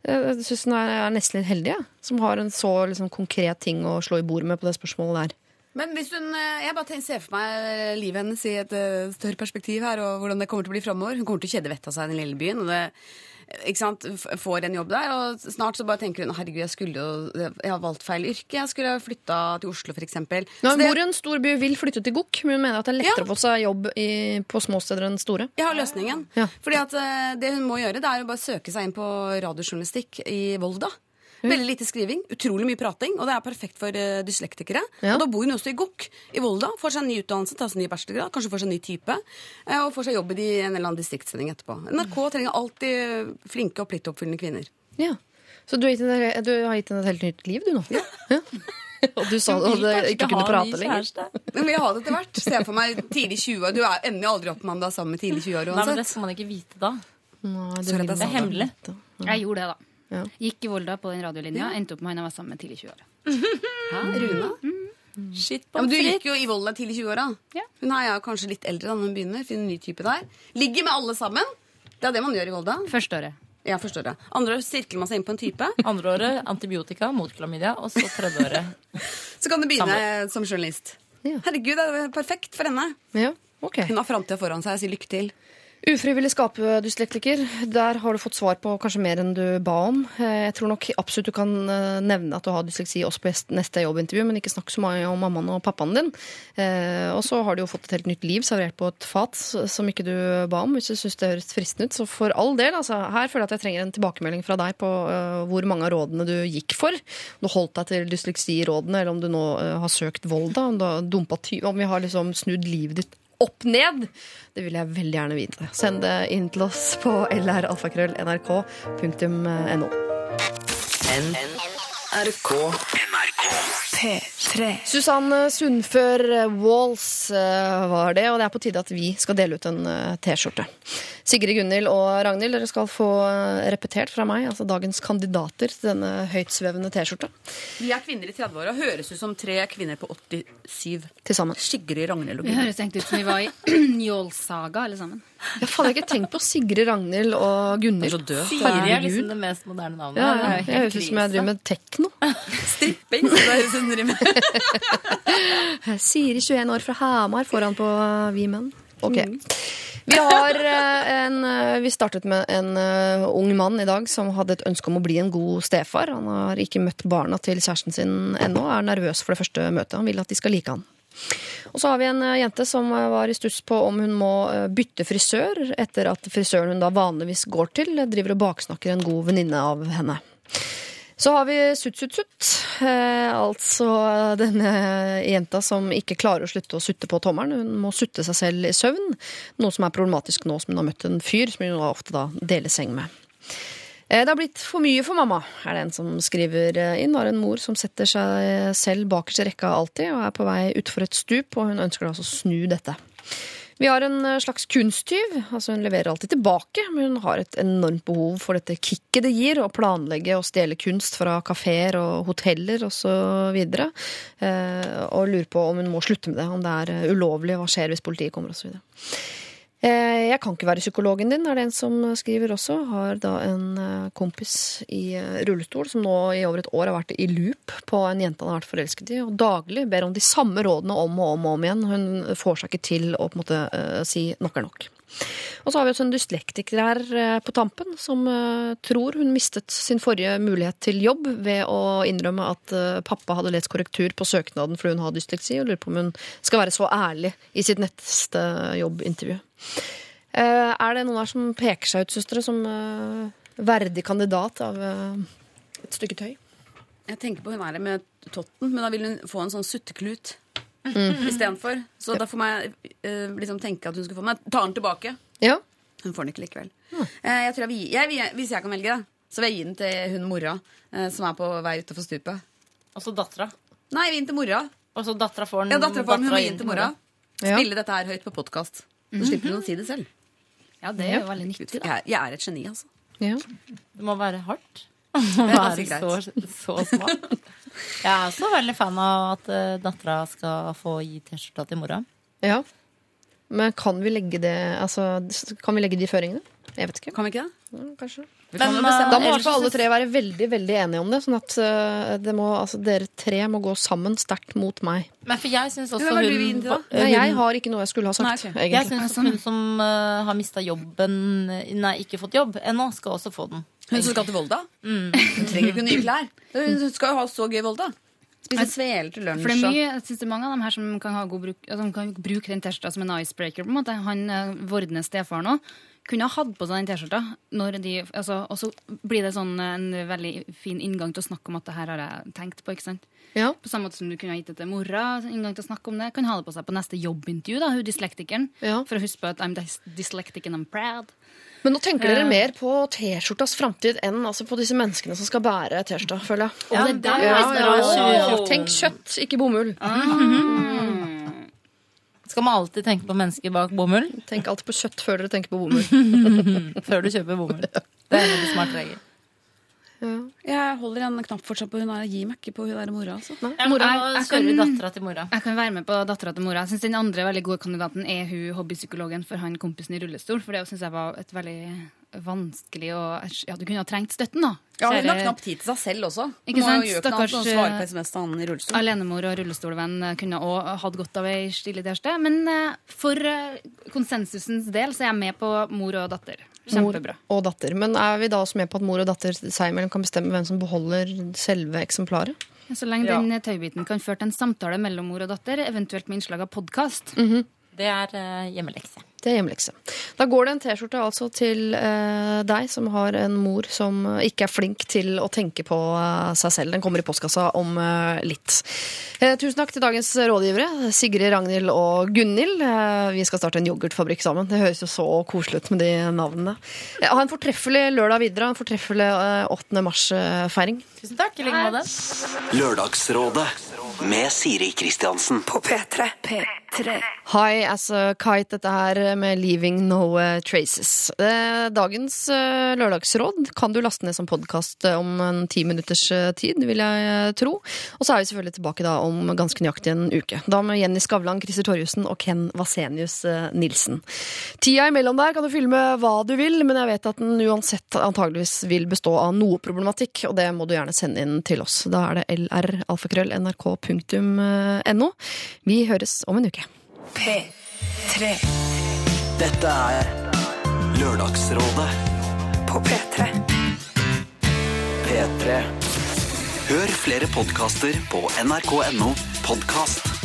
Jeg syns hun er, nesten litt heldig, ja, som har en så liksom, konkret ting å slå i bordet med på det spørsmålet der. Men hvis hun, eh, jeg bare tenker, ser for meg livet hennes i et eh, større perspektiv her, og hvordan det kommer til å bli framover. Hun kommer til å kjede vettet av seg i den lille byen. og det sant, får en jobb der, og snart så bare tenker hun herregud, jeg skulle jo, jeg har valgt feil yrke, jeg skulle flytta til Oslo eksempel. Når hun bor i en stor by vil flytte til Gokk, men hun mener at det er lettere Ja. å få seg jobb i, på små steder enn store. Jeg har løsningen. Ja. Fordi at eh, Det hun må gjøre, det er å bare søke seg inn på radiojournalistikk i Volda. Veldig lite skriving, utrolig mye prating, og det er perfekt for uh, dyslektikere. Ja. Og Da bor hun også i Gokk i Volda, får seg en ny utdannelse, tar seg en ny bachelorgrad, kanskje får seg en ny type, Uh, og får seg jobb i de- en eller annen distriktssending etterpå. NRK trenger alltid flinke og pliktoppfyllende kvinner. Ja. Så du har gitt en du har gitt henne et helt nytt liv, du nå? Ja. Og du sa du Vil du ikke kunne prate lenger. Men jeg ha det etter hvert. Se for meg tidlig 20 år. Du er ender jo aldri opp med sammen med tidlig 20 år Nei, men det skal man ikke vite da. Nå, det, og Det er hemmelig. Jeg gjorde det, da. Ja. Gikk i Volda på den radiolinja, endte opp med han jeg var sammen med tidlig i 20-åra. Hæ, Runa? Shit Ja, men du gikk jo i Volda tidlig i 20-åra. Ja. Hun er jo kanskje litt eldre da når hun begynner. Finner en ny type der. Ligger med alle sammen. Det er det man gjør i Volda. Første året. Ja, første året. Andre året sirkler man seg inn på en type. Andre året antibiotika mot klamydia, og så tredje året Så kan du begynne som journalist. Ja. Herregud, det er perfekt for henne. Ja, okay. Hun har framtida foran seg. Jeg sier lykke til. Ufrivillig skapedyslektiker. Der har du fått svar på kanskje mer enn du ba om. Eh, Jeg tror nok absolutt du kan eh, nevne at du har dysleksi også på neste jobbintervju, men ikke snakk så mye om mammaen og pappaen din. Eh, Og så har du jo fått et helt nytt liv servert på et fat som ikke du ba om, hvis du syns det høres fristende ut. Så for all del, altså. Her føler jeg at jeg trenger en tilbakemelding fra deg på hvor mange av rådene du gikk for. Du holdt deg til dysleksirådene, eller om du nå har søkt Volda, om du har dumpa om vi har liksom snudd livet ditt opp ned. Det vil jeg veldig gjerne vite. Send det inn til oss på lralfakrøll.nrk.no. NRK. P3. Susanne Sundfør Walls eh, var det, og det er på tide at vi skal dele ut en eh, T-skjorte. Sigrid, Gunhild og Ragnhild, dere skal få eh, repetert fra meg, altså dagens kandidater til denne høytsvevende T-skjorta Vi er kvinner i 30-åra høres ut som tre kvinner på 87. til sammen. Sigrid, Ragnhild og Vi høres egentlig ut som vi var i Njålsaga alle sammen. Jeg har ikke tenkt på Sigrid, Ragnhild og Gunhild. Så. Siri er liksom det mest moderne navnet. Ja, ja. Jeg høres ut som jeg driver med tekno. Stripping. så det er driver med. Siri, 21 år fra Hamar, foran på Vi menn. Ok. Vi, har eh, en, eh, vi startet med en eh, ung mann i dag som hadde et ønske om å bli en god stefar. Han har ikke møtt barna til kjæresten sin ennå, og er nervøs for det første møtet. Han vil at de skal like han. Og så har vi en eh, jente som eh, var i stuss på om hun må eh, bytte frisør etter at frisøren hun da vanligvis går til, driver og baksnakker en god venninne av henne. Så har vi Sutt, sutt, sutt. Eh, altså denne jenta som ikke klarer å slutte å sutte på tommelen. Hun må sutte seg selv i søvn, noe som er problematisk nå som hun har møtt en fyr som hun ofte da deler seng med. Eh, Det har blitt for mye for mamma, er det en som skriver eh, inn. Har en mor som setter seg selv bakerst i rekka alltid, og er på vei utfor et stup, og hun ønsker altså å snu dette. Vi har en eh, slags kunsttyv. altså Hun leverer alltid tilbake, men hun har et enormt behov for dette kicket det gir å planlegge og stjele kunst fra kafeer og hoteller osv. Og, eh, og lurer på om hun må slutte med det, om det er eh, ulovlig, hva skjer hvis politiet kommer osv. Eh, Jeg kan ikke være psykologen din, er det en som skriver også. Har da en eh, kompis i eh, rullestol som nå i over et år har vært i loop på en jente han har vært forelsket i, og daglig ber om de samme rådene om og om og om igjen. Hun får seg ikke til å på en måte si nok er nok. Og så har vi også en dyslektiker her eh, på tampen som eh, tror hun mistet sin forrige mulighet til jobb ved å innrømme at eh, pappa hadde lest korrektur på søknaden fordi hun har dysleksi, og lurer på om hun skal være så ærlig i sitt neste jobbintervju. Er det noen her som peker seg ut, søstre, som verdig kandidat av et stykke tøy? Jeg tenker på hun er med Totten, men da vil hun få en sånn sutteklut Mm. istedenfor. Så da får jeg uh, liksom tenke at hun skal få meg ta den tilbake. Ja. Hun får den ikke likevel. Eh, jeg tror jeg vil, jeg, hvis jeg kan velge, da, så vil jeg gi den til hun mora uh, som er på vei utafor stupet. Og så dattera. Nei, vi gir den til mora. Og så dattera får den. Ja, dattera får den, hun dattera gi den til mora. Ja. Spille dette her høyt på podkast. Så slipper hun å si det selv. Ja, det er jo veldig nyttig, Jeg da. er, jeg er et geni, altså. ja. Det må være hardt. Er Være så, så smart. Jeg er også veldig fan av at uh, dattera skal få gi T-skjorta til mora. ja. Men kan vi legge det Altså, kan vi legge de føringene? Jeg vet ikke. Kan vi ikke det? Ja, Kanskje. Men, Da må fall alle tre være veldig veldig enige om det. Sånn at eh, det må, altså, dere tre må gå sammen sterkt mot meg. Men for jeg syns også hun til. Nei, jeg har ikke noe jeg skulle ha sagt. Nei, okay. Jeg syns hun som uh, har mista jobben Nei, ikke fått jobb ennå, skal også få den. Hun som skal til Volda? Hun trenger ikke nye klær. Hun skal jo ha så gøy Volda. Spise sveler til lunsj. For det er mye, jeg synes det er mange av dem her som kan, ha god bruk, altså, som kan bruke den T-skjorta som en icebreaker. på en måte. Han vordende stefaren òg kunne ha hatt på seg den T-skjorta, de, altså, og så blir det sånn eh, en veldig fin inngang til å snakke om at det her har jeg tenkt på. ikke sant? Ja. På samme måte som du kunne ha gitt det til mora. inngang til å snakke om det, Kan ha det på seg på neste jobbintervju, da, hun dyslektikeren. Ja. For å huske på at I'm dys- dyslectic and I'm proud. Men nå tenker dere mer på T-skjortas framtid enn altså, på disse menneskene som skal bære T-skjorta, føler jeg. Ja, det er Ja, ja, ja, ja. Tenk kjøtt, ikke bomull. Skal man alltid tenke på mennesker bak bomull Tenk alltid på kjøtt før dere tenker på bomull. før du kjøper bomull? Det er en smart regel. Jeg holder en knapp fortsatt på hun der. Gi meg ikke på hun der mora, altså. Ja, Mora, jeg, jeg kan- dattera til mora. Jeg kan være med på dattera til mora. Jeg synes Den andre veldig gode kandidaten er hun hobbypsykologen for han kompisen i rullestol. For det synes jeg var et veldig vanskelig og Ja, du kunne ha trengt støtten, da. Ja, hun har knapt tid til seg selv også. Ikke sant? Stakkars, svare eh. Alenemor og rullestolvenn kunne òg hatt godt av ei stille kjæreste. Men eh, for eh, konsensusens del så er jeg med på mor og datter. Kjempebra. Mor og datter. Men er vi da også med på at mor og datter seg imellom kan bestemme hvem som beholder selve eksemplaret? Så lenge Ja. den tøybiten kan føre til en samtale mellom mor og datter, eventuelt med innslag av podkast. Det er eh, hjemmelekse. Det er hjemmelekse. Da går det en T-skjorte altså til eh, deg som har en mor som ikke er flink til å tenke på eh, seg selv. Den kommer i postkassa om eh, litt. Eh, tusen takk til dagens rådgivere, Sigrid, Ragnhild og Gunhild. Eh, vi skal starte en yoghurtfabrikk sammen. Det høres jo så koselig ut med de navnene. Eh, ha en fortreffelig lørdag videre. En fortreffelig eh, 8. mars-feiring. Tusen takk. I like måte. Lørdagsrådet med Siri Kristiansen. På P3. P3. Hi, as a kite, dette her med Leaving No eh, Traces. Eh, Dagens eh, lørdagsråd kan du laste ned som podkast om en ti minutters tid, vil jeg tro. Og så er vi selvfølgelig tilbake da om ganske nøyaktig en uke. Da med Jenny Skavlan, Christer Torjussen og Ken Vasenius Nilsen. Tida imellom der kan du fylle med hva du vil, men jeg vet at den uansett antageligvis vil bestå av noe problematikk, og det må du gjerne sende inn til oss. Da er det lralfakrøll.nrk.no. Vi høres om en uke. P3. Dette er Lørdagsrådet På P3. P3. Hør flere podkaster på nrk.no podkast.